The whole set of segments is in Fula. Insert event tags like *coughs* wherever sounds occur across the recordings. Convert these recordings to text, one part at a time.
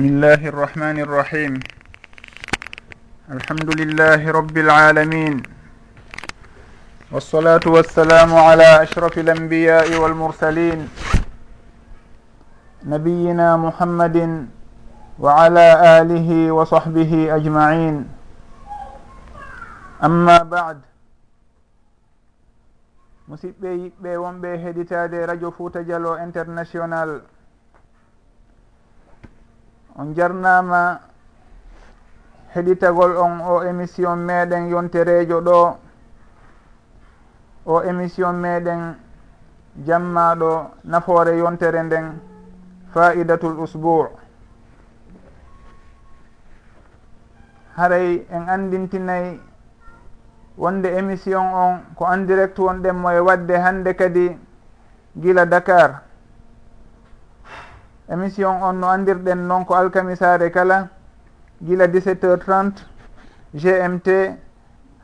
بسم الله الرحمن الرحيم الحمد لله رب العالمين والصلاة والسلام على أشرف الأنبياء والمرسلين نبينا محمد وعلى آله وصحبه أجمعين أما بعد musidɓe yiɓɓe wonɓe heɗitade radio fouta dialo international on jarnama heɗitagol on o émission meɗen yonterejo ɗo o émission meɗen jammaɗo nafoore yontere nden faidatul usbour haray en andintinayi wonde émission on ko en direct wonɗenmo e wadde hande kadi gila dakar. émission on no andirɗen noon ko alkamisare kala gila 17 heures 30 gmt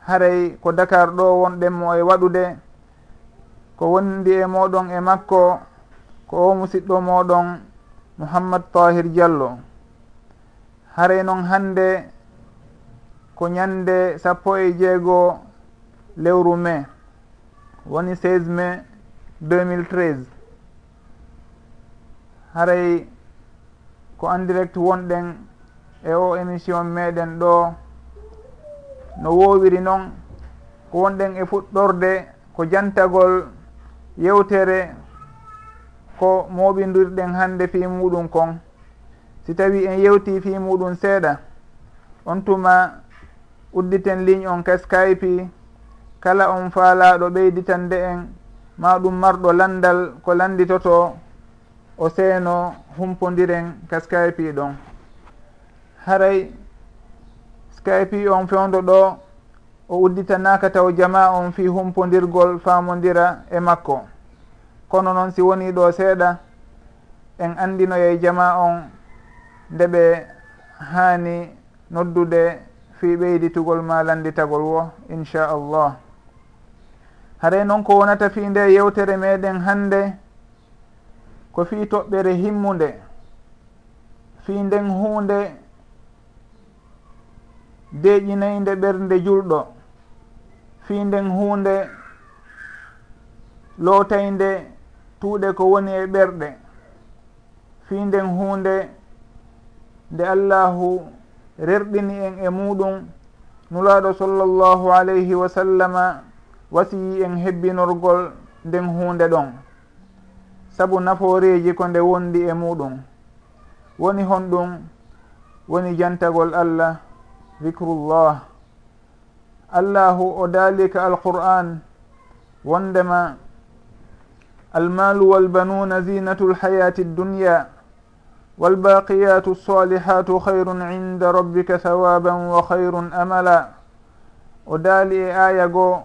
haray ko dakar ɗo wonɗen mo e waɗude ko wondi e moɗon e makko ko o musidɗo moɗon mouhammad tahir diallo. Haray noon hande ko ñande sappo e jeego lewru mai woni 16 mai 2013 haray ko en direct wonɗen e o émission meɗen ɗo. No wowiri noon ko wonɗen e fuɗɗorde ko jantagol yewtere ko moɓidirɗen hande fi muɗum kon. Si tawi en yewti fi muɗum seeɗa on tuma udditen ligne on ka skype kala on faalaɗo ɓeyditande en ma ɗum marɗo landal ko landitoto o seeno humpodiren ka skype ɗon. Haray skype on fewdo ɗo o udditanaka taw jama on fi humpodirgol famodira e makko. Kono noon si woni ɗo seeɗa en andinoye jama on nde ɓe haani noddude fi ɓeyditugol ma landitagol wo inchallah. Haray noon ko wonata fi nde yewtere meɗen hannde ko fii toɓɓere himmunde fii nden huunde deeƴinayde ɓernde julɗo fii nden huunde lootayde tuuɗe ko woni e ɓerɗe fii nden huunde nde allahu rerɗini en e muɗum nulaaɗo sallllahu alayhi wa sallama wasiyi en hebbinorgol nden huunde ɗon. sabu naforeji ko nde wondi e muɗum woni honɗum woni jantagol allah dicrullah allahu o daalika alqur'an wondema almalu walbanuna zinatu lhayati dduniya walbaqiyatu lsalihatu hayrun inda rabbika thawaban wa hayrun amala. O daali e aya goo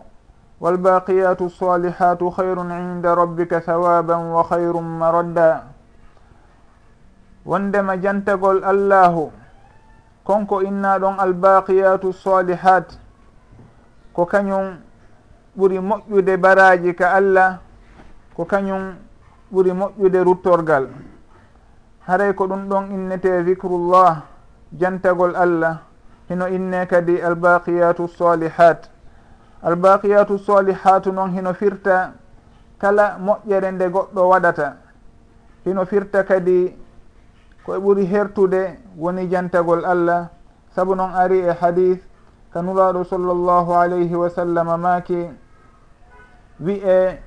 والباقيات الصالحات خير عند ربك ثوابا وخير مردا. wondema jantagol allahu konko inna ɗon albaqiyatu salihat ko kañum ɓuri moƴƴude baraji ka allah ko kañum ɓuri moƴƴude ruttorgal haray ko ɗum ɗon innete vicrullah jantagol allah hino inne kadi albaqiyatu salihat albaqiyatu solihatu noon hino firta kala moƴƴere nde goɗɗo waɗata. Hino firta kadi koye ɓuri hertude woni jantagol allah. Sabu noon ari e hadith ka nuraɗo sallllahu alayhi wa sallam maaki wi'e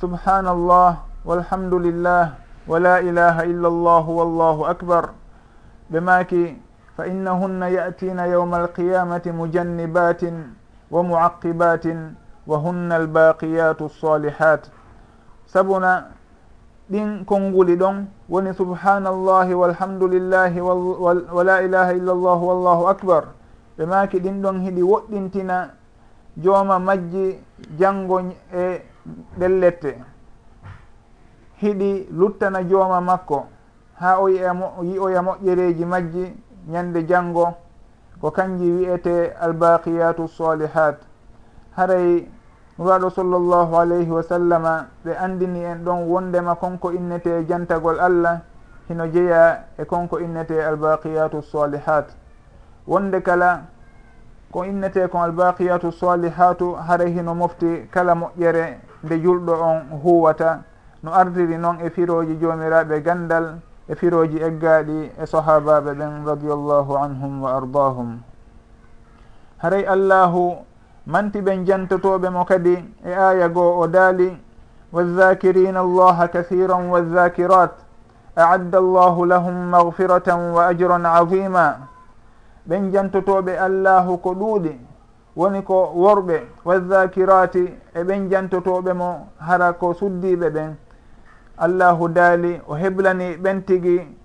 subhanallah walhamdulillah wa la ilaha illa llahu wallahu akbar. Ɓe maaki fa innahunna yatina yawma alqiyamati mujannibatin. wa muaqibatin wa hunna albaqiyatu lsalihat sabuna ɗin konnguli ɗon woni subhanallahi walhamdulillahi wa la ilaha illa illallah wallahu akbar. Ɓe maki ɗin ɗon hiɗi woɗɗintina jooma majji janngo e ɗellette hiɗi luttana jooma makko. Ha o yi'a yi'oya moƴƴereeji majji ñande janngo. ko kanji wiyete albaqiyatu salihat. Haray nuraɗo sallllahu alayhi wa sallama ɓe andini en ɗon wondema konko innete jantagol allah hino jeeya e konko innete albaqiyatu salihat. Wonde kala ko innete kon albaqiyatu salihatu haray hino mofti kala moƴƴere nde julɗo on huwata. No ardiri noon e firoji jomiraɓe gandal e firoji eggaɗi e sahabaɓe ɓen radiallahu anhum wa ardahum haray allahu manti ɓen jantotoɓe mo kadi e aya goo o daali wazakirina allaha الله wazakirat aadda allahu lahum magfiratan wa ajran azima ɓen jantotoɓe allahu ko ɗuuɗi woni ko worɓe wazakirati e ɓen jantotoɓe mo hara ko suddiɓe ɓen. allahu daali o heblani ɓen tigi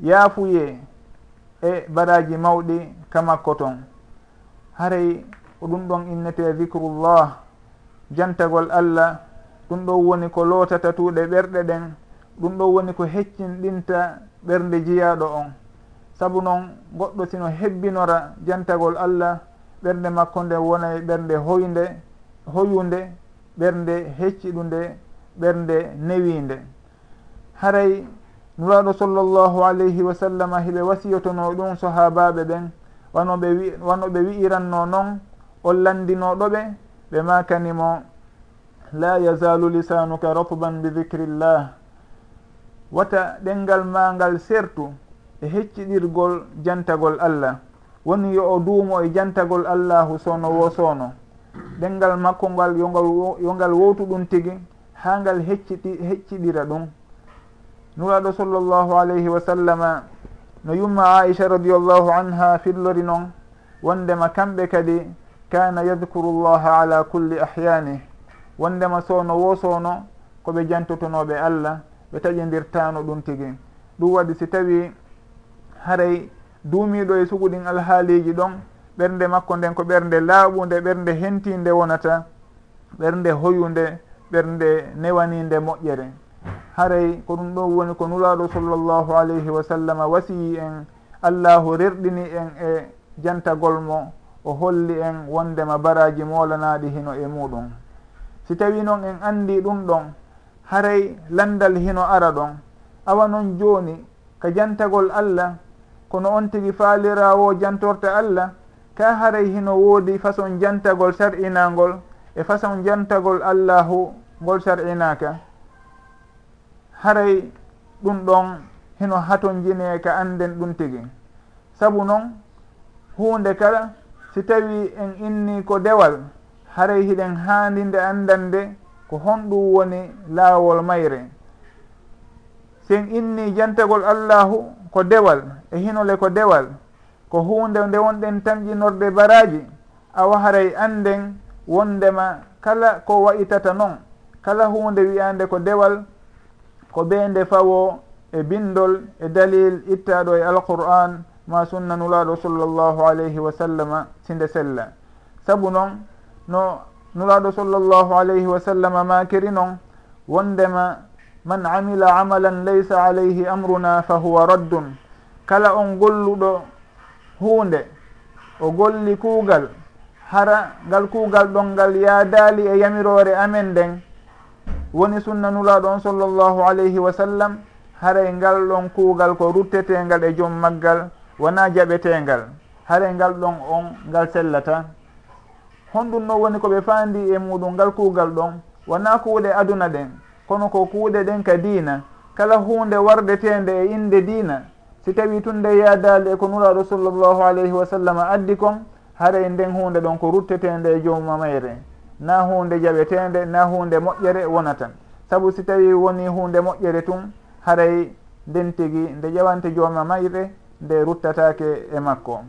yaafuye e baraji mawɗi kamakko ton. Haray ko ɗum ɗon innete dicrullah jantagol allah ɗum ɗon woni ko lootata tuuɗe ɓerɗe ɗen ɗum ɗon woni ko heccinɗinta ɓernde jiyaɗo on. Saabu noon goɗɗo sino hebbinora jantagol allah ɓernde makko nde wonay ɓernde hoynde hoyunde ɓernde hecciɗunde ɓernde newinde. Haray nuraɗo sallllahu alayhi wa sallam hiɓe wasiyotono ɗum sahabaɓe ɓen wanoɓe wi wanoɓe wi'iranno noon o landinoɗoɓe ɓe makanimo la yazalu lisanuka ratban bi dicrillah wata ɗengal ma ngal sertu e hecciɗirgol jantagol allah. Woni yo o duumo e jantagol allahu sowno wo sowno ɗengal makko ngal yongal yo ngal wowtu ɗum tigi ha ngal hecciɗi hecciɗira ɗum. Nuraɗo sallllahu alayhi wa sallama no yumma aicha radiallahu anha fillori noon wondema kamɓe kadi kana yadkuru llaha ala kulli ahyanih wondema sowno wosono koɓe jantotonoɓe allah ɓe taƴidirtano ɗum tigi. Ɗum waɗi si tawi haray duumiɗo e suguɗin alhaaliji ɗon ɓernde makko nden ko ɓernde laaɓunde ɓernde hentinde wonata ɓernde hoyunde ɓernde newaninde moƴƴere. Haray ko ɗum ɗon woni ko nulaaɗo sallllahu alayhi wa sallam wasiyi en allahu rerɗini en e jantagol mo o holli en wondema baraji molanaɗi hino e muɗum. Si tawi noon en andi ɗum ɗon haray landal hino ara ɗon. Awa noon joni ka jantagol allah kono on tigi faalirawo jantorta allah ka haray hino woodi façon jantagol sar'inagol e façon jantagol allahu ngol sar'inaka haray ɗum ɗon hino haton jine ka anden ɗum tigi. Saabu noon hunde kala si tawi en inni ko dewal haray hiɗen haandinde andande ko honɗum woni laawol mayre. Sen inni jantagol allahu ko dewal e hinole ko dewal ko hunde nde wonɗen tamƴinorde baraji awa haray anden wondema kala ko wayitata noon kala hunde wiyande ko dewal ko ɓe nde fawo e bindol e dalil ittaɗo e alqur'an ma sunna nulaɗo sallllahu alayhi wa sallama sinde sella. Saabu noon no nulaɗo sallllahu alayhi wa sallama makiri noon wondema man amila amalan laysa alayhi amruna fa huwa raddun. Kala on golluɗo hunde o golli kuugal hara ngal kuugal ɗon ngal yaadaali e yamiroore amen nden. Woni sunna nulaaɗo on sallllahu alayhi wa sallam haray ngal ɗon kuugal ko ruttetengal e joom maggal wona jaɓetengal. Haray ngal ɗon on ngal sellata. Honɗum noon woni ko ɓe faandi e muɗum ngal kuugal ɗon wona kuuɗe aduna ɗen kono ko kuuɗe ɗen ka diina. Kala huunde wardetende e innde diina. Si tawi tunde yaadaali e ko nulaaɗo sallllahu alayhi wa sallam addi kon haɗay nden hunde ɗon ko ruttetende e joomamayre na hunde jaɓetende na hunde moƴƴere wonatan. Saabu si tawi woni hunde moƴƴere tun haray nden tigi nde ƴewante jooma mayre nde ruttatake e makko.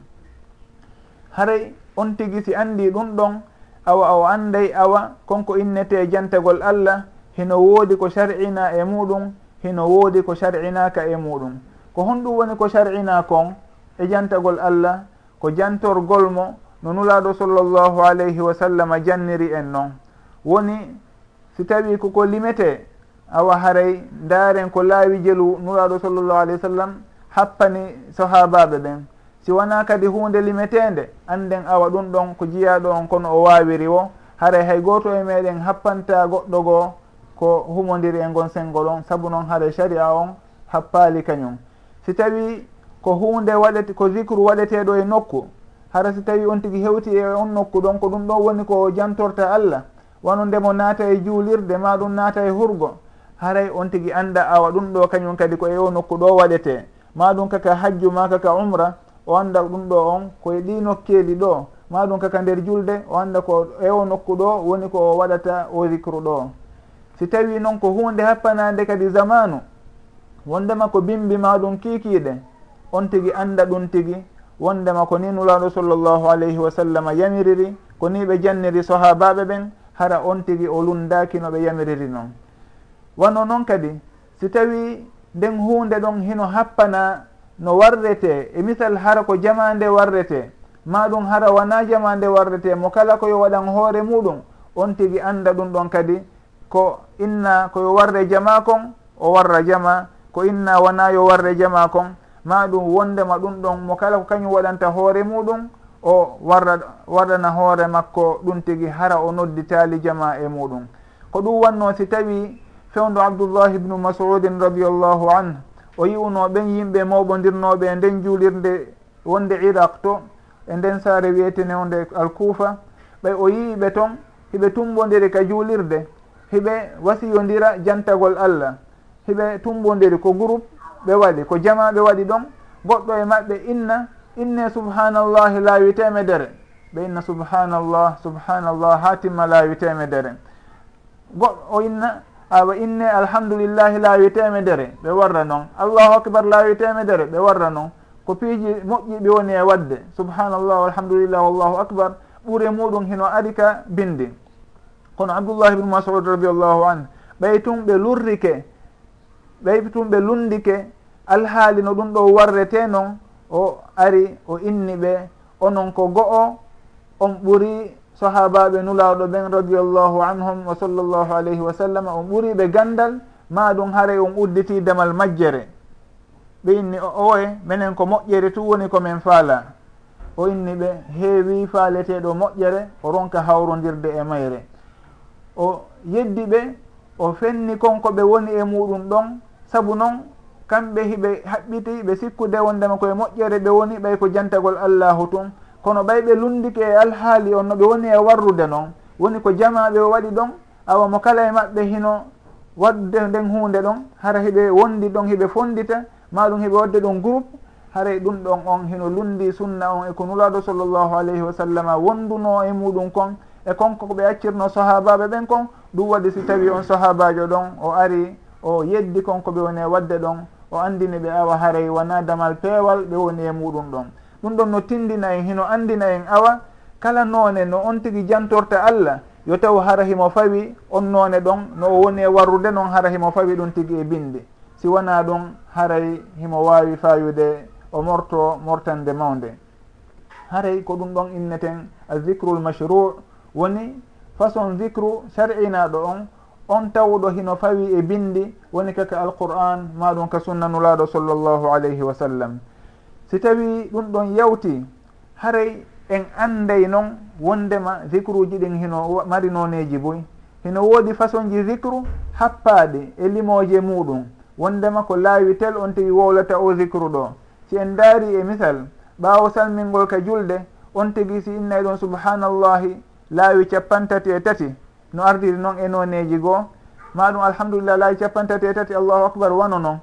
Haray on tigi si andi ɗum ɗon awa o anday awa konko innete jantagol allah hino woodi ko sar'ina e muɗum hino woodi ko sar'inaka e muɗum. Ko honɗum woni ko sar'ina kon e jantagol allah ko jantorgol mo no nulaɗo sallllahu alayhi wa sallam janniri en noon woni si tawi koko limete awa haray ndaren ko laawi jelu nulaɗo sallllahu alayhi wa sallam happani sahabaɓe ɓen. Si wona kadi hunde limetende anden awa ɗum ɗon ko jiyaɗo on kono o wawiri o haray hay goto e meɗen happanta goɗɗo goo ko humodiri e gon sengo ɗon. Saabu noon haray sharia on happali kañum. Si tawi ko hunde waɗete ko zicre waɗeteɗo e nokku. Hara si tawi on tigi hewti e on nokku ɗon ko ɗum ɗo woni ko jantorta allah. Wano ndemo naata e juulirde ma ɗum naata e hurgo. Haray on tigi anda awa ɗum ɗo kañum kadi ko e o nokku ɗo waɗete. Ma ɗum kaka hajju ma kaka umra o anda ɗum ɗo on koye ɗi nokkeli ɗo. Ma ɗum kaka nder julde o anda ko e o nokku ɗo woni ko o waɗata o zicre ɗo. Si tawi noon ko hunde happanade kadi zamanu wondema ko bimbi ma ɗum kiikiiɗe. on tigi anda ɗum tigi wondema ko ni nulaɗo sallllahu alayhi wa sallam yamiriri ko ni ɓe janniri sahabaɓe ɓen hara on tigi o lundaki no ɓe yamiriri noon wano noon kadi si tawi nden hunde ɗon hino happana no warrete e misal hara ko jama nde warrete ma ɗum hara wona jama nde warrete mo kala koyo waɗan hoore muɗum on tigi anda ɗum ɗon kadi ko inna koyo warre jama kon o warra jama ko inna wona yo warre jama kon ma ɗum wondema ɗum ɗon mo kala ko kañum waɗanta hoore muɗum o warra waɗana hoore makko ɗum tigi hara o nodditali jama e muɗum. Ko ɗum wanno si tawi fewndo abdoullahi ibnu masudin radiallahu anhu o yi'uno ɓen yimɓe mawɓodirnoɓe e nden juulirde wonde iraq to e nden saare wiyetene onde alkuufa ɓay o yiiɓe toon hiɓe tumbodiri ka juulirde hiɓe wasiyodira jantagol allah hiɓe tumbodiri ko groupe ɓe waɗi ko jama ɓe waɗi ɗon goɗɗo e maɓɓe inna inne subhanallahi laawi temedere ɓe inna subhanallah subhanallah ha timma laawi temedere goɗɗo o inna awa inne alhamdulillahi laawi temedere ɓe warra noon allahu akbar laawi temedere ɓe warra noon ko piiji moƴƴi ɓe woni e waɗde. Subhanallah walhamdulillah wallahu akbar. Ɓuure muɗum hino ari ka bindi. Kono abdoullah ibnu masud radiallahu an ɓay tun ɓe lurrike ɓeyɓe tum ɓe lundike alhaali no ɗum ɗo warrete noon o ari o inni ɓe onon ko go'o on ɓuri sahabaɓe nulawɗo ɓen radiallahu anhum wa sallllahu alayhi wa sallam on ɓuri ɓe gandal ma ɗum haare on udditi damal majjere. Ɓe inni o oye minen ko moƴƴere tu woni komin faala. O inni ɓe heewi faaleteɗo moƴƴere o ronka hawrodirde e mayre. O yeddi ɓe o fenni konko ɓe woni e muɗum ɗon sabu noon kamɓe hiɓe haɓɓiti ɓe sikkude wondema koye moƴƴere ɓe woni ɓay ko jantagol allahu tun. Kono ɓay ɓe lundike e alhaali on no ɓe woni e warrude noon woni ko jamaɓe waɗi ɗon awa mo kala e maɓɓe hino wadde nden hunde ɗon hara hiɓe wondi ɗon hiɓe fondita maɗum hiɓe wadde ɗon groupe haray ɗum ɗon on hino lundi sunna on e ko nulaɗo sallllahu alayhi wa sallam wonduno e muɗum kon. E konko ko ɓe accirno sahabaɓe ɓen kon ɗum waɗi si tawi on sahabajo ɗon o ari o yeddi konko ɓe woni e wadde ɗon o andini ɓe awa haray wona damal peewal ɓe woni e muɗum ɗon. Ɗum ɗon no tindina en hino andina en awa kala noone no on tigui jantorta allah yo taw hara himo fawi on noone ɗon no o woni e warrude noon hara himo fawi ɗum tigui e bindi. Si wona ɗum haray himo wawi fayude o morto mortande mawde haray ko ɗum ɗon inneten a azicrul mashrou woni façon zicru sar'inaɗo on on tawɗo hino fawi e bindi woni kaka alqur'an maɗum ka sunnanulaɗo sallllahu alayhi wa sallam. Si tawi ɗum ɗon yawti haray en anday noon wondema zicruji ɗin hino mari noneji boy hino woodi façon ji zicru happaɗi e limoje muɗum. Wondema ko laawi tel on tigi wowlata o zicru ɗo. Si en daari e misal ɓaawo salmingol ka julde on tigi si innay ɗon subhanallahi laawi capantati e tati. no ardiri noon e noneji goo. Ma ɗum alhamdulillah laawi capantati e tati allahu akbar wano noon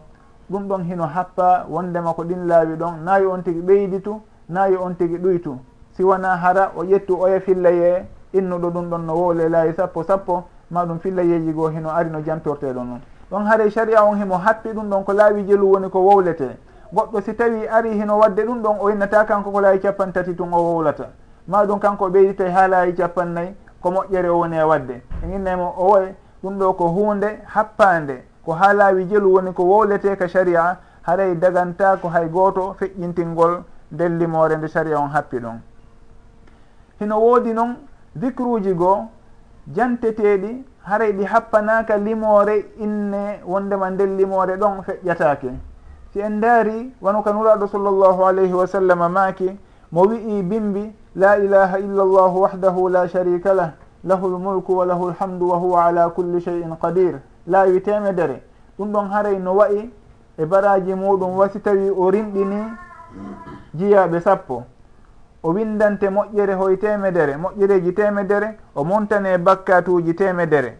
ɗum ɗon hino happa wondema ko ɗin laawi ɗon. Nayi on tigi ɓeyditu nayi on tigi ɗuytu si wona hara o ƴettu oya fillaye innuɗo ɗum ɗon no wowle laawi sappo sappo. Ma ɗum fillayeji goo hino ari no jantorteɗo noon ɗon haare sharia on himo happi ɗum ɗon ko laawi jelu woni ko wowlete goɗɗo si tawi ari hino wadde ɗum ɗon o innata kanko ko laawi capan tati tun o wowlata ma ɗum kanko ɓeyditay ha laawi capannayyi ko moƴƴere o woni e wadde. En innaymo o woy ɗum ɗo ko hunde happande ko ha laawi jelu woni ko wowlete ka sharia haray daganta ko hay goto feƴƴintingol nden limore nde sharia on happi ɗon. Hino woodi noon dicruji goo janteteɗi haray ɗi happanaka limore inne wondema nden limore ɗon feƴƴatake si en daari wano ka nuraɗo sallllahu alayhi wa sallam maaki mo wi'i bimbi la ilaha illa الله wahdahu la sharika lah lahu lmulku wa lahu lhamdu wa huwa ala kulli cheyin qadir. Laawi temedere ɗum ɗon haray no wayi e baraji muɗum wasi tawi o rimɗini jiyaɓe sappo. O windante moƴƴere hoye temedere moƴƴereji temedere o montane bakkatuji temedere.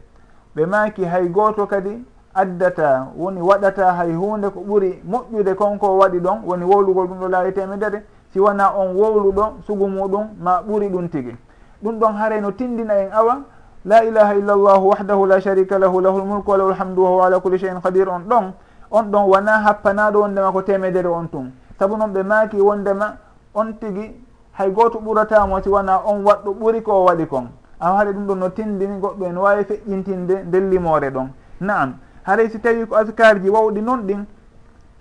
Ɓe maki hay goto kadi addata woni waɗata hay hunde ko ɓuuri moƴƴude konko waɗi ɗon woni wowlugol ɗum ɗo laawi temedere. si wona on wowluɗo sugu muɗum ma ɓuri ɗum tigi. Ɗum ɗon haray no tindina en awa. La ilaha illa illallah wahdahu la sharika lahu lahu lmulku wa lahu lhamdu wa huwa ala kulli cheyin qadir. On ɗon on ɗon wona happanaɗo wondema ko temedere on tun. Saabu noon ɓe maaki wondema on tigi hay goto ɓuratamo si wona on waɗɗo ɓuri ko o waɗi kon. A haɗa ɗum ɗon no tindini goɗɗo en wawi feƴƴintinde nden limore ɗon. Naam haray si tawi ko askar ji wawɗi noon ɗin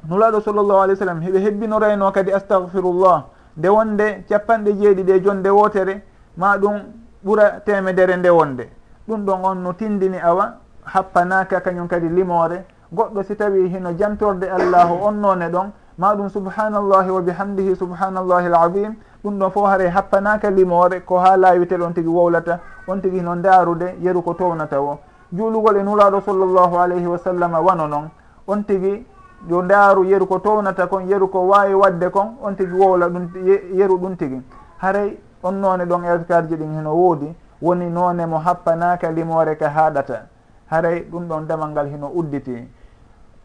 nulaɗo sallllahu alih w sallam heɓe hebbinorayno kadi astahfirullah nde wonde capanɗe jeeɗiɗi e jonde wotere ma ɗum ɓura temedere nde wonde. Ɗum ɗon on no tindini awa happanaka kañum kadi limore goɗɗo si tawi hino jantorde allahu on none ɗon ma ɗum subhanallahi wa bihamdihi subhanallahi alazim ɗum ɗon fof haare happanaka limore ko ha laawite on tigui wowlata on tigui hino daarude yeru ko townata o juulugol e nuraɗo sallllahu alayhi wa sallam wano noon on tigui yo ndaaru yeru ko townata kon yeru ko waawi waɗde kon on tigi wowla ɗum yeru ɗum tigi. Haray on noone ɗon elkarji ɗin heno woodi woni noone mo happanaka limore ka haaɗata haray ɗum ɗon damal ngal hino udditi.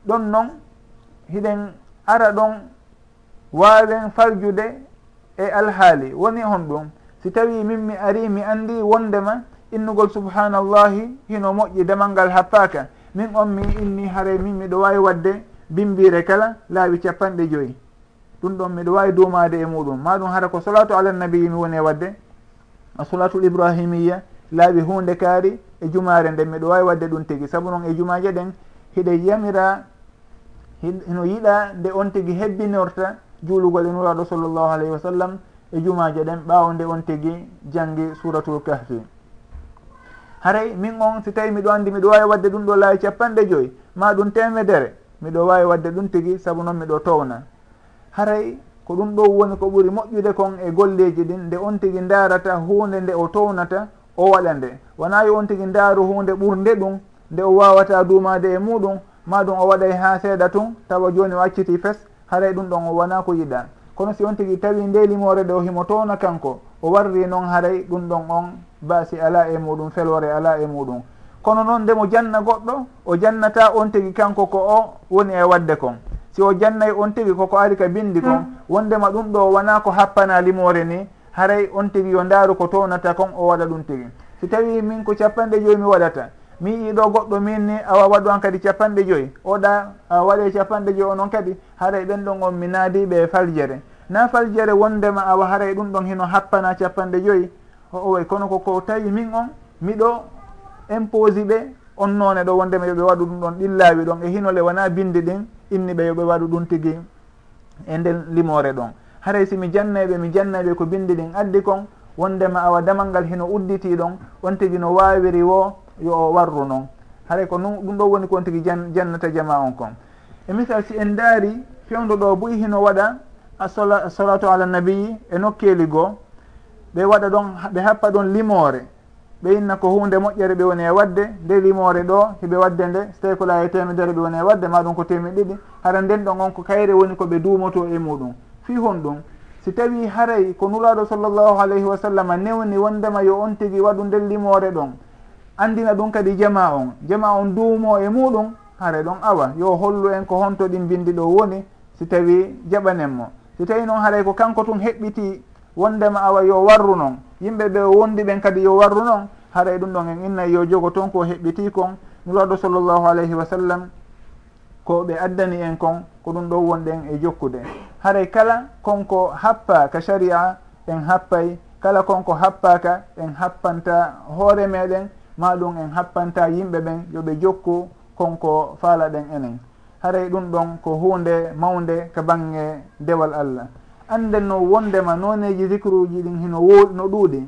Ɗon noon hiɗen ara ɗon waawen faljude e alhaali. Woni hon ɗum si tawi min mi ari mi anndi wondema innugol subhanallahi hino moƴƴi damal ngal happaka min on mi inni haray min miɗo waawi waɗde bimbire kala laaɓi capanɗe joyyi ɗum ɗon miɗo wawi dumade e muɗum. Maɗum hara ko solatu alannabiyi mi woni e wadde. A solatul ibrahimiya laaɓi hunde kaari e jumare nden miɗo wawi wadde ɗum tigui saabu noon e jumaje ɗen hiɗe yamira no yiɗa nde on tigui hebbinorta juulugol e nuraɗo sallllahu alayhi wa sallam e jumaje ɗen ɓawo nde on tigui janggi suratul kahfi. Haray min on si tawi miɗo andi miɗo wawi wadde ɗum ɗo laawi capanɗe joyyi ma ɗum temedere miɗo wawi wadde ɗum tigui saabu noon miɗo towna. Haray ko ɗum ɗo woni ko ɓuuri moƴƴude kon e golleji ɗin nde on tigui darata hunde nde o townata o waɗa nde. Wona yo on tigui daaru hunde ɓurde ɗum nde o wawata duumade e muɗum ma ɗum o waɗay ha seeɗa tun tawa joni o acciti fes haray ɗum ɗon o wona ko yiɗa kono si on tigui tawi ndelimore ɗe o himo towna kanko o warri noon haray ɗum ɗon on baasi ala e muɗum felore ala e muɗum kono noon ndemo janna goɗɗo o jannata on tigi kanko ko o woni e wadde kon. Si o jannayi on tigi koko ari ka bindi kon. Mm. Wondema ɗum ɗo wona ko happana limore ni. Haray on tigi yo ndaaru ko townata kon o waɗa ɗum tigi si tawi min ko capanɗe joyi mi waɗata mi yiiɗo goɗɗo min ni awa waɗu an kadi capanɗe joyi. Oɗa waɗe capanɗe joyi onon kadi haray ɓen ɗon on mi naadiɓe e faljere. Na faljere wondema awa haray ɗum ɗon hino happana capanɗe joyi. O oway kono koko tawi min on miɗo imposi ɓe on noone ɗo wondema yoɓe waɗu ɗum ɗon ɗillaawi ɗon e hinole wona bindi ɗin inni ɓe yoɓe waɗu ɗum tigi e nden limore ɗon. Haray simi jannayɓe mi jannayɓe ko bindi ɗin addi kon wondema awa damal ngal hino udditi ɗon on tigi no wawiri wo yo o warru noon haray ko nun ɗum ɗo woni ko on tigi jannata jama on kon. E misal si en daari fewdo ɗo boyi hino waɗa assolatu ala nabiyi e nokkeli goo ɓe waɗa ɗon ɓe happa ɗon limore ɓe inna ko hunde moƴƴere ɓe woni e wadde nde limore ɗo hiɓe wadde nde so tawi ko laayi temedere ɓe woni e wadde maɗum ko temi ɗiɗi. Hara nden ɗon on ko kayre woni koɓe duumoto e muɗum. Fi hon ɗum si tawi haray ko nuraɗo sallllahu alayhi wa sallam newni wondema yo on tigui waɗu nden limore ɗon andina ɗum kadi jama on. Jama on duumo e muɗum hare ɗon awa. Yo hollu en ko honto ɗin bindi ɗo woni si tawi jaɓanen mo. Si tawi noon haray ko kanko tun heɓɓiti wondema awa yo warru noon yimɓe ɓe wondi ɓen kadi yo warru noon haray ɗum ɗon en innay yo jogo toon ko heɓɓiti kon. Nuraɗo sallllahu alayhi wa sallam ko ɓe addani en kon ko ɗum ɗo wonɗen e jokkude. Haray kala konko happa ka sharia en happay kala konko happaka en happanta hoore meɗen. Ma ɗum en happanta yimɓe ɓen yoɓe jokku konko faala ɗen enen. Haray ɗum ɗon ko hunde mawde ka bange dewal allah. andenno wondema noneji zicruji ɗin hino wo no ɗuuɗi.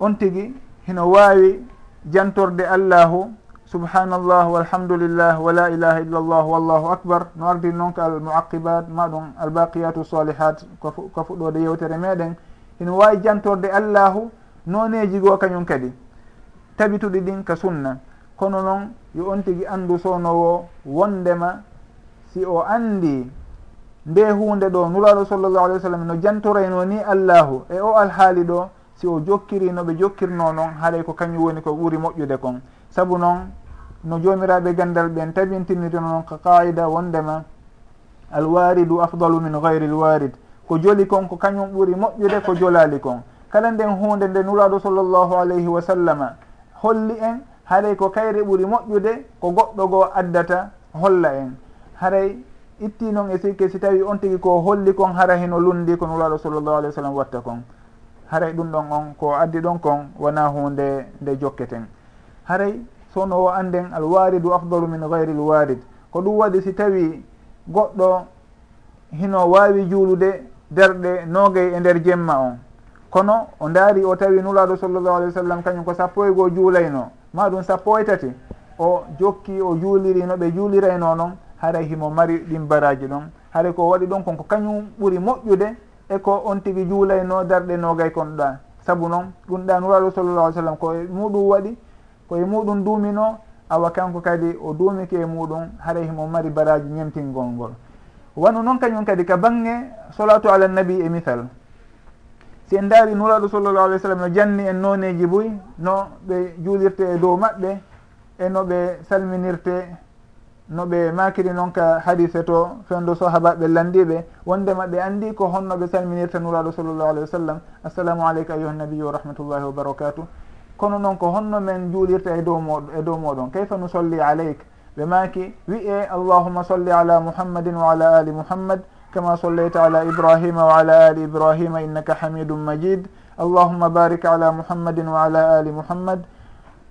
On tigi hino waawi jantorde allahu subhanallah walhamdulillah wa la ilaha illa llah wallahu akbar. No ardi noon ko almuaqibat ma ɗum albaqiyatu salihat ko fuɗɗode yewtere meɗen hino wawi jantorde allahu noneji goo kañum kadi. Tabituɗi ɗin ka sunna. Kono noon yo on tigui andu sownowo wondema si o andi nde hunde ɗo nuraɗo sallllahu alih w sallam no jantorayno ni allahu. E o alhaali ɗo si o jokkiri no ɓe jokkirno noon haaɗay ko kañum woni ko ɓuuri moƴƴude kon. Saabu noon no jomiraɓe gandal ɓen tabintinirino noon ko qaida wondema alwaridu afdalu min gayri lwarid ko joli kon ko kañum ɓuuri moƴƴude ko jolali kon. Kala nden hunde nde nuraɗo sallllahu alayhi wa sallama holli en haray ko kayre ɓuuri moƴƴude ko goɗɗo goo addata holla en. Haray itti noon e sikke si tawi on tigi ko holli kon hara heno lundi ko nuraɗo sallllahu alih w sallam watta kon. Haray ɗum ɗon on ko addi ɗon kon wona hunde nde jokketen. Haray sono o anden alwaridu afdalu min gayri lwarid ko ɗum waɗi si tawi goɗɗo hino wawi juulude derɗe noogey e nder jemma on. Kono o ndaari o tawi nulaɗo sallllahu alih w sallam kañum ko sappo e goo juulayno. Ma ɗum sappo e tati. O jokki o juulirino ɓe juulirayno noon haray himo mari ɗin baraji ɗon. Haray ko waɗi ɗon kon ko kañum ɓuuri moƴƴude e ko on tigui juulayno darɗe nogay kon ɗa. Saabu noon ɗum ɗa nuraɗo sallallah alih sallam koye muɗum waɗi koye muɗum duumino awa kanko kadi o duumiki e muɗum haray himo mari baraji ñemtingol ngol. Wano noon kañum kadi ka bange solatu ala nabi e misal. Si en daari nuraɗo sallllahu alih w sallam no janni en noneji boyi no ɓe juulirte e dow maɓɓe e no ɓe salminirte no ɓe makiri noon ka hadise to fendo sahabaɓe landiɓe wondema ɓe andi ko honno ɓe salminirta nuraɗo sallllahu alayhi wa sallam. Assalamu aleyka ayuha nabiyu wa rahmatullahi wa barakatu kono noon ko honno men juulirta e dow moɗo e dow moɗon. Kayfa nu solli aleyk ɓe maki wiye allahuma solli ala muhammadin wa ala ali muhammad kama sollayta ala ibrahima wa ala ali ibrahima innaka hamidum majid. Allahuma barik ala muhammadin wa ala ali muhammad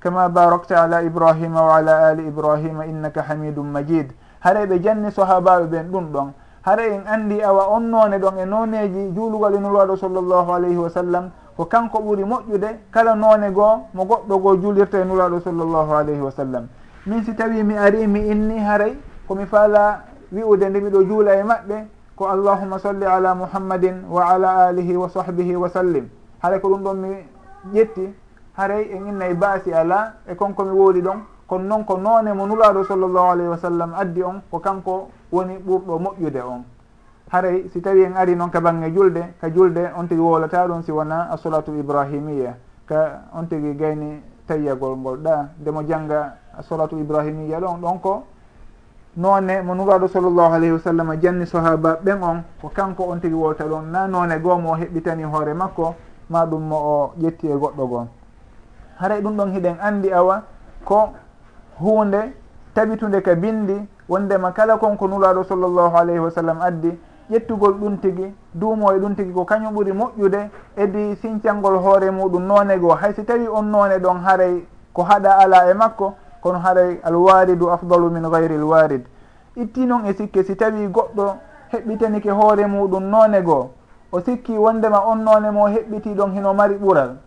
kama barakta ala ibrahima wa ala ali ibrahima innaka hamidum majid haara ɓe janni sahabaɓe ɓen ɗum ɗon haray en andi awa on none ɗon e noneji juulugol e nulwaɗo sallllahu alayhi wa sallam ko kanko ɓuuri moƴƴude kala none goo mo goɗɗo goo juulirta e nulwaɗo sallllahu alayhi wa sallam min si tawi mi ari mi inni haray komi faala wi'ude nde miɗo juula e maɓɓe ko allahuma solli ala muhammadin wa ala alihi wa sahbihi wa sallim haɗa ko ɗum ɗon mi ƴetti haray en inna baasi ala e konkomi woodi ɗon. Kono noon ko noone mo nulaaɗo sallllahu alayhi wa sallam addi on ko kanko woni ɓurɗo moƴƴude on. Haray si tawi en ari noon ka bange julde ka julde on tigi wolata ɗum si wona a solatu ibrahimia ka on tigi gayni tayyagol ngol ɗa ndemo jangga solatu ibrahimia ɗon ɗon ko noone mo nuraɗo sallllahu alayhi wa sallam janni sahaba ɓen on ko kanko on tigi wolta ɗon. Na noone goomo o heɓɓitani hoore makko ma ɗum mo o ƴetti e goɗɗo gon haray ɗum ɗon hiɗen anndi awa ko hunde tabitude ka bindi wondema kala konko nulaaɗo sallllahu alayhi wa sallam addi ƴettugol ɗum tigi duumo e ɗum tigi ko kañum ɓuri moƴƴude edi sincangol hoore muɗum noone goo. Hay si tawi on noone ɗon haray ko haɗa ala e makko kono haray alwaridu afdalu min gayri lwarid itti noon e sikke si tawi goɗɗo heɓɓitanike hoore muɗum noone goo. O sikki wondema on noone mo heɓɓiti ɗon hino mari ɓural.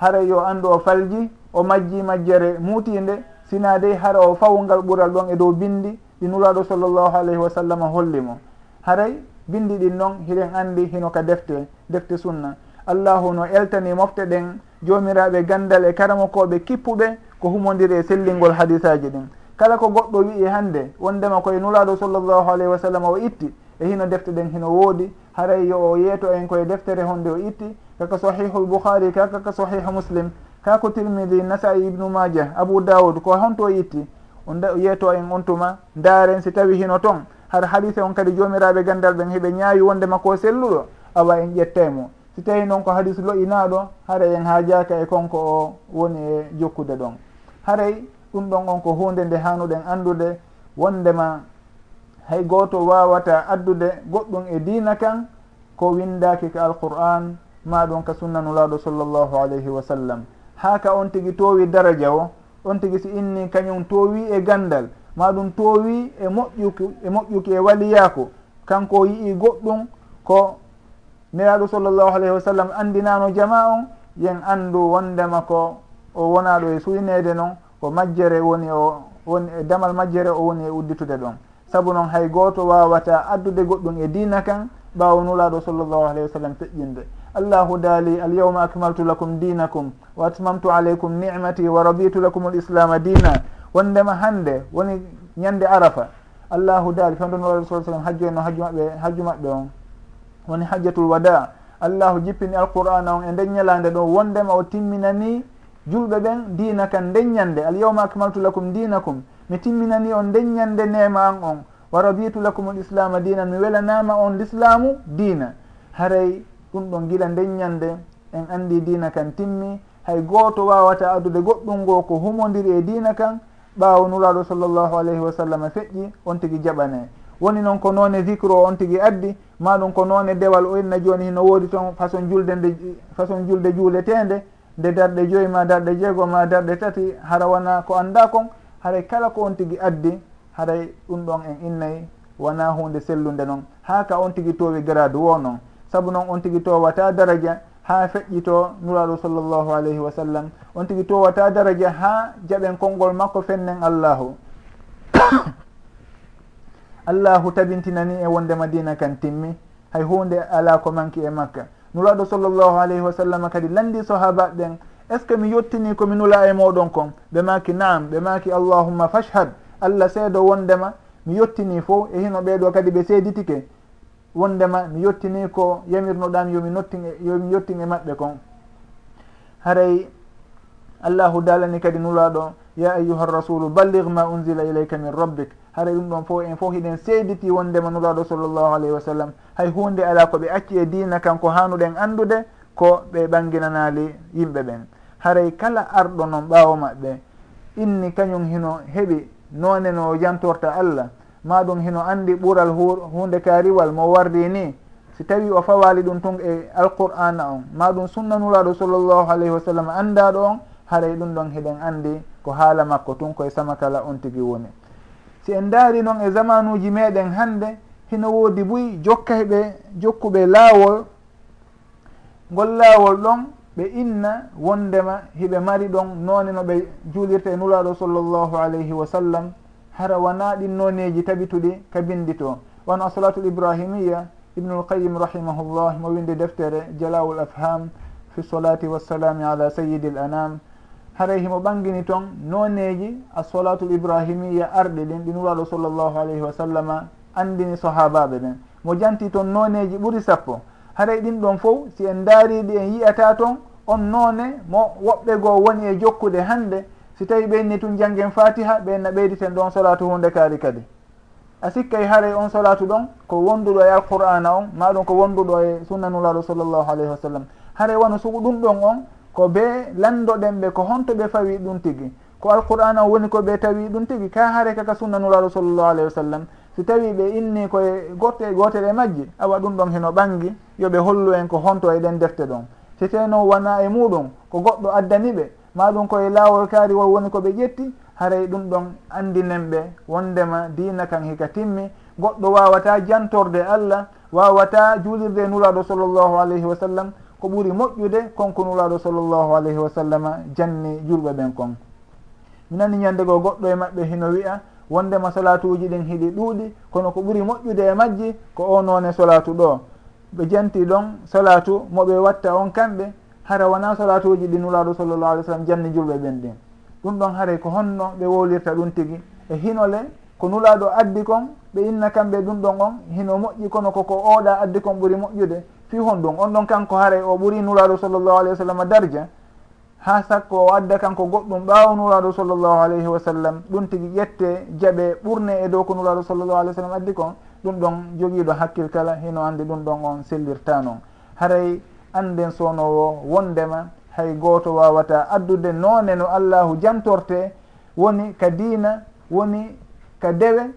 haray yo anndu o falji o majji majjere muutinde sina dey hara o fawngal ɓural ɗon e dow bindi ɗi nuraaɗo sallllahu alayhi wa sallam holli mo. Haray bindi ɗin noon hiɗen anndi hino ka defte defte sunna. Allahu no eltani mofte ɗen joomiraaɓe ganndal e karamokoɓe kippuɓe ko humondiri e sellingol hadisaji ɗin. Kala ko goɗɗo wi'i hannde wondema koye nuraaɗo sallllahu alayhi wa sallam o itti e hino defte ɗen hino woodi. Haray yo o yeeto en koye deftere honde o itti kaka sahihu lbouhari ka kaka sahihu muslim ka ko tirmidi nasai ibnu majah abou daoud ko honto itti on yeeto en on tuma ndaaren si tawi hino toon har hadise on kadi jomiraɓe gandal ɓen heɓe ñaawi wonde makko selluɗo awa en ƴettaymo si tawi noon ko hadis loƴinaɗo haray en haajaka e konko o woni e jokkude ɗon. Haray ɗum ɗon on ko hunde nde hanuɗen andude wondema hay goto wawata addude goɗɗum e dina kan ko windaki ko alqur'an ma ɗum ka sunnanulaɗo sallllahu alayhi wa sallam. Ha ka on tigi towi daraja o on tigi si inni kañum towi e gandal ma ɗum towi e moƴƴuki e moƴƴuki e waliyako kanko yii goɗɗum ko neraɗo sallllahu alayhi wa sallam andinano jama on yen andu wondema ko o wonaɗo e suynede noon ko majjere woni o woni e damal majjere o woni e udditude ɗon. Saabu noon hay goto wawata addude goɗɗum e dina kan ɓawo nulaɗo sallllahu alayhi wa sallam feƴƴinde allahu daali alyawma akmaltu lakum dinakum wa atmamtu aleykum nicmati wa raditu lakum l islama dina wondema hande woni ñande arafa. Allahu daali fewdon waɗa sa sallam hajju en no hajju maɓɓe hajju maɓɓe on. Woni hajjatul wada. Allahu jippini alqur'ana on e nden ñalande ɗo. Wondema o timminani julɓe ɓen dina kan ndeññande alyawma akmaltu lakum dinakum. Mi timminani on ndeññande nema an on. Wa raditu lakum l islama dina. Mi welanama on l'islamu dina. Haray ɗum ɗon gila ndeññande en andi dina kan timmi. Hay gooto wawata addude goɗɗum ngo ko humodiri e dina kan ɓaawo nuraɗo sallllahu alayhi wa sallam feƴƴi on tigi jaɓane woni noon ko noone vicre o on tigi addi maɗum ko noone dewal o inna joni hino woodi toon façon julde nde façon julde juuletende nde darɗe joyi ma darɗe jeego ma darɗe tati hara wona ko annda kon haray kala ko on tigi addi haray ɗum ɗon en innayi wona hunde sellunde noon. Ha ka on tigi towi grade wo noon. saabu noon on tigi towata daraja ha feƴƴito nuraɗo sallllahu alayhi wa sallam. On tigi towata daraja ha jaɓen konngol makko fennen allahu. *coughs* Allahu tabintinani e wonde madina kan timmi. Hay hunde ala ko manki e makka. Nuraɗo sallllahu alayhi wa sallam kadi landi sahaba ɓen. Est ce que mi yettini komi nula e moɗon kon? Ɓe maki naam ɓe maki allahumma fashhad. Allah seedo wondema. Mi yettini fo e hino ɓeɗo kadi ɓe seeditike. wondema mi yettini ko yamirnoɗam yomi nottin e, yomi yettin e maɓɓe kon. Haray allahu dalani kadi nulaɗo ya ayuha rasulu ballig ma unzila ilayka min rabbik. Haray ɗum ɗon fof en fof hiɗen seediti wondema nulaɗo sallllahu alayhi wa sallam. Hay hunde ala ko ɓe acci e dina kanko hanuɗen andude ko ɓe ɓanginanali yimɓe ɓen. Haray kala arɗo noon ɓawo maɓɓe. Inni kañum hino heɓi none no yantorta allah. ma ɗum hino andi ɓural hunde kariwal mo wardi ni si tawi o fawali ɗum tun e alqur'ana on. Ma ɗum sunnanuraɗo sallllahu alayhi wa sallam andaɗo on haray ɗum ɗon heɗen andi ko haala makko tun koye samakala on tigui woni. Si en daari noon e zamanuji meɗen hande hino woodi buy jokkayɓe jokkuɓe laawol ngol laawol ɗon ɓe inna wondema hiɓe mari ɗon noone no ɓe juulirta e nuraɗo sallllahu alayhi wa sallam hara wona ɗin noneji tabituɗi ka bindi to won asalatul ibrahimiya ibnul qayim rahimahullah mo winde deftere jalawul afham fi solati wassalami ala sayidi l anam. Haray himo ɓangini toon noneji a solatul ibrahimiya arɗi ɗin ɗi nuraɗo sallllahu alayhi wa sallama andini sahabaɓe ɓen mo janti toon noneji ɓuuri sappo. Haray ɗin ɗon fof si en daariɗi en yiyata toon on noone mo woɓɓe goo woni e jokkude hannde si tawi ɓenni tun janggen fatiha ɓenna ɓeyditen ɗon solatu hunde kaari kadi. A sikkay haray on solatu ɗon ko wonduɗo e alqur'ana on maɗum ko wonduɗo e sunnanulaɗo sallllahu alayhi wa sallam. Haray wano sugu ɗum ɗon on ko be landoɗen ɓe ko honto ɓe fawi ɗum tigi. Ko alqur'ana o woni ko ɓe tawi ɗum tigi ka haare kaka sunnanulaɗo sallllahu alayhi wa sallam. Si tawi ɓe inni koye gotte e majji awa ɗum ɗon heno ɓangi yoɓe hollu en ko honto e ɗen defte ɗon. Si teno wona e muɗum ko goɗɗo addani ɓe maɗum koye laawol kaari wo woni ko ɓe ƴetti haray ɗum ɗon andinen ɓe wondema diina kan hika timmi goɗɗo wawata jantorde allah wawata juulirde e nuraɗo sallllahu alayhi wa sallam ko ɓuuri moƴƴude konko nuraɗo sallllahu alayhi wa sallam janni julɓe ɓen kon. Minani ñande go goɗɗo e maɓɓe hino wiya wondema salatuji ɗin hiɗi ɗuuɗi kono ko ɓuuri moƴƴude e majji ko o none solatu ɗo. Ɓe janti ɗon solatu moɓe watta on kamɓe hara wona salatuji ɗi nulaɗo sallllahu alih w sallam janni julɓe ɓen ɗin. Ɗum ɗon haray ko honno ɓe wowlirta ɗum tigui e hinole ko nulaɗo addi kon ɓe inna kamɓe ɗum ɗon on hino moƴƴi kono koko oɗa addi kon ɓuuri moƴƴude fi hon ɗum on ɗon kanko haray o ɓuuri nulaɗo sallllahu alayhi wa sallam darja ha sakko o adda kanko goɗɗum ɓawo nulaɗo sallllahu alayhi wa sallam ɗum tigui ƴette jaɓe ɓurne e dow ko nulaɗo sallllahu alayhi w sallam addi kon ɗum ɗon joguiɗo hakkil kala hino andi ɗum ɗon on sellirta noon haray anden sownowo wondema hay gooto wawata addude noone no allahu jantorte woni ka diina woni ka dewe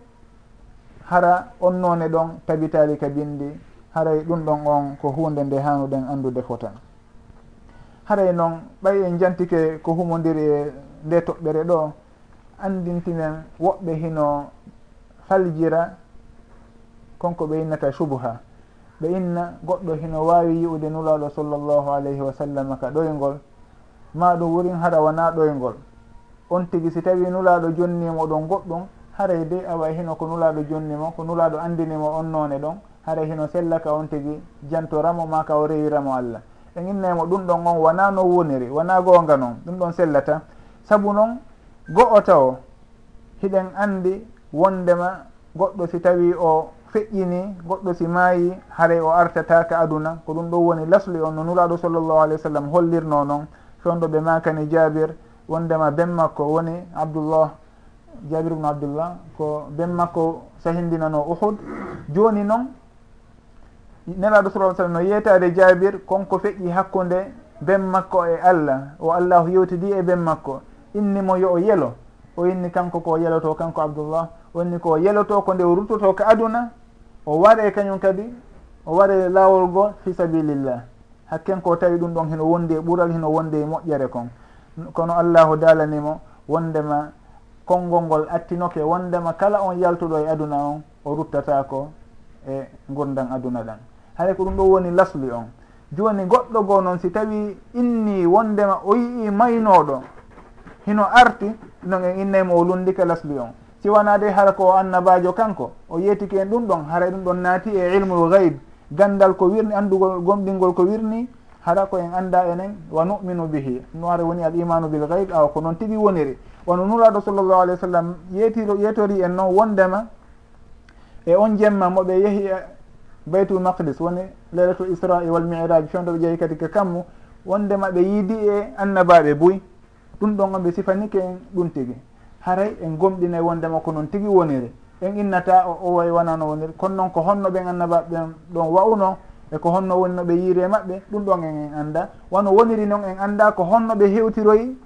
hara on noone ɗon tabitali ka bindi haray ɗum ɗon on ko hunde nde hanuɗen andude fotan. Haray noon ɓay en jantike ko humodiri e nde toɓɓere ɗo andintinen woɓɓe hino faljira konko ɓe yinnata subha ɓe inna goɗɗo hino wawi yi'ude nulaɗo sallllahu alayhi wa sallam ka ɗoygol ma ɗum wurin hara wona ɗoygol on tigi si tawi nulaɗo jonnimo ɗon goɗɗum haray de awa hino ko nulaɗo jonnimo ko nulaɗo andinimo on none ɗon haray hino sellaka on tigi jantoramo ma ka o rewiramo allah. En innaymo ɗum ɗon on wona no woniri wona gonga noon ɗum ɗon sellata. Saabu noon go'o taw hiɗen andi wondema goɗɗo si tawi o feƴƴini goɗɗo si maayi haray o artataka aduna ko ɗum ɗo woni lasli on no nuraɗo sallllahu alih wa sallam hollirno noon. Fewɗo ɓe makani jabir wondema ben makko woni abdoullah jabir ubnu abdullah ko ben makko sahindinano uhud. Joni noon nelaɗo sa sallam no yeytade jabir konko feƴƴi hakkude ben makko e allah o allahu yewtidi e ben makko. Innimo yo o yelo o inni kanko ko yeloto kanko abdoullah inni ko yeloto ko nde o ruttoto ko aduna o waɗe kañum kadi o waɗe laawol goo fi sabilillah. Hakken ko tawi ɗum ɗon hino wondi e ɓural hino wondi e moƴƴere kon. Kono allahu dalanimo wondema konngol ngol attinoke wondema kala on yaltuɗo e aduna on o ruttatako e gurdan aduna ɗan. Haɗa ko ɗum ɗo woni lasli on. Joni goɗɗo goo noon si tawi inni wondema o yii maynoɗo hino arti ɗon en innaymo o lundika lasli on. siwanade hara ko annabajo kanko. O yeetiki en ɗum ɗon hara ɗum ɗon naati e ilmul gaybe gandal ko wirni andugol gomɗingol ko wirni hara ko en anda enen wa numinu bihi. No hara woni al imanu bil gaybe awa ko noon tigi woniri. Wono nuraɗo sallllahu alih wa sallam yeetiro yeetori en noon wondema e on jemma moɓe yeehi e baytul maqdis woni leylatul israi wal miraj fewn ɗo ɓe jeehi kadi ko kammu wondema ɓe yiidi e annabaɓe boyi ɗum ɗon on ɓe sifanike en ɗum tigi. haray en gomɗinay wondema ko noon tigi woniri. En innata o o way wonano woniri. Kono noon ko honno ɓen annabaɓeɓen ɗon wa'uno eko honno woni no ɓe yiiri e maɓɓe ɗum ɗon en en anda wono woniri noon en anda ko honno ɓe hewtiroyi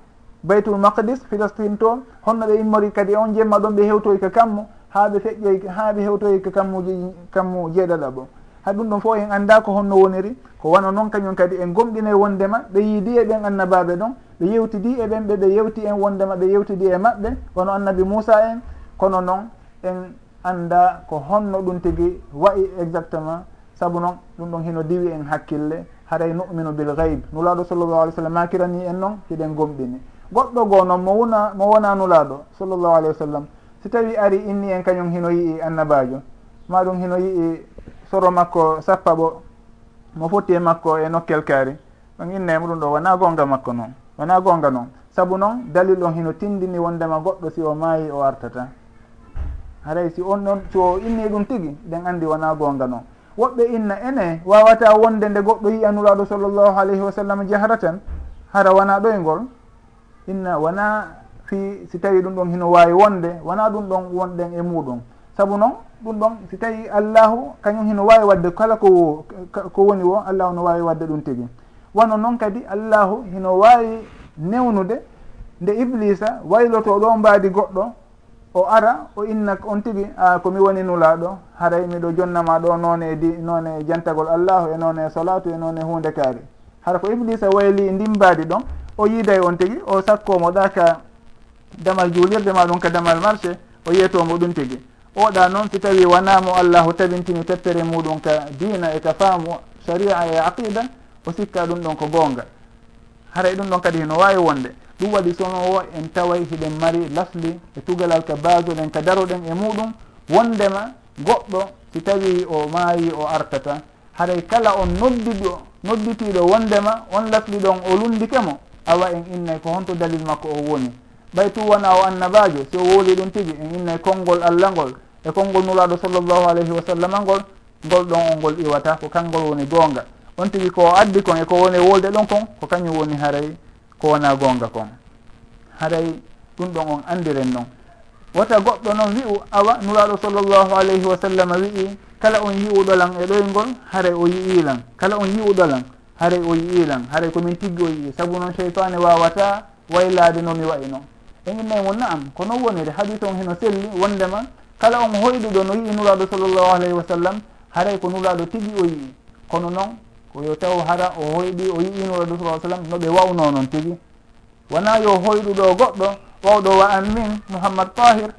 baytul maqdis philistine to honno ɓe immori kadi on jemma ɗon ɓe hewtoyi ko kammu ha ɓe feƴƴoy ha ɓe hewtoyi ko kammuji kammu jeeɗaɗa ɓo ha ɗum ɗon fof en annda ko honno woniri ko wano noon kañum kadi en gomɗine wondema ɓe yiidi e ɓen annabaɓe ɗon ɓe yewtidi e ɓen ɓe ɓe yewti en wondema ɓe yewtidi e maɓɓe wono annabi moussa en kono noon en annda ko honno ɗum tigi wayi exactement saabu noon ɗum ɗon hino diwi en hakkille haray numinu bil gayb nulaaɗo sallllahu alih w sallam makirani en noon hiɗen gomɗini. Goɗɗo goo noon mo wona mo wona nulaaɗo sallllahu alayhi wa sallam si tawi ari inni en kañum hino yii annabajo ma ɗum hino yii soro makko sappa ɓo mo foti e makko e nokkel kaari. Ɗon inna e muɗum ɗo wona gonga makko noon wona gonga noon saabu noon dalil on hino tindini wondema goɗɗo si o maayi o artata. Haray si on ɗon si o inni ɗum tigi ɗen anndi wona gonga noon woɓɓe inna ene wawata wonde nde goɗɗo yi anuraɗo sallllahu alayhi wa sallam jaharatan hara wona ɗoygol. Inna wona fi si tawi ɗum ɗon hino wawi wonde wona ɗum ɗon wonɗen e muɗum. Saabu noon ɗum ɗon si tawi allahu kañum hino wawi wadde kala ko ko woni wo allahu no wawi wadde ɗum tigi. Wono noon kadi allahu hino wawi newnude nde iblisa wayloto ɗo mbadi goɗɗo o ara o inna on tigi a komi woni nulaɗo haray miɗo jonnama ɗo noone e di noone jantagol allahu e noone e solatu e noone hunde kaari. Hara ko iblisa wayli ndimbadi ɗon o yiiday on tigi o sakkomo ɗa ka damal juulirde ma ɗum ka damal marché o yiyetomo ɗum tigi. oɗa noon si tawi wonamo allahu tabintini teppere muɗum ka dina e ka faamu sharia e aqida o sikka ɗum ɗon ko gonga haray ɗum ɗon kadi heno wawi wonde. Ɗum waɗi sono o en taway hiɗen mari lasli e tugalal ka basoɗen ka daroɗen e muɗum. Wondema goɗɗo si tawi o maayi o artata haray kala on noddiɗo nodditiɗo wondema on lasli ɗon o lundikemo awa en innay ko honto dalil makko o woni. Ɓay tu wona o annabajo si o woli ɗum tigi en innay konngol allah ngol. e konngol nuraɗo sallllahu alayhi wa sallam ngol ngol ɗon o ngol iwata ko kanngol woni goonga. On tigi ko addi kon e ko woni wolde ɗon kon ko kañum woni haray ko wona goonga kon. Haray ɗum ɗon on andiren noon wata goɗɗo noon wi'u awa nuraɗo sallllahu alayhi wa sallam wi'i kala on yi'uɗolan e ɗoyngol haray o yi'ilan kala on yi'uɗolan haray o yi'ilan haray komin tiggi o yii. Saabu noon cheytane wawata waylade nomi wayi noon en innayi mo naam ko noon woniri hadis on heno selli wondema kala on hoyɗuɗo no yii nuraɗo sallllahu alayhi wa sallam haray ko nuraɗo tigi o yii. Kono noon koyo taw hara o hoyɗi o yii nuraɗo sa sallam no ɓe wawno noon tigi wona yo hoyɗuɗo goɗɗo wawɗo wa an min mouhammad tahir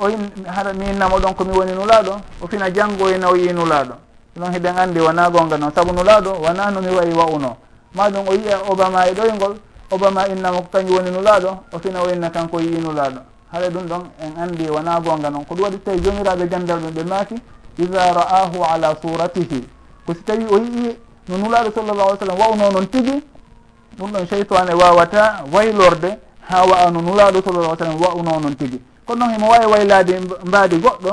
oyin hara min namo ɗon komi woni nulaɗo o fina janggo ina e o yii nulaɗo ɗon hiɗen andi wona gonga noon saabu nulaɗo wona nomi wayi wawno. Maɗum o yiya obama e ɗoygol obama innama ko kañum woni nulaɗo o fina o inna kanko yii nulaɗo haɗa ɗum ɗon en anndi wona gonga noon ko ɗum waɗi tawi jomiraɓe gandal ɗum ɓe maaki ida ra'ahu ala suratihi ko si tawi o yii no nulaɗo sallallah alih sallam wawno noon tigi ɗum ɗon cheytane wawata waylorde ha wa'a no nulaɗo sallallah sallam wawno noon tigi. Kono noon himo wawi waylade mbaadi goɗɗo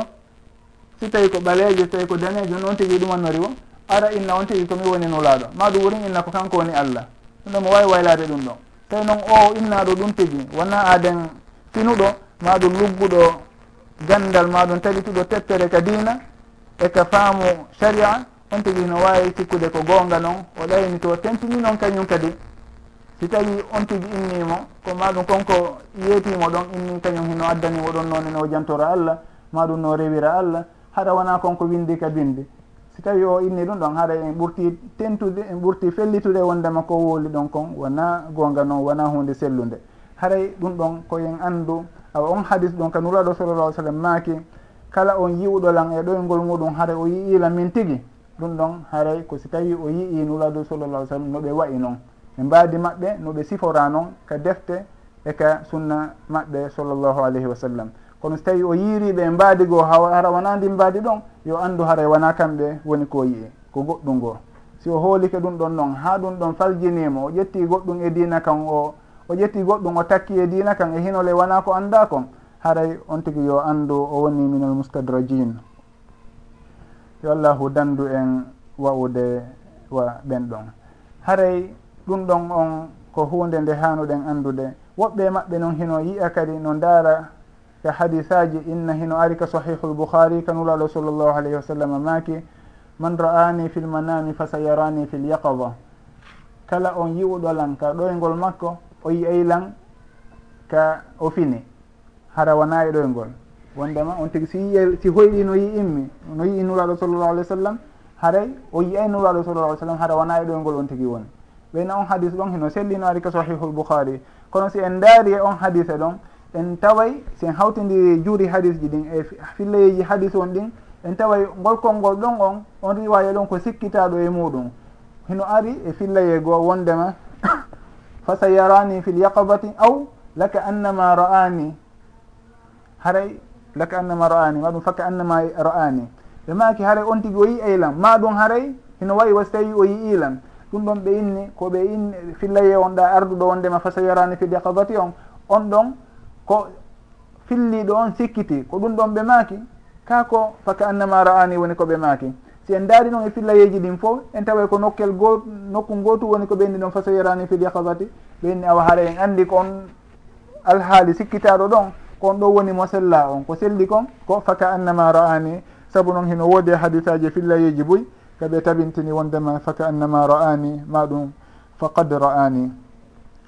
si tawi ko ɓaleejo tawi ko daneejo noon tigi ɗumannori o ara inna on tigi komi woni nulaaɗo. Maɗum wurin inna ko kanko woni allah. Ɗum ɗo mo wawi waylade ɗum ɗo tawi noon o innaɗo ɗum tigi wona aaden finuɗo maɗum lugguɗo gandal maɗum tabituɗo teppere ka dina e ka faamu sharia on tigi no wawi sikkude ko gonga noon o ɗayni to tentini noon kañum kadi. Si tawi on tigi innimo ko maɗum konko yeetimo ɗon inni kañum hino addanimo ɗon noon no jantora allah maɗum no rewira allah haɗa wona konko windi ka bindi. Si tawi o inni ɗum ɗon haɗa en ɓurti tentude en ɓurti fellitude wondema ko wooli ɗon kon wona gonga noon wona hunde sellude haray ɗum ɗon koyen andu awa on hadis ɗon ka nuraɗo sallallah sallam maaki kala on yiwɗolan e ɗoyngol muɗum haara o yi'ila min tigi. Ɗum ɗon haray ko si tawi o yii nuraɗo sallallah sallam no ɓe wayi noon ɓe mbaadi maɓɓe no ɓe sifora noon ka defte e ka sunna maɓɓe sallllahu alayhi wa sallam kono so tawi o yiiriɓe e mbaadi goo hara wona ndi mbaadi ɗon yo anndu haray wona kamɓe woni ko yi'i ko goɗɗum ngoo. Si o hoolike ɗum ɗon noon ha ɗum ɗon faljinimo o ƴetti goɗɗum e dina kan o o ƴetti goɗɗum o takki e dina kan e hinole wona ko anda kon haray on tigi yo andu o woni minal mustadrajin yo allahu dandu en wa'ude wa ɓen ɗon haray ɗum ɗon on ko hunde nde hanuɗen andude woɓɓe maɓɓe noon hino yi'a kadi no ndaara e ka hadisaji inna hino ari ka sahihu lbouhari kanulaɗo sallllahu alayhi wa sallam maaki man ra'ani fi lmanami fa sayarani fi lyaqada kala on yi'uɗolan ka ɗoygol makko o yiyay lan ka o fini hara wona e ɗoyngol wondema on tigi si yiye si hoyɗi no yi immi no yii nuraɗo sallllahu alih w sallam haray o yiyay nuraɗo sallllahu alih sallam hara wona e ɗoyngol on tigi woni. Ɓeyna on hadis ɗon hino sellino ari ka sahihu lboukhari kono si en daari e on hadise ɗon en taway si en hawtidiri juuri hadis ji ɗin e filleyeji hadis on ɗin en taway ngolkol ngol ɗon on on riwaya ɗon ko sikkitaɗo e muɗum. Hino ari e fillaye goo wondema fa sa yarani fi lyaqabati aw laka annama ra'ani. Haray laka annama ra'ani ma ɗum fakka annama ra'ani. Ɓe maki haray on tigui o yi eylam ma ɗum haray hino wayi wasi tawi o yi ilan ɗum ɗon ɓe inni ko ɓe inni fillaye on ɗa arduɗo wondema fa sa yarani fi lyaqabati on. On ɗon ko filliɗo on sikkiti ko ɗum ɗon ɓe maaki kako faka annama ra'ani woni ko ɓe maaki. si en daari noon e fillayeji ɗin fof en tawa ko nokkel go nokku gotu woni ko ɓeyndi ɗon faso yarani fil yakabati ɓeyndi awa haara en anndi ko on alhaali sikkitaɗo ɗon ko on ɗo woni mo sella on. Ko selli kon ko faka annama ra'ani saabu noon hino woodi e hadisaji e fillayeji boyi kaɓe tabintini wondema faka annama ra'ani ma ɗum faqad ra'ani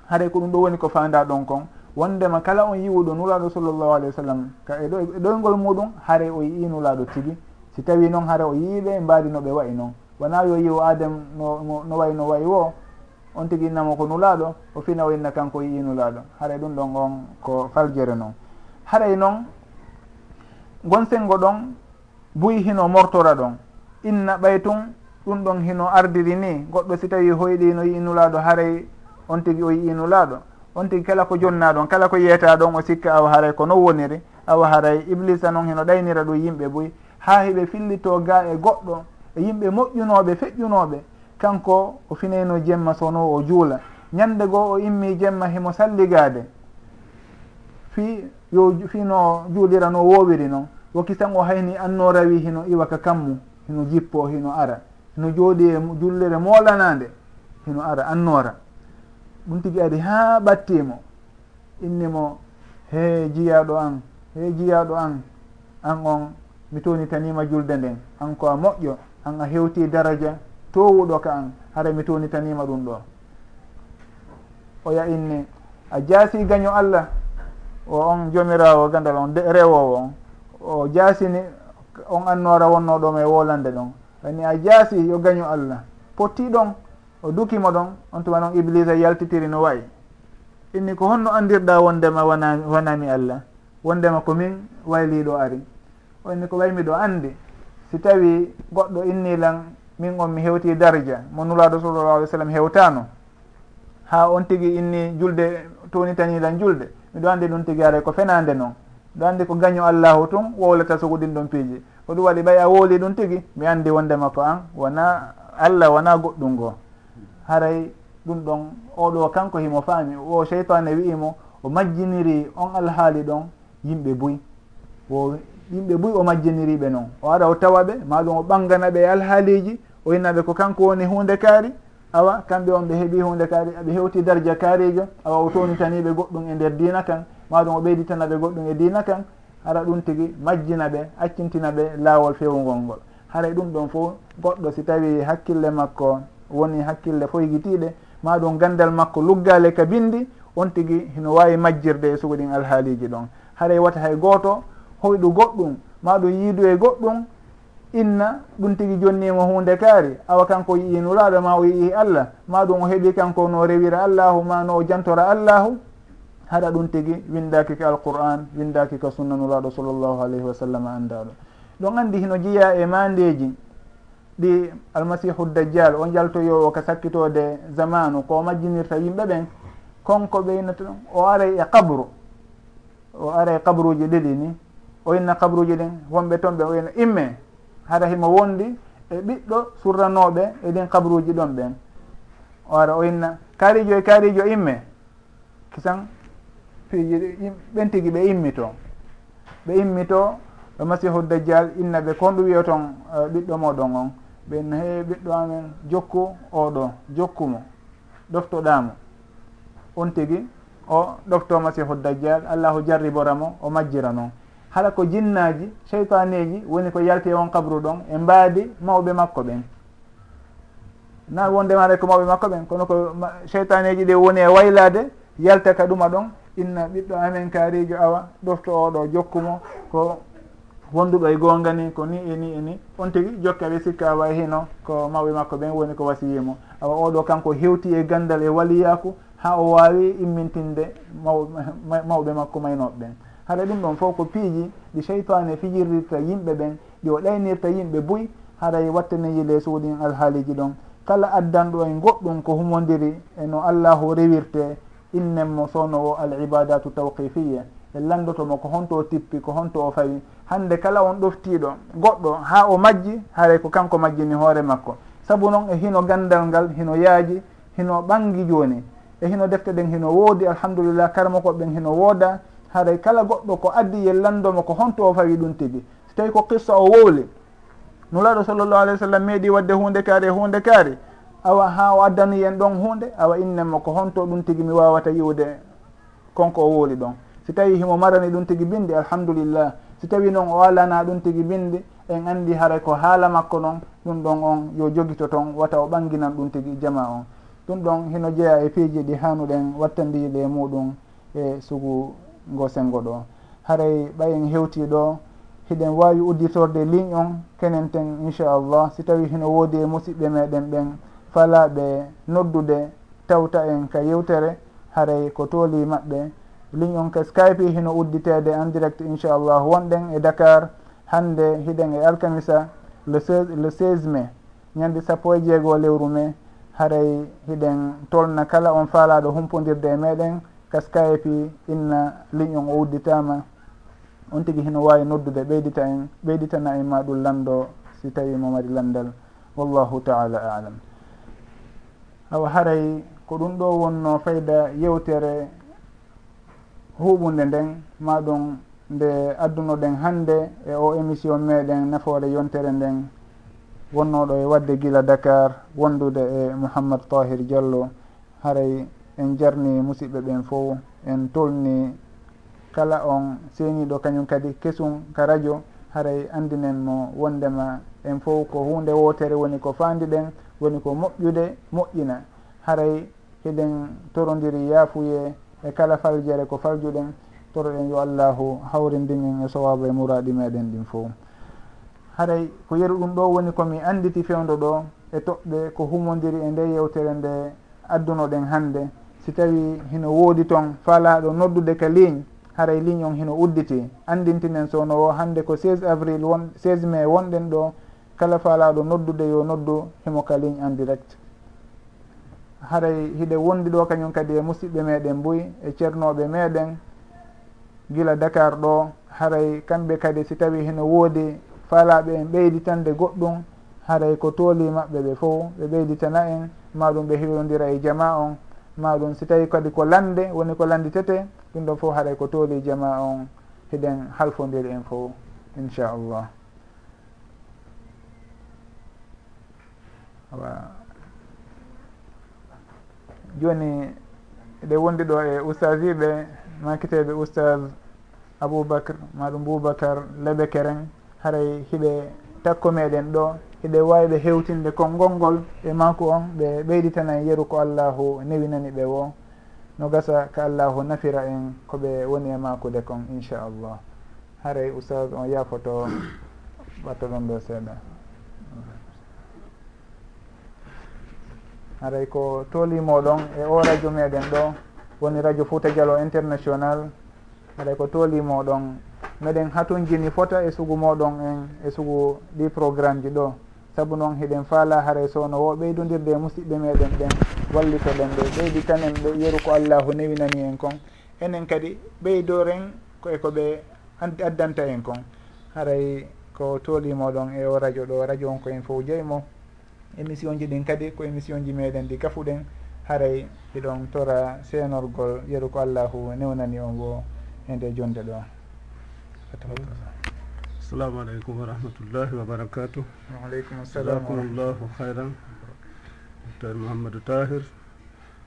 haɗay ko ɗum ɗo woni ko fanda ɗon kon. Wondema kala on yiwuɗo nulaɗo sallllahu alayhi wa sallam. Ka e, e ɗoyngol muɗum haare o yi'i nulaɗo tigi. si tawi noon hara o yiiɓe mbaadi no ɓe wayi noon wona yo yiwo adame no no wayi no wayi wo on tigi innamo ko nulaaɗo o fina o inna kanko yii nulaaɗo. Haray ɗum ɗon on ko faljere noon haray e noon gon sengo ɗon buyi hino mortora ɗon. Inna ɓay tun ɗum ɗon hino ardiri ni. Goɗɗo si tawi hoyɗi no yii nulaaɗo haray on tigi o yii nulaaɗo. On tigi kala ko jonna ɗon kala ko yiyata ɗon o sikka awa haray ko non woniri. Awa haray iblisa noon hino ɗaynira ɗum yimɓe boyi ha heɓe fillito ga e goɗɗo e yimɓe moƴƴunoɓe feƴƴunoɓe kanko o fineyno jemma sono o juula. Ñande goo o immi jemma himo salligade fi yo fino juulira no wowiri noon woki tan o hayni anno rawi hino iwaka kammu hino jippo hino ara. Hino jooɗi e jullere moolanande hino ara annora ɗum tigi ari ha ɓattimo innimo he jiyaɗo an he jiyaɗo an an on mi tonitanima julde nden. An ko a moƴƴo an a hewti daraja towuɗo ka an hara mi tonitanima ɗum ɗo. O yayinni a jaasi gaño allah o on jomirawo gandal on rewowo on. O jaasini on annora wonno ɗom e wolande ɗon. Ani a jaasi yo gaño allah. Potti ɗon o dukimo ɗon on tuma noon iblisa yaltitiri no wayi. Inni ko honno andirɗa wondema wona wonami allah. Wondema komin wayliɗo ari. onni ko way miɗo andi si tawi goɗɗo innilan min on mi hewti darja mo nulaɗo sallallah alih w sallam hewtano ha on tigui inni julde tonitanilan julde. Miɗo andi ɗum tigui aray ko fenande noon ɗo andi ko gaño allahu tun wowlata sogo ɗin ɗon piiji. Ko ɗum waɗi ɓay a wooli ɗum tigui mi andi wondema ko an wona allah wona goɗɗum ngoo haray ɗum ɗon oɗo kanko himo faami. O cheytane wi'imo o majjiniri on alhaali ɗon yimɓe buy. O yimɓe buy o majjiniriɓe noon o ara o tawa ɓe maɗum o ɓangana ɓe alhaaliji o innaɓe ko kanko woni hunde kaari. Awa kamɓe on ɓe heeɓi hunde kaari aɓe hewti dardia kaarijo. Awa o townitaniɓe goɗɗum e nder dina kan. Maɗum o ɓeyditanaɓe goɗɗum e dina kan. Hara ɗum tigi majjina ɓe accintina ɓe laawol fewugol ngol. Haray ɗum ɗon fo goɗɗo si tawi hakkille makko woni hakkille foygitiɗe maɗum gandal makko luggale ka bindi on tigi hino wawi majjirde e sugo ɗin alhaaliji ɗon. Haray e wata hay gooto hoyɗu goɗɗum maɗum yiidu e goɗɗum inna ɗum tigi jonnimo hunde kaari. Awa kanko yii nuraɗo ma o yii allah ma ɗum o heeɓi kanko no rewira allahu ma no o jantora allahu haɗa ɗum tigi windaki ka alqur'an windaki ka sunna nuraɗo sallllahu alayhi wa sallam andaɗo. Ɗon andi hino jeeya e mandeji ɗi almasihu dajjal o jaltoyowo ka sakkitode zamanu ko majjinirta yimɓe ɓen konko ɓeynata o aray e qabru o aray e qabruji ɗiɗi ni o inna kabruji ɗin wonɓe toon ɓe o inna imme hara himo wondi e ɓiɗɗo surranoɓe e ɗin kabruji ɗon ɓen. O ara o inna kaarijo e kaarijo imme kisan piiji ɓen tigui ɓe immito. Ɓe immito ɗo masihu dajjal inna ɓe kon ɗum wiya toon ɓiɗɗo moɗon on. Ɓe inna he ɓiɗɗo amen jokku oɗo jokkumo ɗoftoɗamo. On tigui o ɗofto masihu dajjal allahu jarriboramo o majjira noon haɗa ko jinnaji cheytaneji woni ko yalti e on kabru ɗon e mbaadi mawɓe makko ɓen. Na wondemare ko mawɓe makko ɓen kono ko cheytaneji ɗi woni e waylade yalta ka ɗuma ɗon inna ɓiɗɗo amen kaarijo awa ɗofto oɗo jokkumo ko wonduɗo e gonga ni ko ni e ni e ni. On tigui jokka ɓe sikka awa hino ko mawɓe makko ɓen woni ko wasiyimo awa oɗo kanko hewti e gandal e waliyaku ha o wawi immintinde mawɓe makko maynoɓe ɓen. haɗa ɗum ɗon fof ko piiji ɗi cheytane fijirdirta yimɓe ɓen ɗi o ɗaynirta yimɓe buy haray wattaneji lees alhaaliji ɗon. Kala addanɗo en goɗɗum ko humodiri e no allahu rewirte innenmo sowno o al ibadatu tawqifiye en landotomo ko honto tippi ko honto o fawi. Hande kala on ɗoftiɗo goɗɗo ha o majji haray ko kanko majjini hoore makko. Saabu noon e hino gandal ngal hino yaaji hino ɓangi joni e hino defte ɗen hino woodi alhamdulillah karma koɓe ɓen hino wooda haray kala goɗɗo ko addi yellandomo ko honto o fawi ɗum tigi. So tawi ko qissa o wowli nulaɗo sallllahu alih w sallam meeɗi wadde hunde kaari e hunde kaari awa ha o addani yen ɗon hunde awa innenmo ko honto ɗum tigi mi wawata yiwde konko o wowli ɗon. Si tawi himo marani ɗum tigi bindi alhamdulillah. Si tawi noon o alana ɗum tigi bindi en andi haray ko haala makko noon ɗum ɗon on yo joguito toon wata o ɓanginan ɗum tigi jama on. Ɗum ɗon hino jeeya e piiji ɗi hanuɗen wattandiɗe e muɗum e sugu ngo sengo ɗo. Haray ɓayen hewti ɗo hiɗen wawi udditorde ligne on kenen ten inchallah. Si tawi hino woodi e musidɓe meɗen ɓen falaɓe noddude tawta en ka yewtere haray ko tooli maɓɓe. Ligne on ka skype hino udditede en direct inchallah wonɗen e dakar hande hiɗen e alkamisa le 16, le 16 mai. Ñande sappo e jeegoo lewru mai. Haray hiɗen tolna kala on faalaɗo humpodirde e meɗen. kaskayepi inna ligne on o udditama on tigui hino wawi noddude ɓeydita en ɓeyditana en ma ɗum lando si tawi mo mari lamdal wallahu taala alam. Awa haray ko ɗum ɗo wonno fayda yewtere huɓunde nden maɗum nde addunoɗen hande e o émission meɗen nafoore yontere nden. Wonnoɗo e wadde gila dakar wondude e mouhammad tahir diallo. Haray en jarni musidɓe ɓen fof en tolni kala on seeniɗo kañum kadi kesum ka radio haray andinen mo wondema en fof ko hunde wotere woni ko fandiɗen woni ko moƴƴude moƴƴina. Haray hiɗen torodiri yaafuye e kala faljere ko faljuɗen toroɗen yo allahu hawrindinen e sowaaba e muraɗi meɗen ɗin fof. Haray ko yeru ɗum ɗo woni komi anditi fewdo ɗo e toɓɓe ko humodiri e nde yewtere nde addunoɗen hande si tawi hino woodi toon faalaɗo noddude ka ligne haray ligne on hino udditi. Andintinen sowno o hannde ko 16 avril won 16 mai wonɗen ɗo kala faalaɗo noddude yo noddu himo ka ligne en direct. Haray hiɗe wondi ɗo kañum kadi e musidɓe meɗen mbuy e ceernoɓe meɗen gila dakar ɗo. Haray kamɓe kadi si tawi hino woodi faalaɓe en ɓeyditande goɗɗum haray ko tooli maɓɓe ɓe fo ɓe ɓeyditana en maɗum ɓe hiwodira e jama on. maɗum si tawi kadi ko lande woni ko landitete ɗum ɗon fof haɗay ko tooli jama on hiɗen halfodiri en fo inchallah. Wa joni eɗe wondi ɗo e ustadiɓe makiteɓe ustad aboubacre maɗum boubacar leɓe keren haray hiɓe takko meɗen ɗo. eɓe wawiɓe hewtinde konngol e makko on ɓe ɓeyditana yeru ko allahu newinani ɓe wo no gasa ko allahu nafira en koɓe woni e makude kon inchallah. Haray oustage on yafoto ɓatta ɗon ɗo seeɗa. Haray ko toolimoɗon e o radio meɗen ɗo woni radio fouta dialo international. Haɗay ko toolimoɗon meɗen hatunjini fota e sugu moɗon en e sugu ɗi programme ji ɗo. saabu noon heɗen faala haray sowno wo ɓeydodirde e musidɓe meɗen ɓen wallitoɗen ɓe ɓeydi tanen ɓe yeru ko allahu newinani en kon. Enen kadi ɓeydoren koye ko e ɓe addanta en kon. Haray ko toolimoɗon e o radio ɗo radio on ko en fof jeymo émission ji ɗin kadi ko émission ji meɗen ɗi gafuɗen haray hiɗon tora seenorgol yeru ko allahu newnani on wo e nde jonde ɗo. assalamu aleykum wa rahmatullahi wa barakatuh waaleykum salakumullahu hayran docteur mouhamadou tahir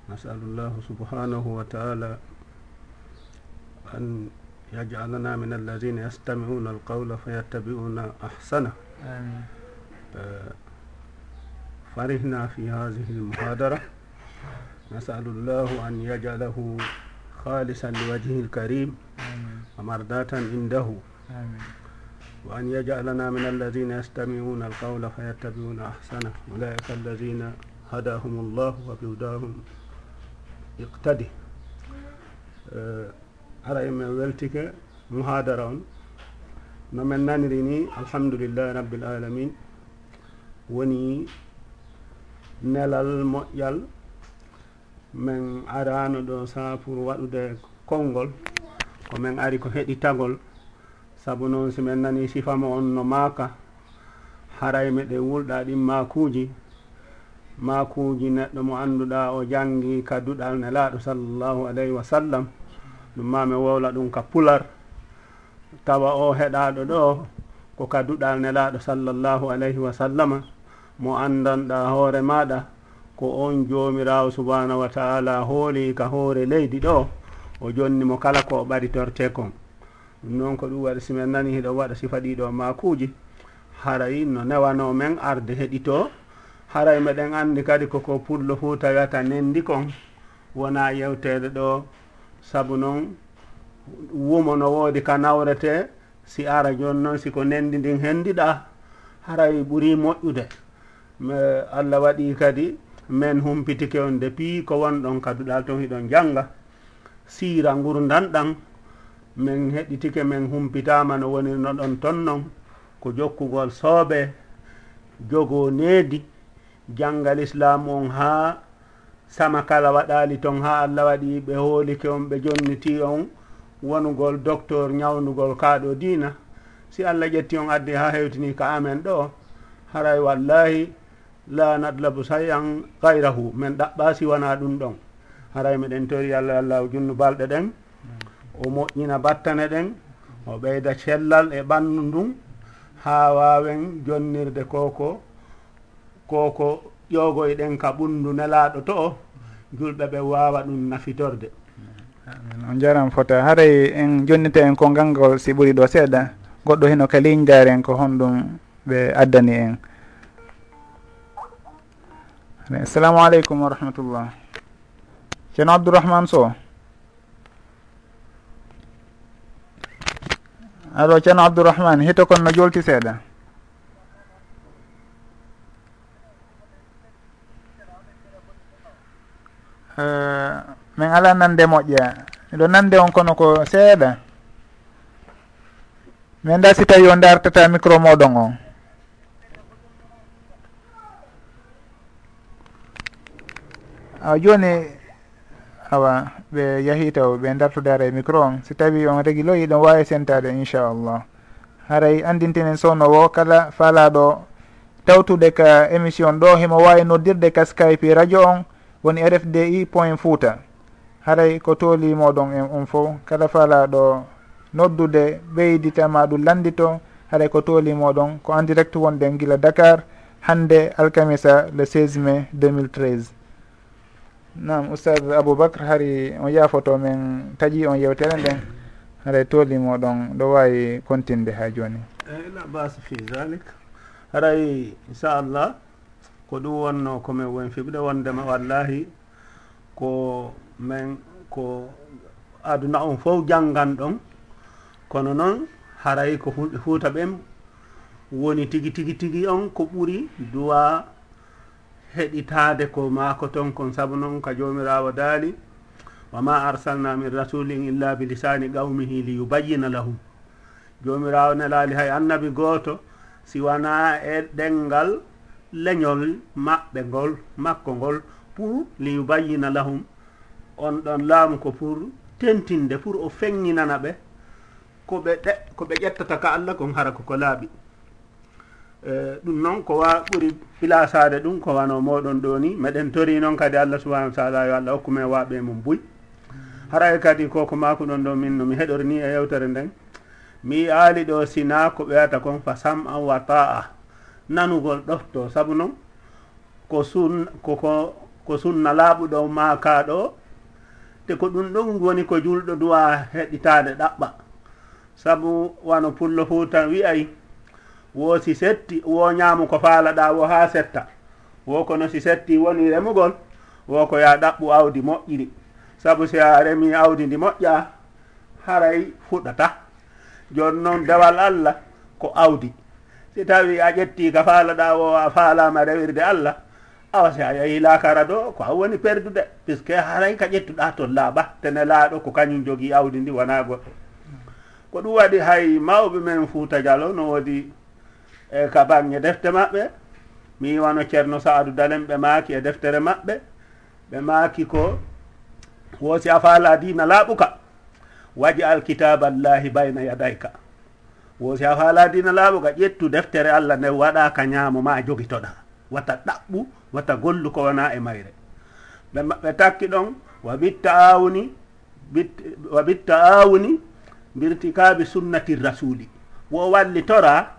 nasalullahu subhanahu wa taala an yajalana min alladina yastamiuna alqawla fayattabiuna ahsana. Farihna fi hadihi almuhadara. Nasalu llahu an yajalahu khalisan liwajhihi alkarim wa mardatan indahu. وأن يجعلنا من الذين يستمعون القول فيتبعون أحسنه. أولئك الذين هداهم الله وبهداهم اقتدي. hara e men weltike muhadara on no min naniri ni alhamdulillahi rabbil alamin woni nelal moƴƴal min arano ɗo sa pour waɗude konngol ko min ari ko heɗitagol sabu noon si min nani sifama on no maaka haray meɗe wulɗa ɗin makuji makuji neɗɗo mo annduɗa o jangi ka duɗal nelaɗo sallllahu alayhi wa sallam. Ɗum ma min wowla ɗum ka pular. Tawa o heɗaɗo ɗo ko ka duɗal nelaɗo sallllahu alayhi wa sallama mo andanɗa hoore maɗa ko on jomirawo subhanahu wa taala hooli ka hoore leydi ɗo o jonni mo kala ko ɓaritorte kon ɗum noon ko ɗum waɗi simin nani hiɗo waɗa sifa ɗiɗo makuji. Haray no newano men arde heɗito. Haray meɗen andi kadi koko pullo fuu tawiyata nendi kon. Wona yewtede ɗo saabu noon wumo no woodi ka nawrete si ara joni noon siko nendi ndin hendiɗa. Haray ɓuuri moƴƴude. Allah waɗi kadi min humpitike on depuis ko wonɗon kaduɗal ton hiɗon janga siira gurdanɗan min heɗitike min humpitama no wonirno ɗon ton noon ko jokkugol soobe jogo needi janngal islamu on ha sama kala waɗali ton ha allah waɗi ɓe hoolike on ɓe jonniti on wonugol docteur ñawnugol kaaɗo diina. Si allah ƴetti on addi ha hewtini ka amen ɗo haray wallahi la nadlabu sayan gayrahu min ɗaɓɓa siwana ɗum ɗon. Haray miɗen tori allah allah junnu balɗe ɗen. o moƴƴina battane ɗen o ɓeyda cellal e ɓandu ndun ha wawen jonnirde koko koko ƴogoy ɗen ka ɓundu nelaɗo to o julɓe ɓe wawa ɗum nafitorde. On jaram fota. Haray en jonnita en ko ngol si ɓuuri ɗo seeɗa goɗɗo heno ka lignedare en ko honɗum ɓe addani en. Assalamu aleykum wa rahmatullah ceerno abdourahmane sow. aɗo ceerno abdourahmane hito kon no jolti seeɗa. Eh, min ala nande moƴƴa miɗo nande on kono ko seeɗa. Min da si tawi o dartata micro moɗon on. A joni awa ɓe yahi taw ɓe dartodare e micro on si tawi on regui ɗon wawi sentade inchallah. Haray andintinen sownowo kala faalaɗo tawtude ka émission ɗo himo wawi noddirde ka skype radio on woni rfdi point fouta. Haray ko tolimoɗon en on fo kala faalaɗo noddude ɓeyditama ɗum landito. Haɗay ko tolimoɗon ko en direct wonɗen guila dakar hande alkamisa le 16 mai 2013 nam oustad aboubacre hari on yaafoto men taƴi on yewtere nden. Haɗa tolimo ɗon ɗo wawi continde ha joni. Eyyi la base fi dalik haray inchallah ko ɗum wonno komin won fiɓde wondema wallahi ko min ko aduna on fof janggan ɗon kono noon haray ko huuta ɓen woni tigi tigi tigi on ko ɓuuri duwa heɗitaade ko maako ton kon sabu noon ka joomiraawo daali wa ma arsalna min rasulin illa bi lisani qawmihi li yubayyina lahum. Joomiraawo nelaali hay annabi gooto siwana e ɗenngal leñol maɓɓe ngol makko ngol pour li yubayyina lahum. On ɗon laamu ko pour tentinde pour o feŋŋinana ɓe ko ɓe ɗe ko ɓe ƴettata ka allah kon hara koko laaɓi. Eh, ɗum noon ko wa ɓuri pilasade ɗum ko wano moɗon ɗo ni. Meɗen tori noon kadi allah subahanahu wa taala yo allah hokkume waɓe mum buy. Haray kadi koko mako ɗon ɗo min nomi heɗori ni e yewtere nden. Mi aali ɗo sina ko ɓeyata kon fa sam an wa ta'a. Nanugol ɗofto saabu noon ko sun koko ko sunna laaɓuɗo makaɗo te ko ɗum ɗon woni ko julɗo duwa heɗitade ɗaɓɓa. Saabu wano pullo fuu tan wi'ay wo si setti wo ñaamu ko faalaɗa wo ha setta. Wo kono si setti woni remugol wo ko ya ɗaɓɓu awdi moƴƴiri. Sabu si a remi awdi ndi moƴƴa haray fuɗata. Joni noon dewal allah ko awdi. Si tawi a ƴetti ka faalaɗa o a faalama rewirde allah awa si a yehi lakara ɗo ko an woni perdude. Puisque haray ka ƴettuɗa toon laaɓa tene laaɗo ko kañum jogui awdi ndi wona goɗɗo. Ko ɗum waɗi hay mawɓe men fuuta dialo no woodi e ka bange e defte maɓɓe mi wano ceerno saadou dalen ɓe maaki e deftere maɓɓe ɓe maaki ko woosi a faala dina laaɓuka. Waji alkitaba allahi bayna yadayka. Woosi a faala dina laaɓuka ƴettu deftere allah nde waɗa ka ñaamo ma jogitoɗa. Wata ɗaɓɓu wata gollu ko wona e mayre. Ɓe ɓe takki ɗon wa bitta awni wa bitta awni birtikaɓe sunnati rasuli wo wallitora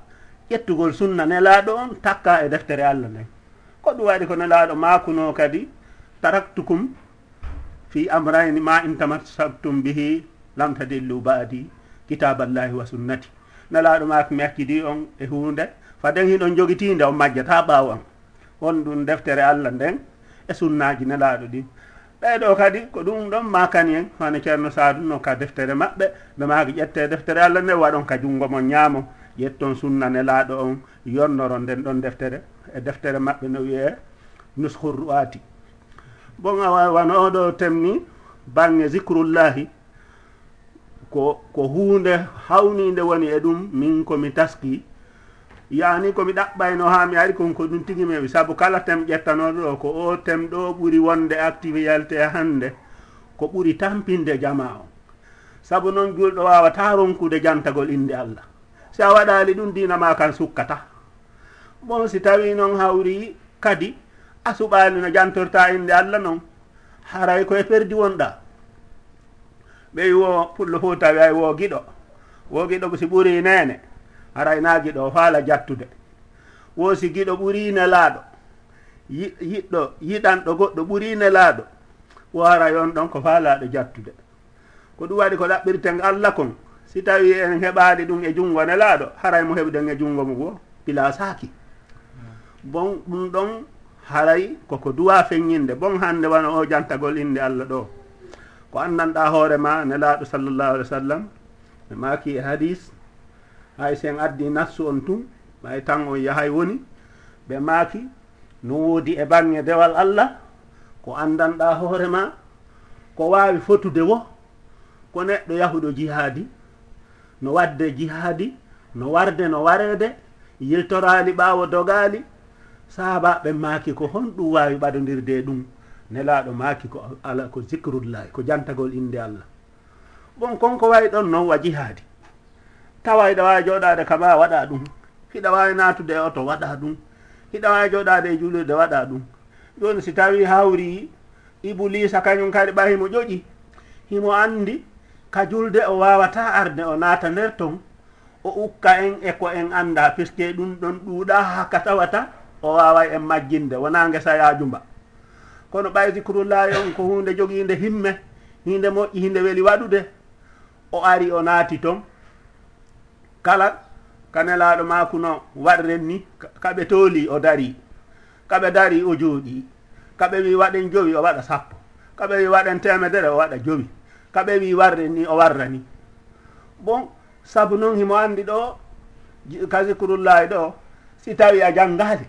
ƴettugol sunna nelaaɗo on takka e deftere allah nden. Ko ɗum waɗi ko nelaaɗo maakuno kadi taraktukum fi amrayni ma in tamassaktum bihi lam tadillu baadi kitaballahi wa sunnati. Nelaaɗo maako mi akkidi on e hunde faden hiɗon jogitiinde on majjata ɓaawo an won ɗum deftere allah nden e sunnaji nelaaɗo ɗin. Ɓeyɗo kadi ko ɗum ɗon makani en hono ceerno sadou no ka deftere maɓɓe ɓe maako ƴette deftere allah nde waɗon ka junngo mon ñaamo. ƴetton sunna nelaɗo on yonnoro nden ɗon deftere e deftere maɓɓe no wiye nushur ruwati bon a wan oɗo temni bange zicrullahi ko ko hunde hawnide woni e ɗum min komi taski. Yani komi ɗaɓɓayno ha mi ari kon ko ɗum tigi mewi saabu kala tem ƴettanoɗo ɗo ko o tem ɗo ɓuri wonde activité e hande ko ɓuri tampinde jama o. Saabu noon julɗo wawata ronkude jantagol inde allah. si a waɗali ɗum dina ma kan sukkata. Bon si tawi noon hawri kadi a suɓali no jantorta inde allah noon haray koye perdi wonɗa. Ɓey wo pullo fo tawi ay wo giɗo wo giɗo si ɓuri nene haray na giɗo faala jattude. Wo si giɗo ɓuri nelaɗo yiɗɗo yiɗanɗo goɗɗo ɓuri nelaɗo wo haray on ɗon ko faalaɗo jattude. Ko ɗum waɗi ko ɗaɓɓirten allah kon si tawi en heɓaade ɗum e junngo nelaaɗo haray mo heɓden e junngo mu goo pilasaaki bon ɗum ɗon haray koko duwa feññinde. Bon hannde wona o jantagol innde allah ɗo. Ko anndanɗa hoore ma nelaaɗo sallllahu alih w sallam mi maaki e hadis hay sen addi nassu on tun ɓay tan on yahay woni ɓe maaki no woodi e baŋnge dewal allah ko anndanɗa hoore ma ko waawi fotude wo ko neɗɗo yahuɗo jihaadi no wadde jihaadi no warde no wareede yiltoraali ɓaawo dogaali. Saabaɓe maaki ko hon ɗum waawi ɓadodirde ɗum nelaaɗo maaki ko ala ko zicrullahi ko jantagol innde allah. Bon konko wayi ɗon noon wa jihaadi. Tawa hiɗa waawi jooɗaade kama waɗa ɗum. Hiɗa waawi naatude e oto waɗa ɗum. Hiɗa waawi jooɗaade e juulirde waɗa ɗum. Jooni si tawii hawri ibulisa kañum kadi ɓa himo joƴi himo anndi ka julde o wawata arde o naata nder ton o ukka en e ko en anda puisque ɗum ɗon ɗuuɗa hakka tawata o waway en majjinde wona gesa yajumba kono ɓay zicrullahi on ko hunde joguinde himme hinde moƴƴi hinde weeli waɗude o ari o naati ton. Kala kanelaɗo makuno waɗren ni kaɓe tooli o dari kaɓe dari o jooɗi kaɓe wi waɗen jowi o waɗa sappo kaɓe wi waɗen temedere o waɗa jowi. ka ɓe wi warde ni o warra ni. Bon sabu noon himo andi ɗo ka zicrullahi ɗo si tawi a janngaali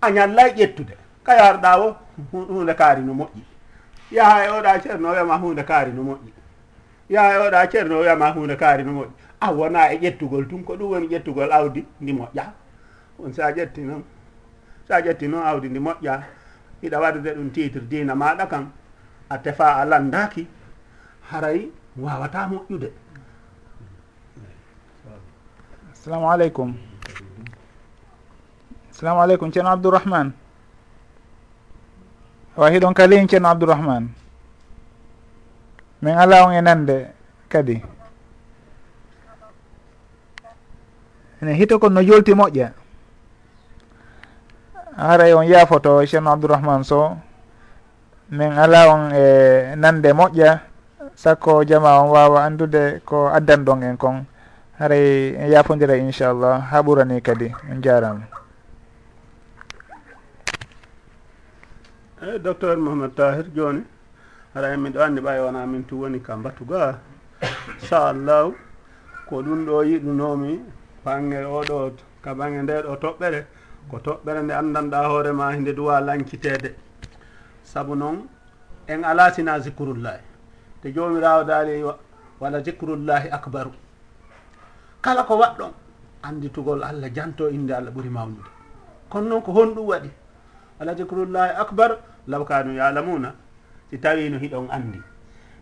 a ñallay ƴettude. Ka yarɗa o hunde kaari no moƴƴi. Yaha e oɗa ceerno wiyama hunde kaari no moƴƴi. Yaha e oɗa ceerno wiyama hunde kaari no moƴƴi. A wona e ƴettugol tun ko ɗum woni ƴettugol awdi ndi moƴƴa on sa ƴetti noon sa ƴetti noon awdi ndi moƴƴa hiɗa waɗude ɗum titre dina maɗa kam a tefa a landaki haray wawata moƴƴude. Assalamu aleykum. Assalamu aleykum ceerno abdourahmane awa hiɗon kalin ceerno abdourahmane min ala on e nande kadi. Ene hito kon no jolti moƴƴa. Haray on yaafoto ceerno abdourahmane so min ala on e nande moƴƴa. sakko jama on wawa andude ko addan ɗon en kon. Haray en yafodira inchallah ha ɓurani kadi on jarama. Eyyi docteur mouhamed tahir joni haray miɗo andi ɓay wona min tu woni ka mbatuga inchallahu ko ɗum ɗo yiɗunomi bange oɗo ka bange nde ɗo toɓɓere ko toɓɓere nde andanɗa hoorema hinde duwa lankitede saabu noon en ala sina zicrullahi te jomirawo daali e wala zicrullahi acbaru kala ko waɗɗon anditugol allah janto inde allah ɓuuri mawnude kono noon ko honɗum waɗi. Wala zicrullahi acbar law kanu yalamuna si tawi no hiɗon andi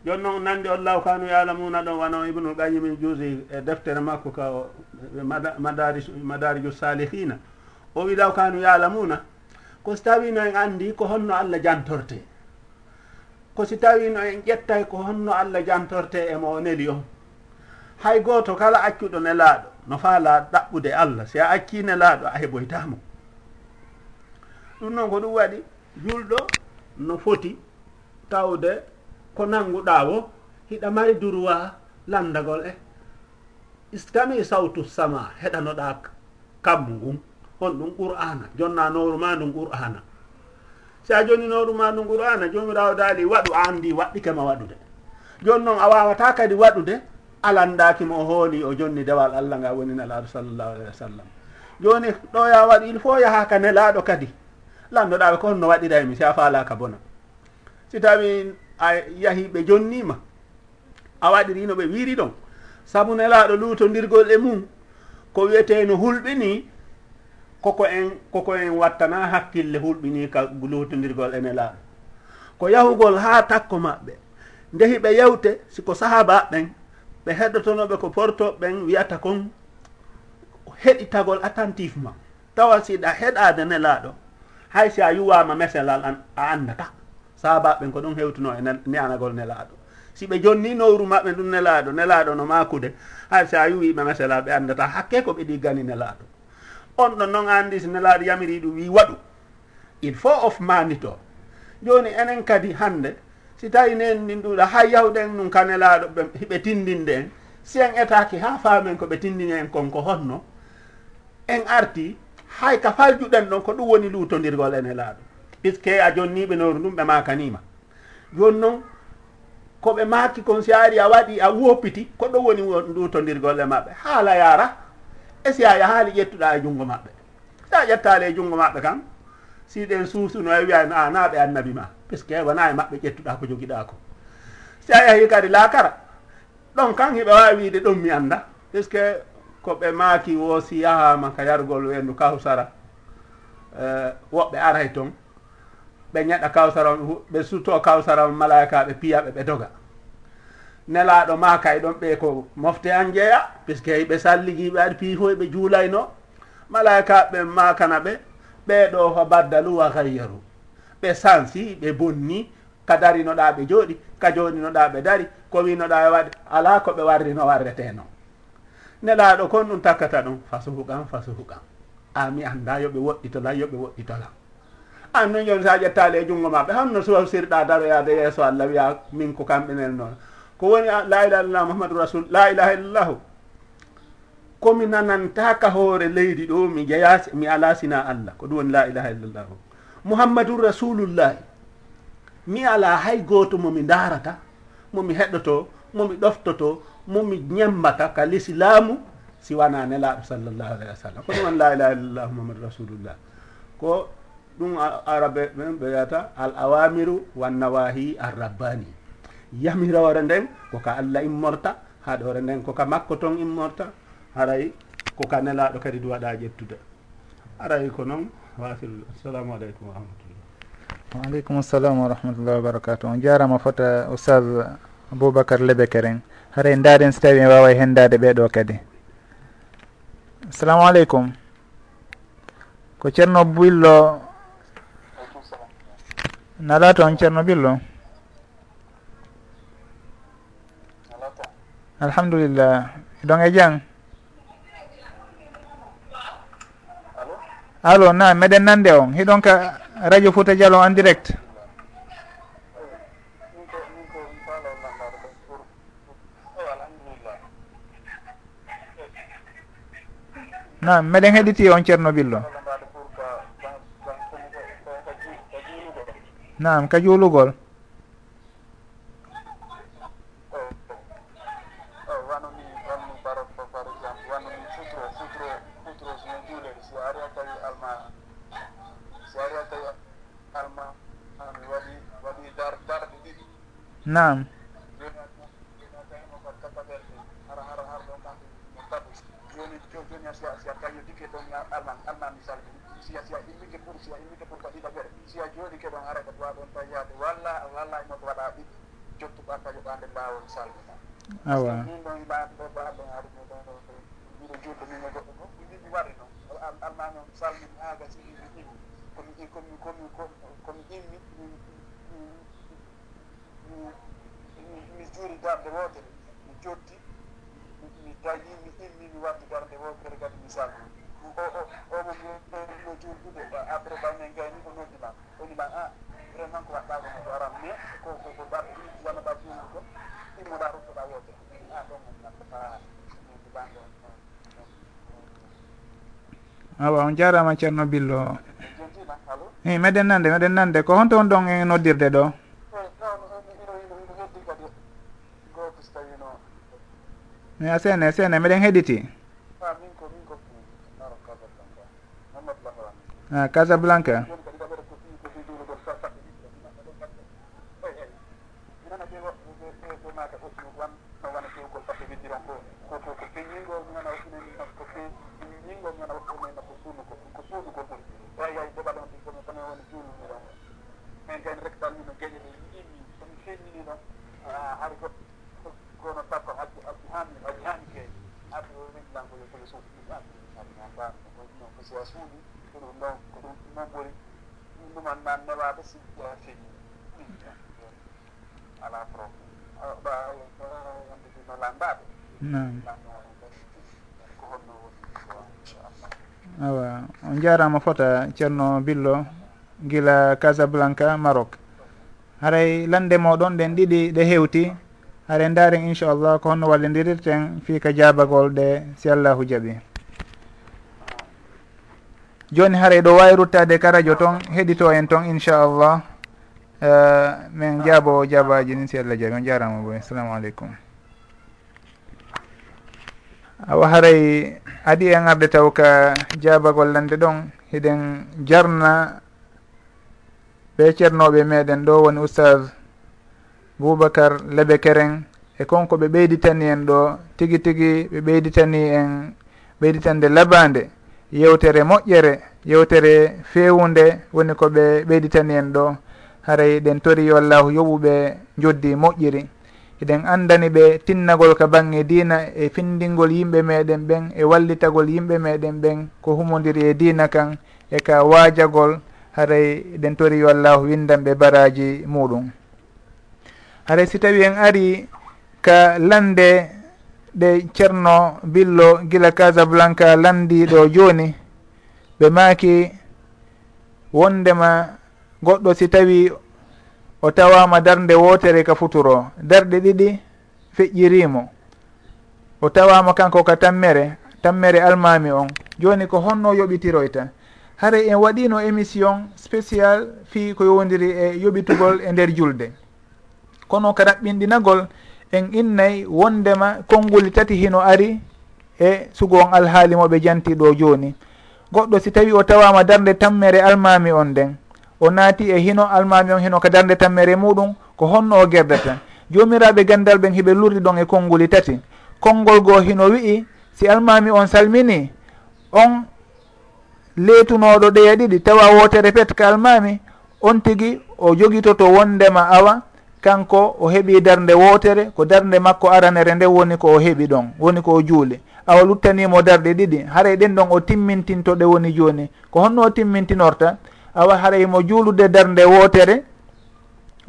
joni noon nandi on law kanu yalamuna ɗon wano ibnul qayimi juusi e deftere makko ka madari madariju salihina o e wi law kanu yalamuna ko si tawino en andi ko honno allah jantorte ko si tawino en ƴettay ko honno allah jantorte e mo neli on. Hay gooto kala accuɗo nelaaɗo no faala ɗaɓɓude allah si a acci nelaaɗo a heɓoytamo ɗum noon ko ɗum waɗi julɗo no foti tawde ko nannguɗaa wo hiɗa mari durwa landagol e. Istami sawtu sama heɗanoɗa kammu ngun hon ɗum qur'ana jonnanowru ma ndum qur'ana so a joninoɗuma no qur'ana jomirawo daali waɗu a andi waɗɗikema waɗude. Joni noon a wawata kadi waɗude alandakimo o hooli o jonni dewal allah nga woni nelaɗo sallllahu alayhi wa sallam. Joni ɗo ya waɗi il faut yaha ka nelaɗo kadi. Landoɗaɓe ko honno waɗiraymi si a falaka bona. Si tawi a yahi ɓe jonnima a waɗirino ɓe wiiri ɗon. Saabu nelaɗo lutodirgol e mum ko wiyete no hulɓini koko en koko en wattana hakkille hulɓini ka luutodirgol ene laamu ko yahugol haa takko maɓɓe. Ndehi ɓe yewte siko sahaba ɓen ɓe heɗotonoɓe ko porto ɓen wiyata kon heɗitagol attentivement. Tawa siɗa heɗade nelaɗo hay si a yuwama meselal an a andata. Sahaba ɓen ko ɗum hewtuno e neanagol nelaɗo si ɓe jonni nowru maɓɓe ɗum nelaɗo nelaɗo no makude. Hay si a yuwiɓe meselal ɓe andata. Hakke ko ɓeɗi gani nelaɗo on ɗo noon anndi so nelaaɗo yamiri ɗum wi waɗu. Il faut of manito jooni enen kadi hannde si tawi nen ndin ɗuɗa hay yawɗen ɗum ka nelaaɗo ɓe hiɓe tindinde en si en etaki haa faamen ko ɓe tindini en kon ko honno en arti hay ka faljuɗen ɗon ko ɗum woni luutodirgol ene laaɗo. Puisque a jonniɓe noru ɗum ɓe makanima joni noon koɓe maaki kon si ari a waɗi a woppiti ko ɗum woni luutodirgol e maɓɓe. Haala yara e si a yahaali ƴettuɗa e junngo maɓɓe? Sa ƴettaali e junngo maɓe kan siɗen suusuno e wiya a naaɓe annabi ma. Puisque wona e maɓɓe ƴettuɗa ko jogiɗa ko si a yahi kadi laakara ɗon kan hiɓe wawi wiide ɗon mi annda. Puisque ko ɓe maaki wo si yahama ka yargol wendu kawsara e, woɓɓe aray toon ɓe ñeɗa kawsara ɓe sutto kawsara malaika ɓe piya ɓe doga. nelaɗo ma kay ɗon ɓe ko mofte an jeeya puisque hey ɓe salligiɓe pii fo ɓe juulayno. Malaikaɓe makana ɓe ɓeɗo ho baddalu wa gayyaru. Ɓe sansi ɓe bonni ka darinoɗa ɓe jooɗi ka joɗinoɗa ɓe dari ko winoɗa e waɗi ala ko ɓe warrino warreteno nelaɗo kon ɗum takkata ɗum fasuhu kan fasuhu kan a mi annda yoɓe woɗɗitola yoɓe woɗɗitola. An noon joni sa ƴettali e junngo maɓe hanno suwa sirɗa daroyade yeeso allah wiya min ko kamɓenel noon. ko woni ah, la ilaha illallah muhammadou rasul la ilaha illallahu komi nanantaka hoore leydi ɗo mi jeya mi ala sina allah. Ko ɗum woni la ilaha illallahu muhammadou rasulullahi mi ala hay goto momi darata momi heɗoto momi ɗoftoto momi ñembata ka l'islamu si wana nelaɗo sallllahu alayhi wa sallam. Ko ɗum woni la ilaha illallah muhammadou rasulullah ko ɗum arabe ɓen ɓe wiyata al awamiru wannawahi arrabbani yamira hoore nden koka allah immorta haɗa hoore nden koka makko ton immorta haray koka nelaɗo kadi du waɗa ƴettude. Aray ko noon wasilu assalamu aleykum wa rahmatullah. Waaleykum salam wa rahmatullah wa barakatu on jarama fota oustage aboubacar lebekere. En haray daaren so tawi en wawa hendade ɓeɗo kadi. Assalamu aleykum. Ko ceerno billo. Nala toon ceerno billo? alhamdulillah. Ɗon e jang? Allo na meɗen nande on. Hiɗon ka radio fouta dialo en direct. Na meɗen heɗiti on ceerno billo. Nam ka juulugol. nam awa. komi mi juuri darde wootere mi jotti mi dañi mi immi mi wadde darde wootere kadi mi salmi o omo juurdude e, après ɓaynen gayni o noddima onima a ah, vraiment ko waɗɗa kono ko aran mais ko ko baɗ wanaɗa juurdu ko immoɗa ruttoɗa wootere a ah, ɗon nafa dubanɗo awa on jarama ceerno billo. Eyi eh, meɗen nande meɗen nande ko honto on ɗon e noddirde ɗo? a sene sene miɗen heɗiti a casablanca ɗum ɗum ɗuman ma newaɓe sikki ha feeñi ala problème wondudino awa on jarama fota ceerno billo guila casablanca maroc. Haray lande moɗon ɗen ɗiɗi ɗe hewti. Hare daren inchallah ko honno wallidirirten fii ka jaabagol ɗe si allahu jaaɓi. joni haare ɗo wawi ruttade ka radio toon heɗito en toon inchallah. Uh, min jaabo jabaji ni si allah jaabi on jarama boy assalamu aleykum. Awa haray adi en arde taw ka jaabagol lande ɗon hiɗen jarna ɓe ceernoɓe meɗen ɗo woni oustage boubacar lebe keren e konko ɓe ɓeyditani en ɗo tigui tigui ɓe ɓeyditani en ɓeyditande labade yewtere moƴƴere yewtere fewunde woni ko ɓe ɓeyditani en ɗo. Haray ɗen tori yo allahu yoɓuɓe joddi moƴƴiri. Eɗen andani ɓe tinnagol ka bangge dina e findingol yimɓe meɗen ɓen e wallitagol yimɓe meɗen ɓen ko humodiri e dina kan e ka waajagol. Haray eɗen tori yo allahu windanɓe baraji muɗum. Haray si tawi en ari ka lande ɗe ceerno billo gila casablanca landiɗo joni. Ɓe maaki wondema goɗɗo si tawi o tawama darde wotere ka futuro. Darɗe ɗiɗi feƴƴirimo o tawama kanko ka tammere tammere almami on. Joni ko honno yoɓitiroyta. Haara en waɗino émission spécial fi ko yowdiri e yoɓitugol e nder julde. Kono ka raɓɓinɗinagol en innayi wondema konnguli tati hino ari e sugo on alhaali moɓe janti ɗo jooni. Goɗɗo si tawi o tawama darde tammere almami on nden o naati e hino almami on hino ka darde tammere muɗum ko honno o gerdata. Jomiraɓe gandal ɓen hiɓe lurdi ɗon e konnguli tati. Konngol goo hino wi'i si almami on salmini on leetunoɗo ɗeya ɗiɗi tawa wotere pet ka almami on tigui o jogitoto wondema awa kanko o heeɓi darde wootere ko darde makko aranere nde woni ko o heeɓi ɗon woni ko o juule. Awa luttanimo darɗe ɗiɗi haray ɗen ɗon o timmintintoɗe woni joni. Ko honno o timmintinorta awa haray mo juulude darde wootere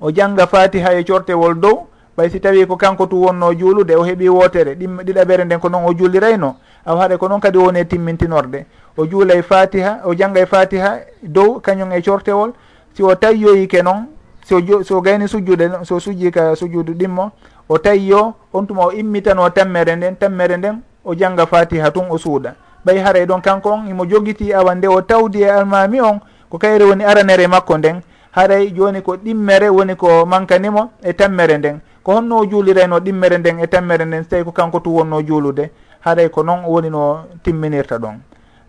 o jangga fatiha e cortewol dow ɓay si tawi ko kanko tu wonno juulude o heeɓi wootere ɗim ɗiɗaɓere nden ko noon o juulirayno? Awa haɗa ko noon kadi woni e timmintinorde. O juulay fatiha o jangga e fatiha dow kañum e cortewol si o tayyoyike noon so so gayni sujjude so sujji ka sujudu ɗimmo o tawi yo on tuma o immitano tammere nden tammere nden o jangga fatiha tun o suuɗa ɓay haray ɗon kanko on imo jogiti awa nde o tawdi e almami on ko kayre woni aranere makko nden. Haray joni ko ɗimmere woni ko mankanimo e tammere nden. Ko honno o juulirayno ɗimmere nden e tammere nden so tawi ko kanko tu wonno juulude. Haray ko noon woni no timminirta ɗon.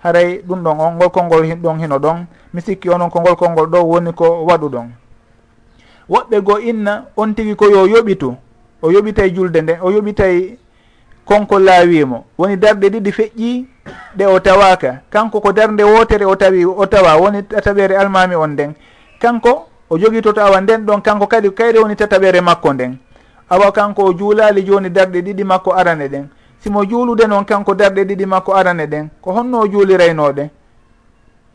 Haray ɗum ɗon on ngol kolngol ɗon hino ɗon. Mi sikki onon ko ngol kolngol ɗo woni ko waɗu ɗon. woɓɓe goo inna on tigi ko yo yoɓitu o yoɓitay julde nden o yoɓitay konko laawimo. Woni darɗe ɗiɗi feƴƴi ɗe o tawaka kanko ko darde wotere o tawi o tawa woni tataɓere almami on nden. Kanko o jogitoto awa nden ɗon kanko kadi kayre woni tataɓere makko nden. Awa kanko o juulali joni darɗe ɗiɗi makko arane ɗen simo juulude noon kanko darɗe ɗiɗi makko arane ɗen ko honno o juuliraynoɗe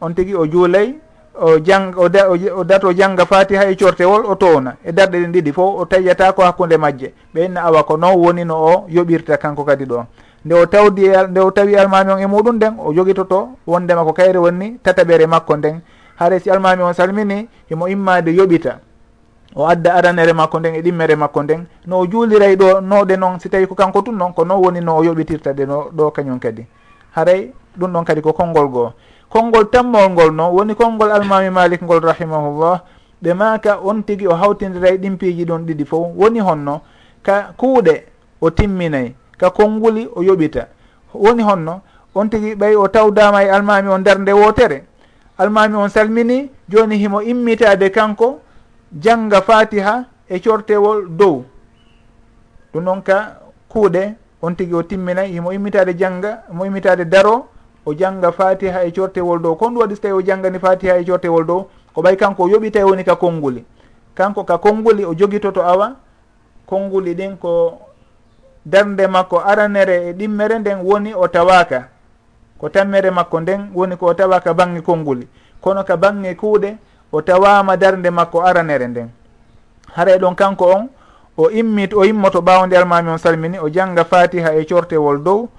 on tigui o juulay o jang o, da, o, dato jangga fatiha e cortewol o towna e darɗe ɗen ɗiɗi fof o tayyata ko hakkude majje. Ɓeynna awa ko noon woni no o yoɓirta kanko kadi ɗon nde o tawdi nde o tawi almami on e muɗum nden o jogitoto wondema ko kayre wonni tataɓere makko nden. Haare si almami on salmini himo immade yoɓita. O adda aranere makko nden e ɗimmere makko nden. No o juuliray ɗo noɗe noon si tawi ko kanko tun noon ko noon woni no o yoɓitirta ɗe no ɗo kañum kadi. Haray ɗum ɗon kadi ko konngol goo. konngol tammol ngol noon woni konngol almami malik ngol rahimahullah ɓe maka on tigi o hawtidira e ɗimpiiji ɗon ɗiɗi fof woni honno ka kuuɗe o timminayi ka konnguli o yoɓita. Woni honno on tigi ɓay o tawdama e almami on nder nde wotere almami on salmini joni himo immitade kanko jangga fatiha e cortewol dow. Ɗum noon ka kuuɗe on tigi o timminayi himo immitade jangga mo immitade daro o janga fatiha e cortewol dow kon ɗum waɗi so tawi o janggani fatiha e cortewol dow ko ɓay kanko o yoɓitay woni ka konnguli. Kanko ka konnguli o jogitoto awa konnguli ɗin ko darde makko aranere e ɗimmere nden woni o tawaka ko tammere makko nden woni ko o tawaka bange konnguli. Kono ka bange kuuɗe o tawama darde makko aranere nden. Haray ɗon kanko on o immit o immoto ɓawde almami on salmini o jangga fatiha e cortewol dow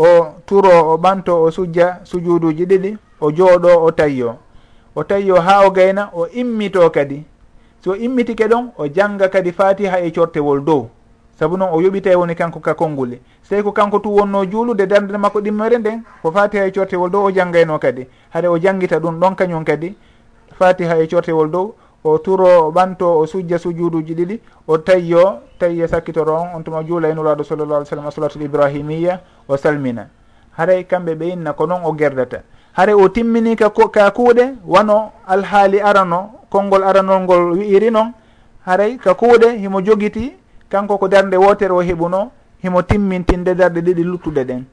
o turo o ɓanto o sujja sujuduji ɗiɗi o jooɗo o tayyo. O tayyo ha o gayna o immito kadi. So immitike ɗon o janga kadi fatiha e cortewol dow. Saabu noon o yoɓitay woni kanko ka konnguli sey ko kanko tu wonno juulude darde makko ɗimmere nden ko fatiha e cortewol dow o janggayno kadi. Haade o janggita ɗum ɗon kañum kadi fatiha e cortewol dow o turo o ɓanto o sujja sujuduji ɗiɗi o tayyo tayye sakkitoro on on tuma juula e nuraɗo sallallah alih sallam solatul ibrahimiya o salmina. Haray kamɓe ɓe inna ko noon o gerdata. Haray o timmini ka ka kuuɗe wano alhaali arano konngol aranol ngol wi'iri noon haray ka kuuɗe himo jogiti kanko ko darde wotere o heɓuno himo timmintinde darde ɗiɗi luttuɗe ɗen.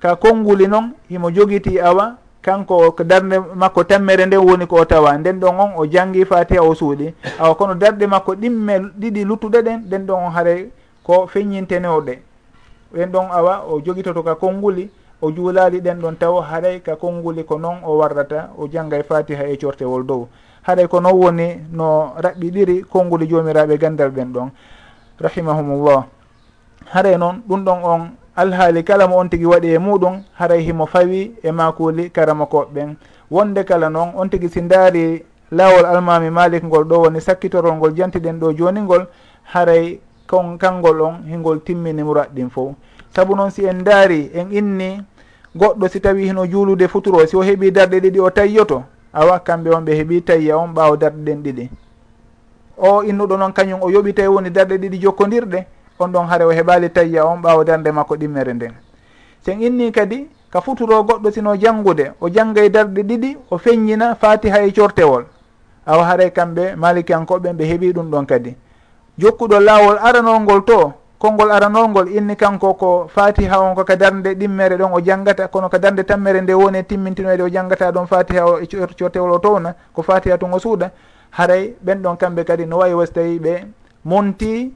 Ka konnguli noon himo jogiti awa kanko ko darde makko tammere nden woni ko o tawa. Nden ɗon on o jangi fatiha o suuɗi. Awa kono darde makko ɗimme ɗiɗi luttuɗe ɗen nden ɗon on haare ko feññintenewɗe ɓen ɗon awa o jogitoto ka konnguli o juulali ɗen ɗon taw haray ka konnguli ko noon o warrata o jangga fatiha e cortewol dow. Haɗay ko noon woni no raɓɓiɗiri konnguli jomiraɓe gandal ɓen ɗon. Rahimahumullah. Haray noon ɗum ɗon on alhaali kala mo on tigi waɗi e muɗum haray himo fawi e makuli karama koɓɓen wonde kala noon on tigi si ndaari laawol almami malik ngol ɗo woni sakkitorol ngol jantiɗen ɗo joni ngol haray kon kangol on hingol timmini murat ɗin fof. Saabu noon si en daari en inni goɗɗo si tawi hino juulude futuro si o heeɓi darɗe ɗiɗi o tayyoto awa kamɓe on ɓe heeɓi tayya on ɓaawa darɗe ɗen ɗiɗi. O innuɗo noon kañum o yoɓi tawi woni darɗe ɗiɗi jokkodirɗe on ɗon haare o heɓali tayya on ɓawo darde makko ɗimmere nden. Sen inni kadi ka futuro goɗɗo sino janngude o janggay darɗe ɗiɗi o feññina fatiha e cortewol. Awa haray kamɓe malikiyankoɓe ɓe heeɓi ɗum ɗon kadi. Jokkuɗo laawol aranolngol to konngol aranolngol inni kanko ko fatiha on koka darde ɗimmere ɗon o janggata kono ka darde tammere nde woni e timmintinoyde o janggata ɗon fatiha o e, e cortewol o towna ko fatiha tun o suuɗa haray ɓen ɗon kamɓe kadi no wawi wasi tawi ɓe monti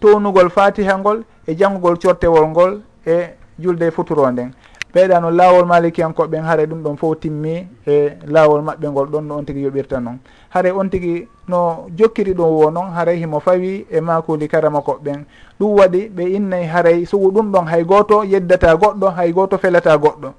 townugol fatiha ngol e janggugol cortewol ngol e julde e futuro nden. Ɓeyɗa noon laawol malikiyankoɓen haare ɗum ɗon fof timmi e laawol maɓɓe ngol ɗon no on tigui yoɓirta noon haare on tigui no jokkiri ɗum wo noon haray himo fawi e makuli karama koɓɓen ɗum waɗi ɓe innayi haaray sugu ɗum ɗon hay goto yeddata goɗɗo hay goto felata goɗɗo.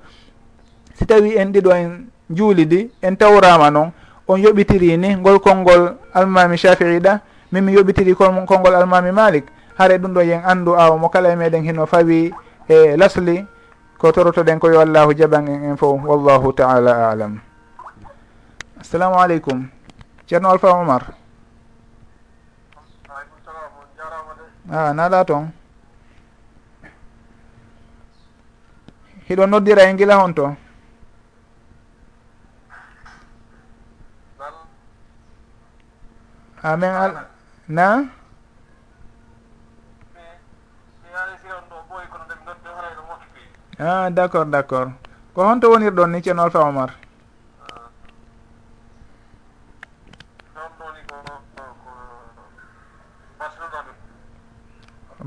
Si tawi en ɗiɗo en juulidi en tawrama noon on yoɓitiri ni ngol konngol almami shafii ɗa min mi yoɓitiri konngol almami malik haare ɗum ɗo yen anndu aw mo kala e meɗen hino fawi e lasli ko torotoɗen ko yo allahu jaɓan en en fof wallahu taala alam. Assalamu aleykum. Ceerno alpha omar. Ah, A naɗa toon hiɗo noddira e gila hon to amin al na? Ah d' accord d' accord ko honto wonirɗon ni ceerno alpha omar?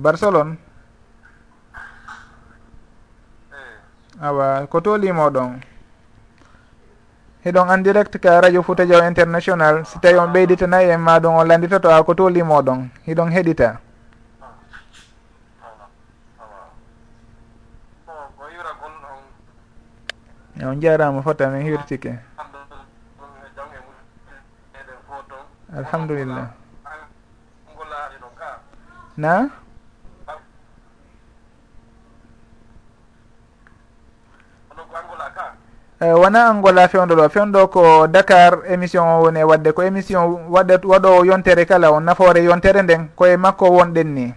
Barcelone. Eh. Awa ko tolimoɗon heɗon en direct ka radio foutadio international. Si tawi on ɓeyditanayi en maɗum on landitoto a ko tolimoɗon hiɗon heɗita. On jarama fota min hirtike. Alhamdulillah. Na? Eh, wona angola fewdo ɗo? Fewdo ko dakar émission o woni e wadde. Ko émission waɗe waɗowo yontere kala o nafoore yontere nden. Koye makko wonɗen ni.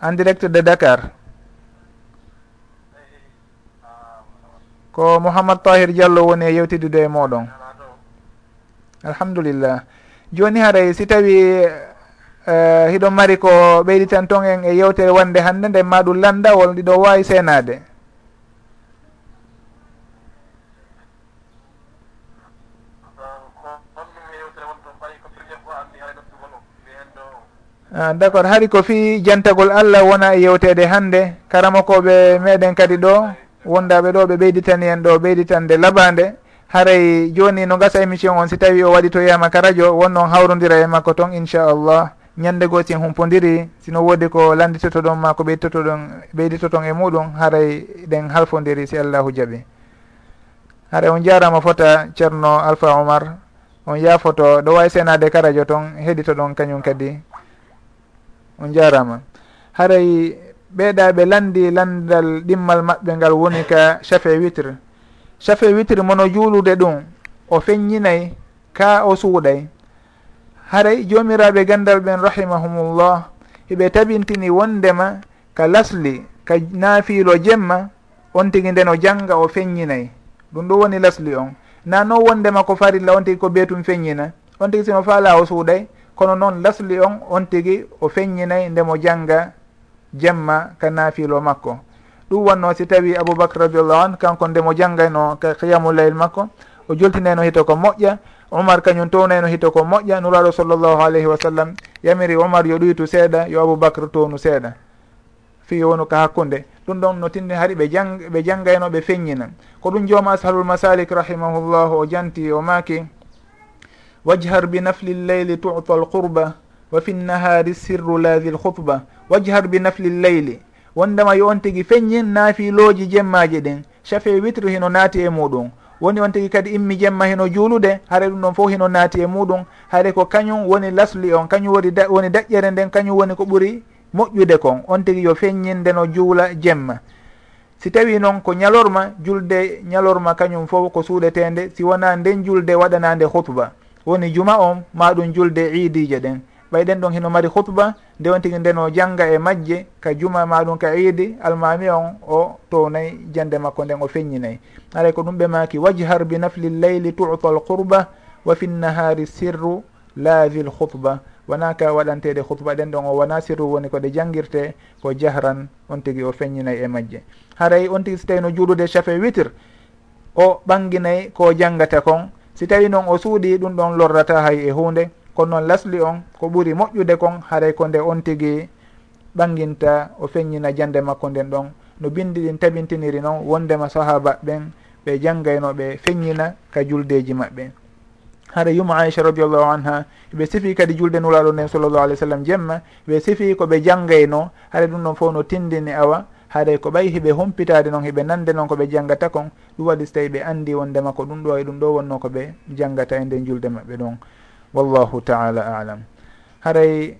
En direct de dakar. Ko mouhamad tahir diallo woni e yewtidude e moɗon. Alhamdulillah. Joni haray si tawi eh, uh, hiɗon mari ko ɓeyditan ton en e yewtere wande hannde nden ma ɗum landawol ɗiɗo wawi seenade Ah, d' accord haari ko fi jantagol allah wona e yewtede hannde? Karamakoɓe meɗen kadi ɗo wondaɓe ɗo ɓe ɓeyditani en ɗo ɓeyditande labade haray joni no gasa émission on si tawi o waɗi to yiyama ka radio wonnoon hawrodira e makko toon inchallah. Ñande goo sin humpodiri sino woodi ko landitoto ɗon ma ko ɓeyditoto ɗon ɓeyditoton e muɗum haray ɗen halfodiri si allahu jaaɓi. Haray on jarama fota ceerno alpha omar. On yafoto ɗo wawi senade ka radio toon heeɗito ɗon kañum kadi. on jarama. Haray ɓeeɗa ɓe landi landal ɗimmal maɓɓe ngal woni ka chafe witre. Chafe witre mono juulude ɗum o feññinay ka o suuɗay. Haray jomiraɓe gandal ɓen rahimahumullah hiɓe tabintini wondema ka lasli ka naafiilo jemma on tigui nden o jannga o feññinay. Ɗum ɗo woni lasli on. Na noon wondema ko farilla on tigui ko beetum feññina. On tigui sino faala o suuɗay. kono noon lasli on on tigi o feññinayi ndemo janga jemma ka naafilo makko. Ɗum wanno si tawi aboubacre radiallahu an kanko ndemo janggayno ka qiyamullayl makko. O joltinayno hito ko moƴƴa oumar kañum townayno hito ko moƴƴa nuraɗo sallllahu alayhi wa sallam yamiri oumar yo ɗuytu seeɗa yo aboubacre townu seeɗa. Fi wonu ka hakkunde. Ɗum ɗon no tinni haari ɓe jang ɓe janggayno ɓe feññina. Ko ɗum jooma ashalul masalik rahimahullahu o janti o maaki wajhar binafli lleyli tuta alqurba wa fi nnahari sirru lahi lhutba wajhar binafli lleyli wondema yo on tigi feññin naafiloji jemmaji ɗin chafe witre hino naati e muɗum. Woni on tigi kadi immi jemma hino juulude haare ɗum ɗon fof hino naati e muɗum. Haare ko kañum woni lasli on kañum woni woni daƴƴere nden kañum woni ko ɓuri moƴƴude kon. On tigi yo feññinde no juula jemma. Si tawi noon ko ñalorma julde ñalorma kañum fof ko suuɗetende si wona nden julde waɗanande hutba woni juma on ma ɗum julde iidije ɗen. Ɓayɗen ɗon hino mari hutba nde on tigui ndeno jangga e majje ka juma maɗum ka iidi almami on o townayyi jande makko nden o feññinayyi aray ko ɗum ɓe maki wajhar bi nafli lleyli tuta l qurba wa fi nnahari sirru laavi l hutba wona ka waɗantede hutba ɗen ɗon o wona sirru woni koɗe jangguirte ko jahran on tigui o feññinayyi e majje. Haray on tigui so tawi no juulude chafe witre o ɓanginayyi ko janggata kon si tawi noon o suuɗi ɗum ɗon lorrata hay e hunde kono noon lasli on ko ɓuri moƴƴude kon haray ko nde on tigi ɓanginta o feññina jande makko nden ɗon. No bindi ɗin tabintiniri noon wondema sahaba ɓen ɓe janggaynoɓe feññina ka juldeji maɓɓe. Hara yuma aicha radiallahu anha ɓe sifi kadi julde nulaɗo nden sallllahu alih w sallam jemma ɓe sifi koɓe janggayno haɗa ɗum ɗon fof no tindini awa haaɗay ko ɓay hiɓe humpitade noon hiɓe nande noon koɓe janggata kon ɗum waɗi so tawi ɓe andi wondema ko ɗum ɗo e ɗum ɗo wonno koɓe janggata e nden julde maɓɓe ɗon. Wallahu taala alam. Haray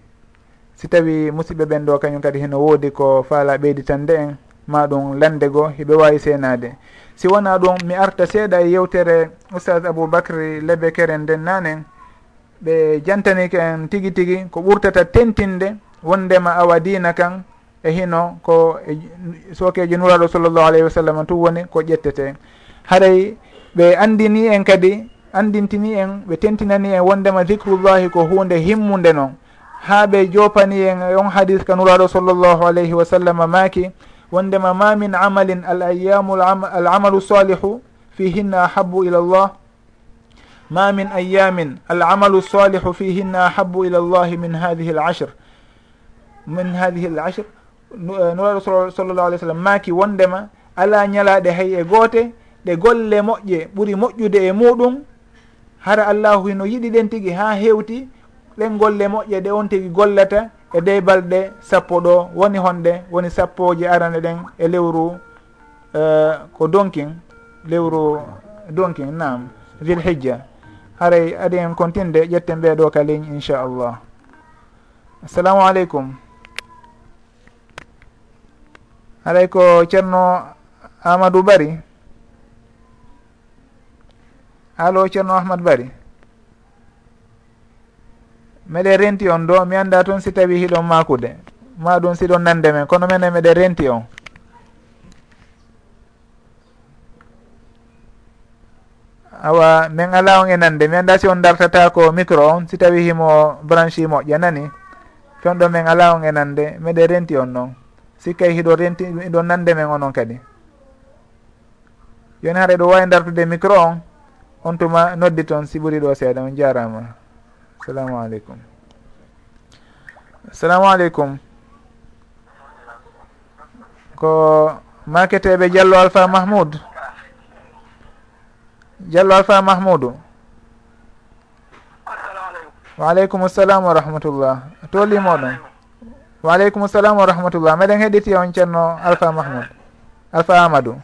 si tawi musidɓe ɓen ɗo kañum kadi heno woodi ko faala ɓeyditande en ma ɗum lande goo hiɓe wawi seenade si wona ɗum mi arta seeɗa e yewtere oustage aboubacry lebe kere nden nanen ɓe jantanike en tigi tigi ko ɓurtata tentinde wondema awa dina kan e hino ko e sokejo nuraɗo sallllahu alayhi wa sallam tu woni ko ƴettete. Haray ɓe andini en kadi andintini en ɓe tentinani en wondema dicrullahi ko hunde himmude noon ha ɓe jopani en on hadis ka nuraɗo sallllahu alayhi wa sallam maaki wondema ma min amalin al ayamu al amalu salihu fihinna ahabu ila llah ma min ayamin al amalu salihu fihinna ahabu ila llahi min hadihi l ashr min hadihi l ashr nuraɗo sallllahu alih w sallam maaki wondema ala ñalaɗe hay e goote ɗe golle moƴƴe ɓuri moƴƴude e muɗum hara allahu hino yiɗi ɗen tigi ha hewti ɗen golle moƴƴe ɗe on tigi gollata e dey balɗe sappo ɗo woni honɗe woni sappoje arane ɗen e lewru uh, ko donkin lewru donkin nam vil hijja haray aɗen continde ƴetten ɓeɗo ka ligne inchallah assalamu aleykum haɗay ko ceerno amadou bari alo ceerno ahmad bari meɗe renti on do mi anda toon si tawi hiɗon makude ma ɗum siɗon nande men kono mene meɗe renti on. Awa min ala on e nande. Mi anda si on dartata ko micro on si tawi himo branchi moƴƴa nani. Fewɗo min ala on e nande. Meɗe renti on noon sikkay hiɗo renti ɗon nande men onon kadi. Yoni haɗa ɗo wawi dartude micro on on tuma noddi toon si ɓuuri ɗo seeɗa on jarama. Assalamu aleykum. Assalamu aleykum. Ko maketeɓe diallo alpha mahmoud? Diallo alpha mahmoudou. Wa aleykum salam wa rahmatullah. Tolimoɗon waaleykum salam wa rahmatullah. Meɗen heɗiti on ceerno alpha mahmoud. Alpha amadou.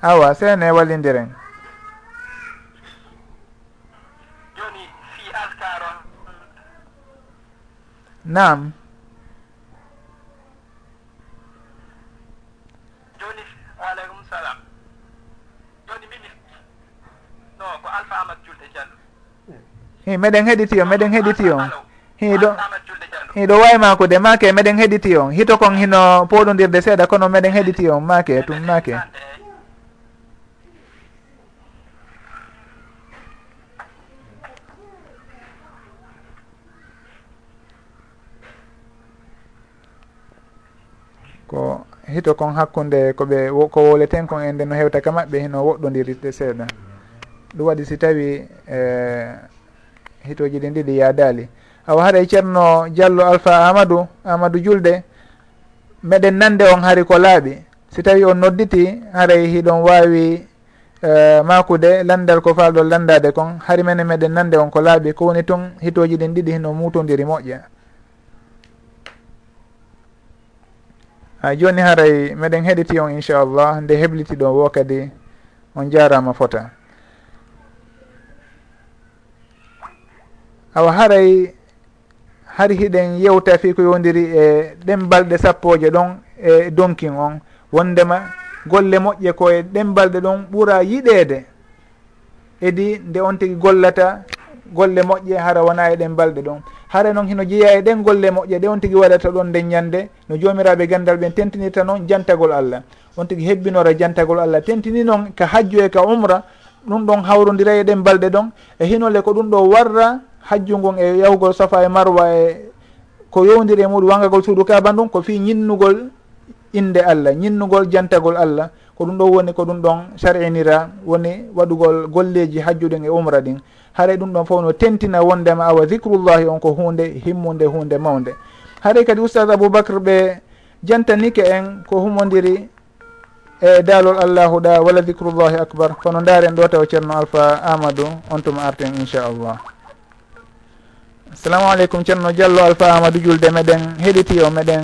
Awa seene wallindiren joni fi askaron nam hi meɗen heɗiti on meɗen heɗiti on hiɗo hiɗo wayma kude make meɗen heɗiti on hito kon hino poɗodirde seeɗa kono meɗen heɗiti on make tum make ko hito kon hakkunde koɓe ko woleten kon e nde no hewta ka maɓɓe hino woɗɗodirde seeɗa. Ɗum waɗi si tawi eh, hitoji ɗin ɗiɗi yaadali. Awa haɗa ceerno diallo alpha amadou amadou julde meɗen nande on hari ko laaɓi. Si tawi on nodditi haray hiɗon wawi uh, e, makude landal ko falɗon landade kon hari mene meɗen nande on ko laaɓi. Ko woni toon hitoji ɗin ɗiɗi hino mutodiri moƴƴa. Ha joni haray meɗen heɗiti on inchallah nde hebliti ɗon wo kadi on jarama fota. awa haray har hiɗen yewta fi ko yowdiri e ɗen balɗe sappoje ɗon e donkin on wondema golle moƴƴe koye ɗen balɗe ɗon ɓuura yiɗede. Edi nde on tigui gollata golle moƴƴe hara wona e ɗen balɗe ɗon. Hara noon hino jeeya e ɗen golle moƴƴe ɗe on tigui waɗata ɗon nden ñande no jomiraɓe gandal ɓen tentinirta noon jantagol allah. On tigui hebbinora jantagol allah. Tentini noon ka hajju e ka umra ɗum ɗon hawrodira e ɗen balɗe ɗon. E hinole ko ɗum ɗo warra hajju ngon e yahugol safa e marwa e ko yowdiri e muɗum wangagol suudu kaba ɗum ko fi ñinnugol inde allah ñinnugol jantagol allah. Ko ɗum ɗo woni ko ɗum ɗon sar'inira woni waɗugol golleji hajjuɗen e umra ɗin. Haray ɗum ɗon fof no tentina wondema awa dicrullahi on ko hunde himmude hunde mawde haray kadi oustad aboubacre ɓe jantanike en ko humodiri e daalol allahu ɗa walla dicrullahi acbar kono daren ɗo taw ceerno alpha amadou on tuma arten inchallah. assalamu aleykum ceerno diallo alpha amadou julde meɗen heɗiti o meɗen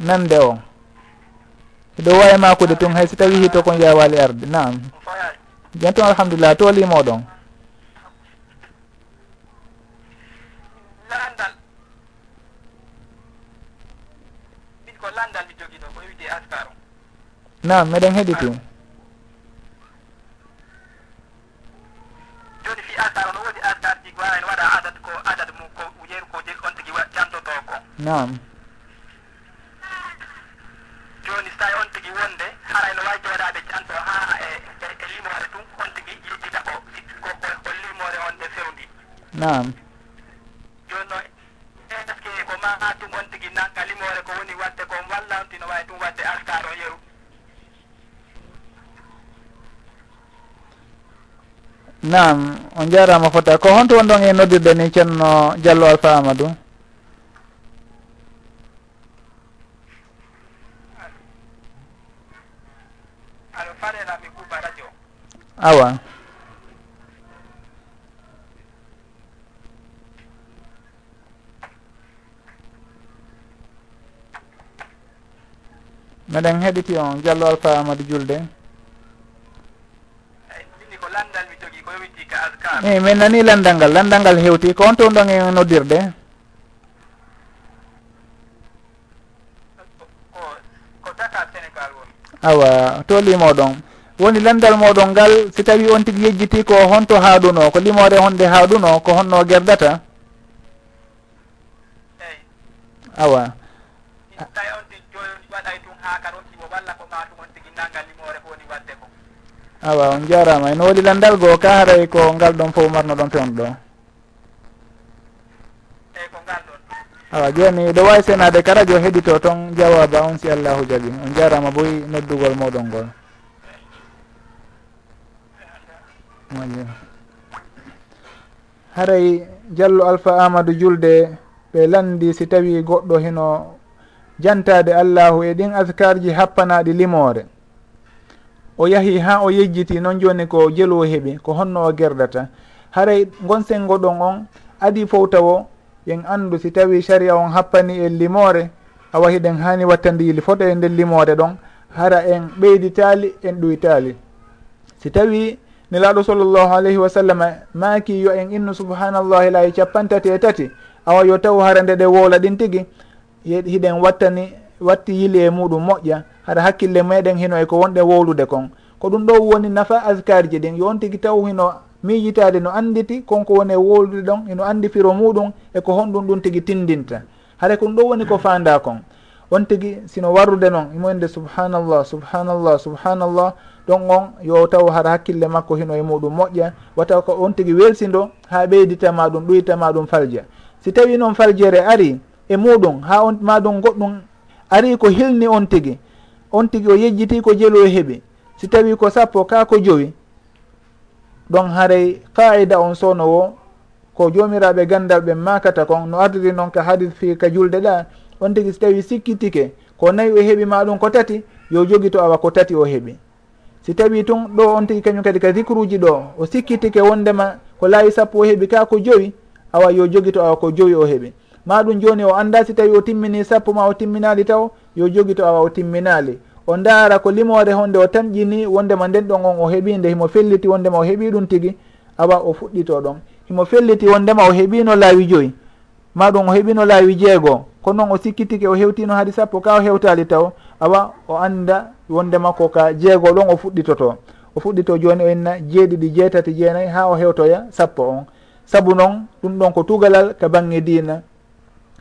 nande o. Eɗo wawi makude tun hay si tawi hito kon yawali arde naam. Jantum alhamdulillah tolimo ɗon. Nam meɗen heɗiti. Joni fi askar naam. Joni so tawi on tigui wonde haray no wawi jooɗade janto ha e e, e limore ɗum on tigui yejjita ko ko ko limore on e fewndi. Naam. Joni noon est ce que ko ma tum on tigui nanka limore ko woni wadde ko walla on tino wawi tum wadde altar o yeru. Naam on jarama fota. Ko honto wonɗon e noddirde ni ceerno diallo alpha amadou? awa. Meɗen heɗiti on diallo alpha amadou julde. Eyi min nani landal ngal landal ngal hewti. Ko on toon ɗon e noddirde? Awa to limo woni lendal moɗon ngal si tawi on tigui yejjiti ko honto haaɗuno ko limore honde haaɗuno ko honno gerdata? Eyi awa. Tawi on tigi joni waɗay tun ha kad on tigo walla ko matum on tigi nangal limore ko woni wadde ko. Awa on jarama. Eno waɗi landal goo ka haray ko ngal ɗon fof marno ɗon pewno ɗo? Eyi ko ngal ɗon. Awa joni ɗo wawi senade ka radio heeɗito toon jawaba on si allahu jaaɓi on jarama boyi noddugol moɗon ngol. moƴƴi. Haray diallo alpha amadou julde ɓe landi si tawi goɗɗo hino jantade allahu e ɗin askarji happanaɗi limore o yahi ha o yejjiti noon joni ko jeelo heeɓi ko honno o gerdata. Haray gon sengo ɗon on adi fowtawo yen andu si tawi saria on happani e limore awa hiɗen hani wattande yili foto e nden limore ɗon hara en ɓeyditali en ɗoytali si tawi nelaɗo sallllahu alayhi wa sallam maaki yo en innu subhanallahi laawi capantati e tati awa yo taw hara nde ɗe woola ɗin tigi? Hiɗen wattani watti yili e muɗum moƴƴa hara hakkille meɗen hino e ko wonɗe wowlude kon. Ko ɗum ɗo woni nafa askar ji ɗin yo on tigi taw hino miijitade no anditi konko woni e wowlude ɗon ino andi firo muɗum eko honɗum ɗum tigi tindinta. Hara ko ɗum ɗo woni ko fanda kon. On tigi sino warrude noon imoyde subhanallah subhanallah subhanallah ɗon on yo taw hara hakkille makko hino e muɗum moƴƴa wataw ko on tigui welsido ha ɓeyditama ɗum ɗoyitama ɗum falja. Si tawi noon faljere ari e muɗum ha on maɗum goɗɗum ari ko hilni on tigui on tigui o yejjiti ko jeelo heeɓi si tawi ko sappo ka ko joyi ɗon haray qaida on sownowo ko jomiraɓe gandal ɓe makata kon no ardiri noon ka hadis fi ka julde ɗa on tigui so tawi sikkitike ko nayi e o heeɓima ɗum ko tati yo jogi to awa ko tati o heeɓi si tawi tun ɗo on tigi kañum kadi ka dicruji ɗo o sikkitike wondema ko laawi sappo o heeɓi ka ko joyi awa yo jogi to awa ko joyi o heeɓi ma ɗum joni o anda si tawi o timmini sappo ma o timminali taw yo jogi to awa o timminali. O ndaara ko limore honde o tamƴini wondema nden ɗon on o heeɓi nde himo felliti wondema o heeɓi ɗum tigui awa o fuɗɗito ɗon. Himo felliti wondema o heeɓino laawi joyi ma ɗum o heeɓino laawi jeego. Ko noon o sikkitike o hewtino haade sappo ka o hewtali taw awa o anda wondema ko ka jeegol on o fuɗɗitoto. O fuɗɗito joni o inna jeeɗiɗi jeetati jeenayyi ha o hewtoya sappo on. Saabu noon ɗum ɗon ko tugalal ka bange dina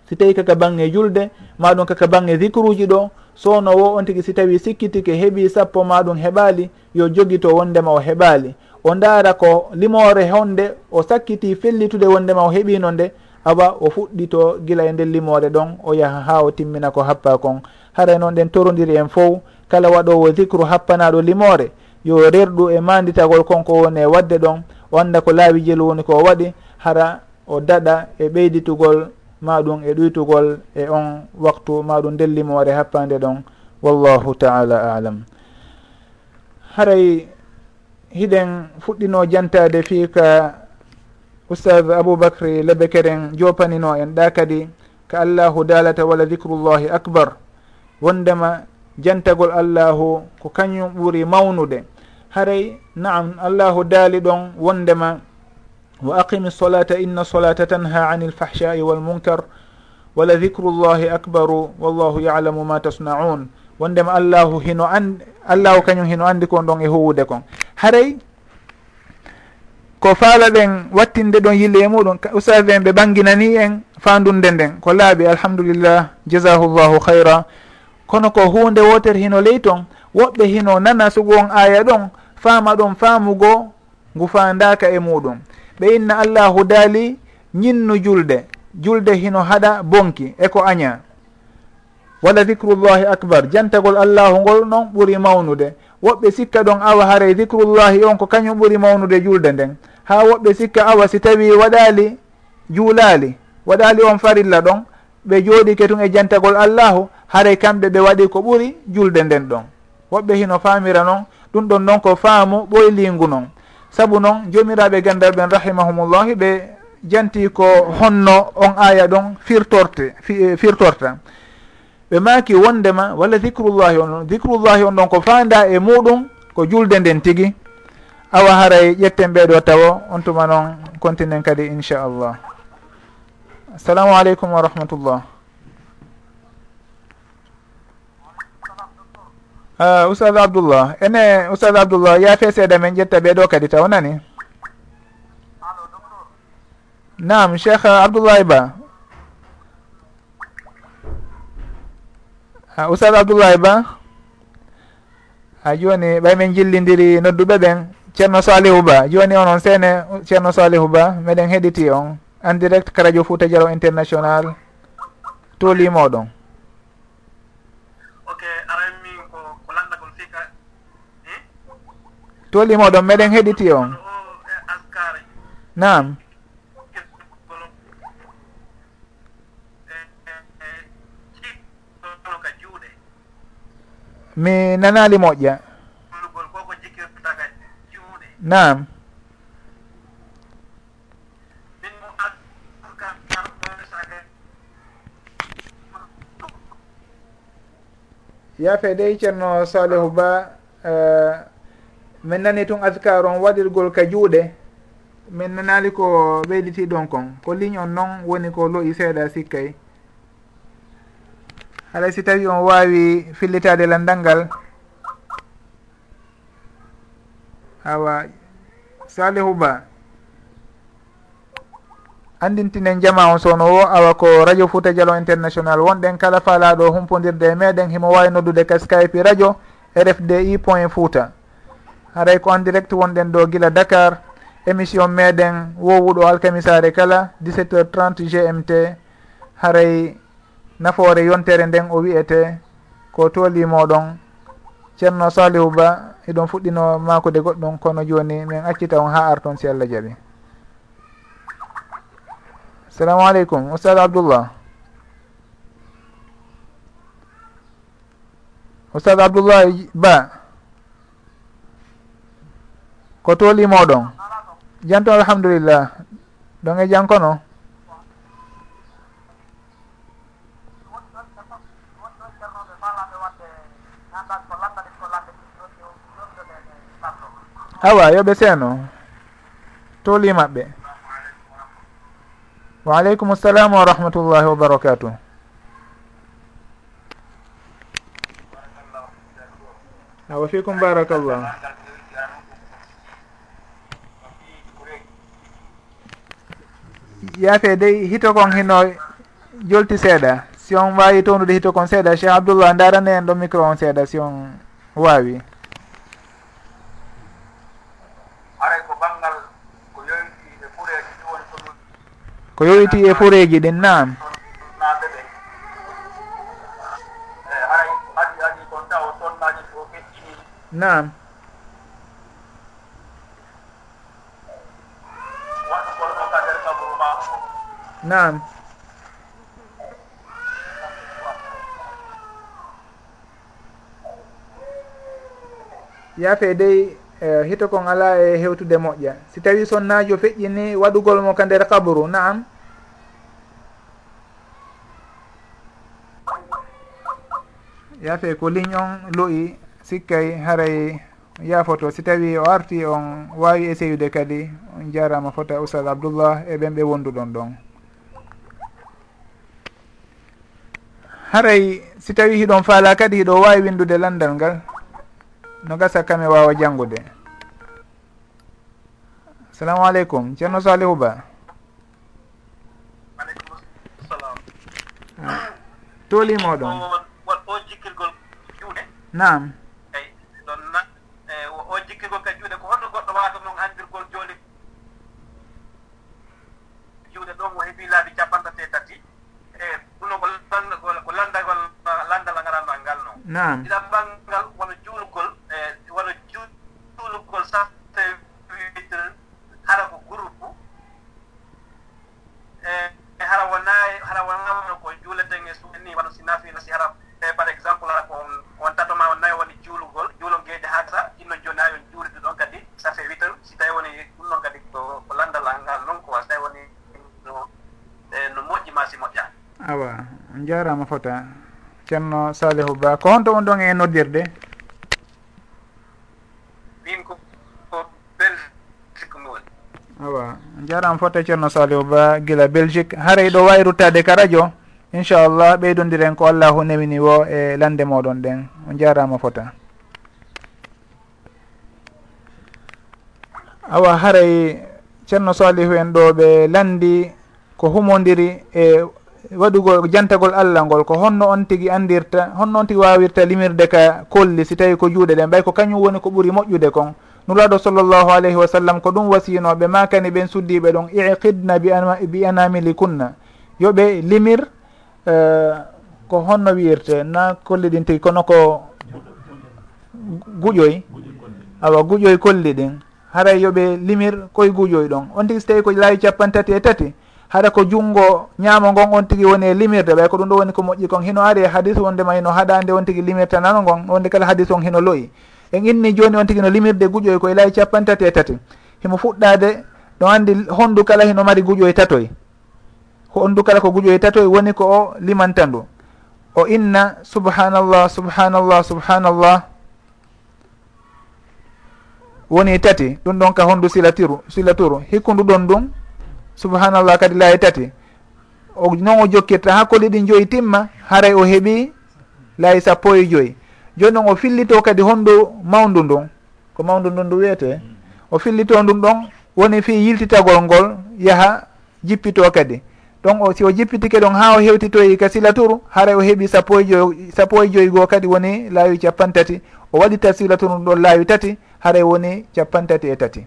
si tawi kaka bange julde maɗum kaka bange dicruji ɗo sowno wo on tigui si tawi sikkitike heeɓi sappo maɗum heɓali yo jogito wondema o heɓali o ndaara ko limore honde o sakkiti fellitude wondema o heeɓino nde awa o fuɗɗito gila e nden limore ɗon o yaaha ha o timmina ko happa kon. Haray noon ɗen torodiri en fof kala waɗowo dicre happanaɗo limore yo rerɗu e manditagol konko woni e wadde ɗon o anda ko laawigel woni ko waɗi hara o daɗa e ɓeyditugol maɗum e ɗuytugol e on waktu maɗum nden limore happande ɗon wallahu taala alam. Haray hiɗen fuɗɗino jantade fi ka oustad aboubacry lebekeren jopanino en ɗa kadi ka allahu dalata wala dicrullahi acbar wondema jantagol allahu ko kañum ɓuuri mawnude. Haray naam allahu daali ɗon wondema wa aqimi solata inna solata tanha ani lfahshai walmunkar wala dicru llahi akbaru wallahu yalamu ma tasnaun. Wondema allahu hino an allahu kañum hino andi kon ɗon e huwude kon. Haray ko faala ɓen wattinde ɗon yille e muɗum usage en ɓe ɓanginani en fandunde nden ko laaɓi alhamdulillah jasahullahu hayra kono ko hunde wotere hino ley ton woɓɓe hino nana sugu on aya ɗon faama ɗon faamugo ngu fandaka e muɗum ɓe inna allahu daali ñinnu julde julde hino haɗa bonki eko aña. Wala dicrullahi acbar jantagol allahu ngol noon ɓuuri mawnude. Woɓɓe sikka ɗon awa haray dicrullahi on ko kañum ɓuuri mawnude julde nden. Ha woɓɓe sikka awa si tawi waɗali juulali waɗali on farilla ɗon ɓe jooɗi ketun e jantagol allahu haray kamɓe ɓe waɗi ko ɓuri julde nden ɗon. Woɓɓe hino faamira noon ɗum ɗon noon ko faamu ɓoylingu noon sabu noon jomiraɓe gandal ɓen rahimahumullahi ɓe janti ko honno on aya ɗon firtorte eh, firtorta. Ɓe maaki wondema walla dicrullahi on ɗon dicrullahi on ɗon ko fanda e muɗum ko julde nden tigui awa haray ƴetten ɓeɗo tawa on tuma noon continen kadi inchallah. assalamu aleykum wa rahmatullah. Uh, oustad abdoullah ene oustad abdoullah yaafe seeɗa men ƴetta ɓeeɗo kadi taw nani? Nam cheikh abdoullahi ba uh, oustad abdoulahy ba ha uh, joni ɓay min jillidiri nodduɓe ɓen ceerno salihu ba. Joni onon seene ceerno salihu ba meɗen heɗiti on. en direct ka radio fouta dialo international. To limoɗon to limoɗon meɗen heɗiti on. Nam mi nanali moƴƴa. Nam yaafe dey ceerno salihu ba e, min nani tun adkar on waɗirgol ka juuɗe min nanali ko ɓeyditi ɗon kon. Ko ligne on noon woni ko loyi seeɗa sikkay. Haɗay si tawi on wawi fillitade landal ngal awa salihu ba andintinen jama on sowno wo awa ko radio fouta dialo international. Wonɗen kala faalaɗo humpodirde e meɗen himo wawi noddude ka skype radio rfdi point fouta. Haray ko en direct wonɗen ɗo guila dakar émission meɗen wowuɗo alkamisare kala 17 heures 30 gmt haray nafoore yontere nden o wiyete ko toolimoɗon ceerno salihu ba eɗon fuɗɗino makude goɗɗum kono joni min accita on ha arton si allah jaaɓi assalamu aleykum oustad abdoullah oustad abdoullah ba. Ko toolimoɗon janton alhamdulillah. Ɗon e jankono awa yoɓe seeno. Tooli maɓɓe. wa aleykum salam wa rahmatullahi wa barakatuh. Awa fikum barakallah. Yaafe dey hito kon hino jolti seeɗa si on wawi townude hito kon seeɗa cheikh abdoullah darane en ɗo micro on seeɗa si on wawi ko yowiti e fureji ɗin naam. Naam. Naam. Yaafe dey e, uh, hito kon ala e hewtude moƴƴa. Si tawi sonnajo feƴƴini waɗugol mo ka nder kaburu naam. yaafe ko ligne on loyi sikkay haray yaafoto. Si tawi o arti on wawi essayude kadi on jarama fota oustad abdoullah e ɓen ɓe wonduɗon ɗon. Haray si tawi hiɗon faala kadi hiɗo wawi windude landal ngal no gasa kame wawa janngude. Assalamu aleykum ceerno salihu ba. Tolimoɗon naam. Eyi ɗon na e o jikkigol ka juuɗe ko holno goɗɗo waata noon anndirgol jooni. Juuɗe ɗon o heɓii laabi capantate tati. E ɗuno ko landagol landal ngaranɗal ngal noon. Naam. Ɗiɗa ɓang jarama fota ceerno salihu ba ko honto on ɗon e noddirde? Min ko ko belgique mi woni awa jarama fota ceerno salihu ba guila belgique. Haaray ɗo wawi ruttade ka radio. Inchallah ɓeydodiren ko allahu newini wo e lande moɗon ɗen. On jarama fota. Awa haaray ceerno salihu en ɗo ɓe landi ko humodiri e waɗugol jantagol allah ngol ko honno on tigui andirta honno on tigui wawirta limirde ka kolli si tawi ko juuɗe ɗen. Ɓay ko kañum woni ko ɓuuri moƴƴude kon. Nuraɗo sallllahu alayhi wa sallam ko ɗum wasiyinoɓe makani ɓen suddiɓe ɗon iqidna bi, anamili kunna yoɓe limir uh, ko honno wiyirte na kolli ɗin tigui kono ko guƴoy. Awa guƴoy kolli ɗin. Haray yoɓe limir koye guƴoy ɗon. On tigui so tawi ko laawi capan tati e tati haɗa ko junngo ñaamo ngon on tigi woni e limirde ɓay ko ɗum ɗo woni ko moƴƴi kon. Hino ari e hadis wondema hino haɗande on tigi limirta nano ngon wonde kala hadis on hino loyi. En inni joni on tigi no limirde guƴoy koye capan tati e tati. Himo fuɗɗade ɗo andi honndu kala hino mari guƴoye tatoye honndu kala ko guƴoy tatoy woni ko o limanta ndu o inna subhanallah subhanallah subhanallah woni tati. Ɗum ɗon ka honndu silatiru silaturu. Hikkundu ɗon ɗum subhanallah kadi laayi tati. O non o jokkirta ha koli ɗi joyi timma haray o heeɓi laayi sappo e joyi. Joni noon o fillito kadi honndu mawndu ndun. Ko mawndu ndun ndu wiyete? O fillito ndun ɗon woni fi yiltitagol ngol yaha jippito kadi. Ɗon o si o jippitike ɗon ha o hewtitoyi ka silaturu haray o heeɓi sappo e joyi sappo e joyi goo kadi woni laawi capan tati o waɗi ta silaturu ɗon laawi tati haray woni capan tati e tati.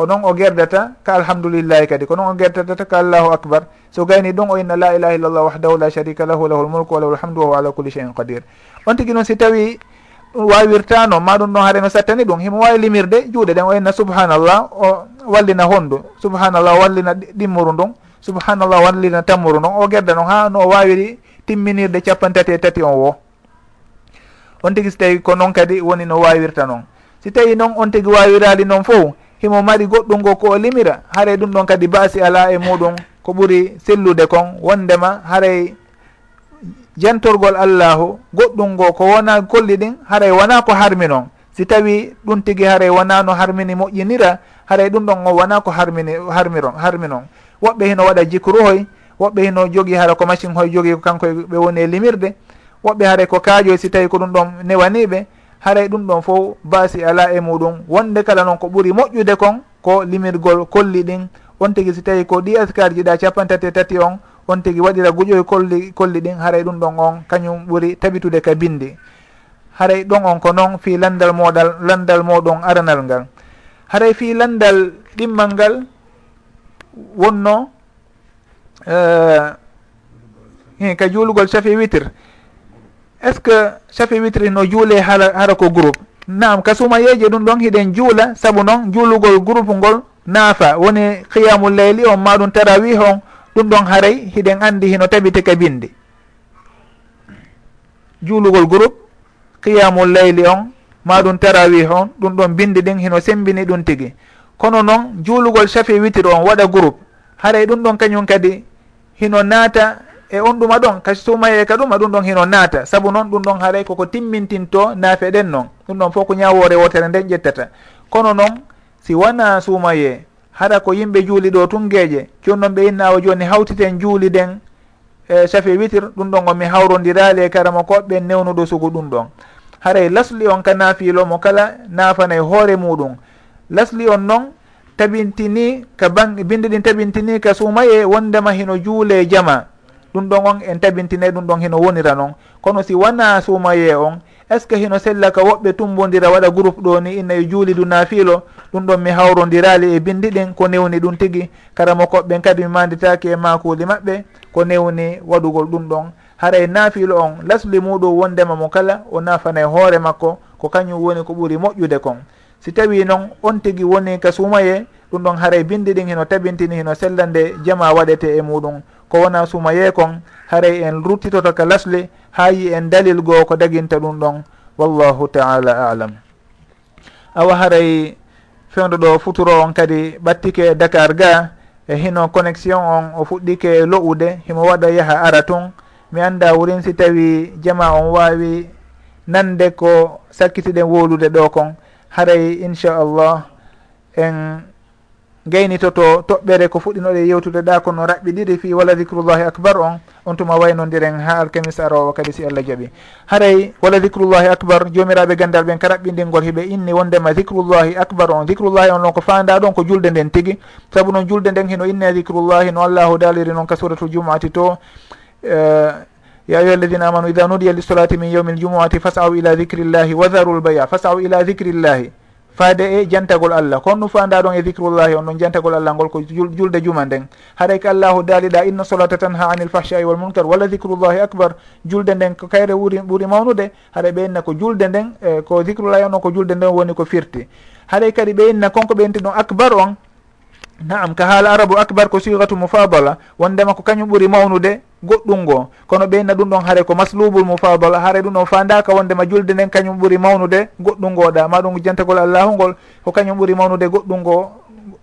ko noon o gerdata ka alhamdulillahi kadi ko noon o gerdatata ka allahu acbar so gayni ɗon o inna la ilaha illallah wahdahu la sharika lahu lahu lmulku wa lahu lhamdu wahuwa ala kulli cheyin qadir. On tigui noon si tawi wawirtano ma ɗum ɗon hareno sattani ɗum himo wawi limirde juuɗe ɗen o inna subhanallah o wallina honndu subhanallah o wallina ɗimmuru ndun subhanallah o wallina tammuru ndun o gerda noon ha no o wawiri timminirde capan tati e tati on wo. On tigui so tawi ko noon kadi woni no wawirta noon si tawi noon on tigui wawirali noon fof himo mari goɗɗum ngo ko o limira. Haray ɗum ɗon kadi baasi ala e muɗum ko ɓuri sellude kon. Wondema haray jantorgol allahu goɗɗum ngo ko wona kolli ɗin haray wona ko harmi noon si tawi ɗum tigui haray wona no harmini moƴƴinira haray ɗum ɗon o wona ko harmini harmiron harmi noon woɓɓe hino waɗa jikruhoy woɓɓe hino jogui hara ko machine hoy jogui ko kanko ɓe woni e limirde. Woɓɓe haray ko kaajoy si tawi ko ɗum ɗon newaniɓe haray ɗum ɗon fof baasi ala e muɗum. Wonde kala noon ko ɓuri moƴƴude kon ko limirgol kolli ɗin. On tigui si tawi ko ɗi askar jiɗa capantati e tati on on tigui waɗira guƴoy kolli kolli ɗin haray ɗum ɗon on kañum ɓuri tabitude ka bindi. Haray ɗon on ko noon fi landal moɗal landal moɗon aranal ngal. Haray fi landal ɗimmal ngal wonno uh, ka juulugol chafi witre est ce que chape witri no juule hara hara ko groupe? Nam ka sumayeje ɗum ɗon hiɗen juula saabu noon juulugol groupe ngol naafa. Woni qiyamul leyli on ma ɗum tarawi on ɗum ɗon haray hiɗen andi hino tabiti ka bindi juulugol groupe qiyamul leyli on ma ɗum tarawi on ɗum ɗon bindi ɗin hino sembini ɗum tigui kono noon juulugol chafi witre on waɗa groupe haray ɗum ɗon kañum kadi hino naata e on ɗuma ɗon kasi sumaye ka ɗum ɗum ɗon hino naata. Saabu noon ɗum ɗon haaray koko timmintinto naafe ɗen noon ɗum ɗon fof ko ñawore wotere nden ƴettata. Kono noon si wona sumaye haɗa ko yimɓe juuli ɗo tungeje joni noon ɓe innawa joni hawtiten juuli ɗen e safi witir ɗum ɗon omi hawrodirali e karama koɓɓe newnuɗo sugu ɗum ɗon. Haray lasli on ka naafiilo mo kala naafanay e hoore muɗum. Lasli on noon tabintini ka ban binde ɗin tabintini ka suumaye wondema hino juule jama. ɗum ɗon on en tabintine ɗum ɗon hino wonira noon kono si wona suumaye on est ce que hino sella ka woɓɓe tumbodira waɗa groupe ɗo ni inna e yo juulidu nafiilo ɗum ɗon mi hawrodirali e bindi ɗin ko newni ɗum tigi. Karamo koɓɓen kadi mi manditaki e makuli maɓɓe ko newni waɗugol ɗum ɗon. Haray e nafiilo on lasli muɗum wondema mo kala o nafana e hoore makko ko kañum woni ko ɓuuri moƴƴude kon. Si tawi noon on tigui woni ka suumaye ɗum ɗon haray e bindi ɗin hino tabintini hino sella nde jama waɗete e muɗum. ko wona sumaye kon haray en ruttitoto ka lasle ha yi en dalil goo ko daginta ɗum ɗon. Wallahu taala alam. Awa haray fewdo ɗo futuro on kadi ɓattike dakar ga e hino connexion on o fuɗɗike lo'ude himo waɗa yaha ara tun mi anda wurin si tawi jama on wawi nande ko sakkitiɗen wolude ɗo kon. Haray inchallah en gaynitoto toɓɓere ko fuɗɗinoɗe yewtude ɗa kono raɓɓiɗiɗi fi wala dicrullahi acbar on on tuma waynodiren ha alkamis arowo kadi si allah jaaɓi. Haray wala dicrullahi acbar jomiraɓe gandal ɓen ka raɓɓidingol hiɓe inni wondema dicrullahi acbar on. Dicrullahi on ɗon ko fanda ɗon ko julde nden tigui saabu noon julde nden hino inne dicrullahi no allahu daliri noon ka suratul jumuati to eh, ya ayuha alladina amanu ida nudiya lissolati min yawmi ljumuati fasaw ila dicrillahi wa dharu lbaya fasaw ila dicrillahi faade e jantagol allah. Kon ɗum fanda ɗon e dicrullahi on ɗon jantagol allah ngol ko julde juma nden. Haɗay ko allahu daaliɗa inna solata tan ha anil fahchai wal munkar walla dicrullahi acbar julde nden ko kayre ɓuri ɓuuri mawnude haɗa ɓe ɓeynna ko julde nden eh, ko dicrullahi on on ko julde nden woni ko firti. Haɗay kadi ɓe ɓeynna konko ɓe ɓeynti ɗon acbar on naam ka haala arabu acbar ko sigatu mofadala wondema ko kañum ɓuuri mawnude goɗɗum ngo. Kono ɓeyna ɗum ɗon haare ko maslubul mofadala haare ɗum ɗon fandaka wondema julde nden kañum ɓuuri mawnude goɗɗum ngoɗa ma ɗum jantagol allahugol ko kañum ɓuuri mawnude goɗɗum ngo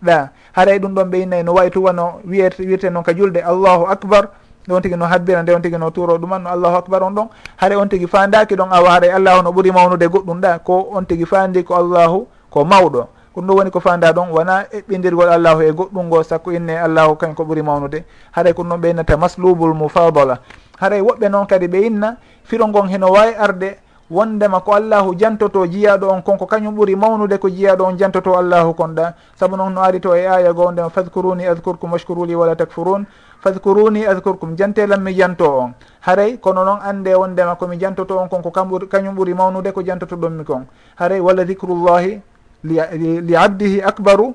ɗa. Haray ɗum ɗon ɓeynayi e no wayi tuwano wiyete wiyete noon ka julde allahu acbar nde on tigui no habbira nde on tigui no turo ɗuman no allahu acbar on ɗon. Haɗa on tigui fandaki ɗon awa haɗa allahu no ɓuuri mawnude goɗɗum ɗa. Ko on tigui fandi ko allahu ko mawɗo. ɗum ɗo woni ko fanda ɗon wona eɓɓidirgol allahu e goɗɗum ngo sakko inne allahu kañ ko ɓuuri mawnude. Haɗay ko ɗum ɗon ɓe innata maslubul mufadala. Haɗay woɓɓe noon kadi ɓe inna firo ngon heno wawi arde wondema ko allahu jantoto jiyaɗo on konko kañum ɓuuri mawnude ko jiyaɗo on jantoto allahu konɗa. Saabu noon no ari to e aya go ndema fadkuruni adcourkum washkuruli wala takfurun. Fadkuruni adcourkum jantelam mi janto on. Haray kono noon ande wondema komi jantoto on konko kañum ɓuuri mawnude ko jantoto ɗonmi kon. Haray walla dicrullahi li abdihi akbaru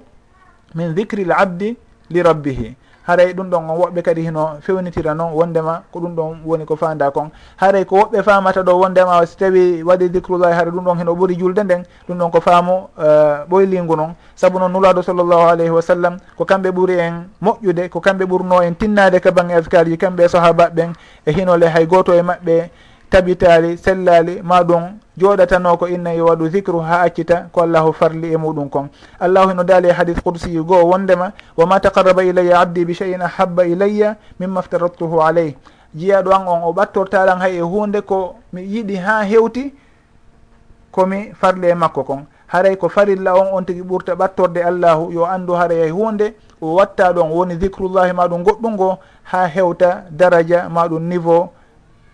min dicri l abdi li rabbihi. Haray ɗum ɗon on woɓɓe kadi hino fewnitira noon wondema ko ɗum ɗon woni ko fanda kon. Haray ko woɓɓe famata ɗo wondema so tawi waɗi dicrullahi haara ɗum ɗon hino ɓuuri julde nden ɗum ɗon ko faamu eh, ɓoylingu noon saabu noon nulaɗo sallllahu alayhi wa sallam ko kamɓe ɓuuri en moƴƴude ko kamɓe ɓurno en tinnade ka bange afkar ji kamɓe sahaba ɓen e hinole hay goto e maɓɓe tabitali sellali ma ɗum joɗatano ko inna yo waɗu dicru ha accita ko allahu farli e muɗum kon. Allahu eno daali e hadis qudsiyu goo wondema woma taqarraba ilayya abdi bi cheyin ahabba ilayya mimma aftaradtuhu aleyh jiyaɗo an on o ɓattortaɗan hay e hunde ko mi yiɗi ha hewti komi farli e makko kon. Haray ko farilla on on tigui ɓurta ɓattorde allahu yo andu haray hay hunde o watta ɗon woni dicrullahi maɗum goɗɗum ngo ha hewta daraja maɗum niveau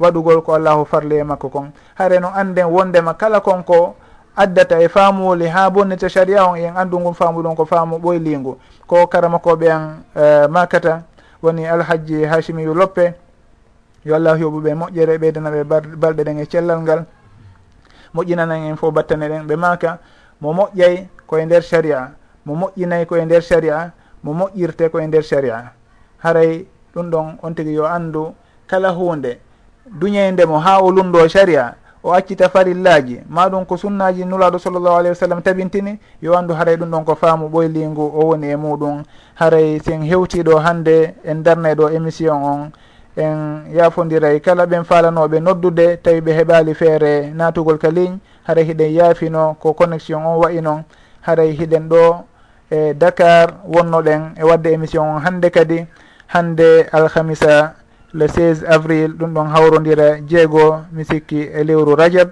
waɗugol ko allahu farli e makko kon. Hare no anden wondema kala konko addata e faamuwoli ha bonnita sharia on en andu ngun faamu ɗon ko faamu ɓoylingu. Ko karamakoɓe an uh, eh, makata woni alhaji hachimiyu loppe yo allah yoɓuɓe moƴƴere ɓeydana ɓe balɗe ɗen e cellal ngal. Moƴƴinanan en fof battane ɗen ɓe maka mo moƴƴay koye nder sharia mo moƴƴinayi koye nder sharia mo moƴƴirte koye nder sharia. Haray ɗum ɗon on tigui yo andu kala hunde. duñeyndemo ha o lundo sharia o accita farillaji maɗum ko sunnaji nulaɗo sallllahu alayhi wa sallam tabintini yo andu haray ɗum ɗon ko faamu ɓoylingu o woni e muɗum. Haray sen hewtiɗo hande en darnay ɗo émission on. En yafodiray kala ɓen falanoɓe noddude tawi ɓe heɓali feere natugol ka ligne haray hiɗen yaafino ko connexion on wayi noon haray hiɗen ɗo e dakar wonnoɗen e wadde émission on hande kadi hande alhamisa le 16 avril ɗum ɗon hawrodira jeego mi sikki e lewru rajab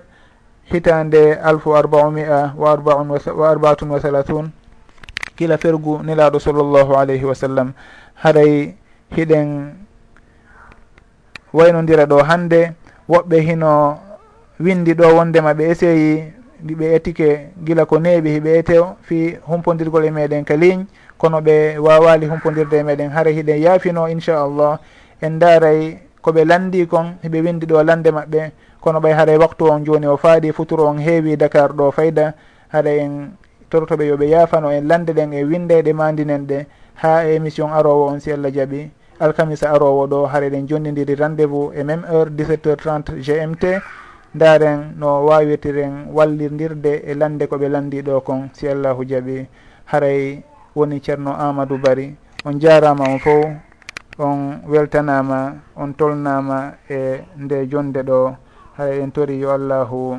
hitande alfu arbaumia wa arbaun wa arbaatun wa salathun kila fergu nelaɗo sallllahu alayhi wa sallam. Haray hiɗen waynodira ɗo hande woɓɓe hino windi ɗo wondema e ɓe essayi ɓe etike gila ko neeɓi hiɓe ete fi humpodirgol e meɗen ka ligne kono ɓe wawali humpodirde e meɗen. Haara hiɗen yaafino inchallah. en daaray koɓe landi kon heɓe windi ɗo lande maɓɓe kono ɓay haray waktu on joni o faadi futuro on heewi dakar ɗo fayda haɗa en tortoɓe yoɓe yaafano en lande ɗen e windeɗe mandinen ɗe ha émission arowo on si allah jaaɓi alkamisa arowo ɗo haara ɗen jonnidiri rendez vous e même heure 17 heure 30 gmt daren no wawirtiren wallidirde e lande koɓe landi ɗo kon si allahu jaaɓi haray woni ceerno amadou bari on jarama on fo on weltanama on tolnama e nde jonde ɗo. Hay en tori yo allahu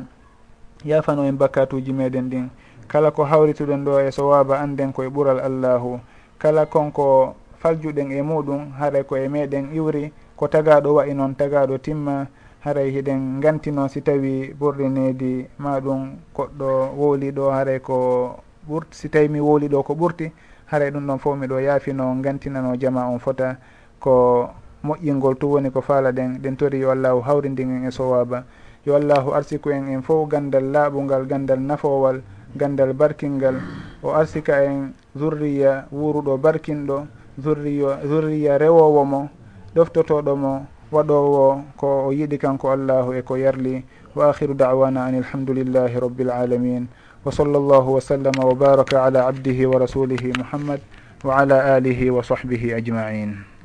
yafano en bakatuji meɗen ɗin. Kala ko hawrituɗen ɗo e sowaba anden koye ɓural allahu. Kala konko faljuɗen e muɗum haray koye meɗen iwri ko tagaɗo wayi noon tagaɗo timma haray hiɗen gantino si tawi ɓurɗinedi maɗum koɗɗo wowliɗo haray ko ɓurt si tawi mi wowliɗo ko ɓurti haray ɗum ɗon fof miɗo yaafino gantinano jama on fota. ko moƴƴingol tu woni ko faala ɗen ɗen tori yo allahu hawrindin en e sowaba yo allahu arsiku en en fof gandal laaɓungal gandal nafowal gandal barkingal. O arsika en zurriya wuruɗo barkinɗo zurriya zurriya rewowo mo ɗoftotoɗo mo waɗowo ko o yiɗi kanko allahu e ko yarli. Wa akhiru dawana an ilhamdulillahi rabbil alamin. Wa sall llahu wa sallama wa baraka ala abdihi wa rasulihi muhammad wa ala alihi wa sahbihi ajmain.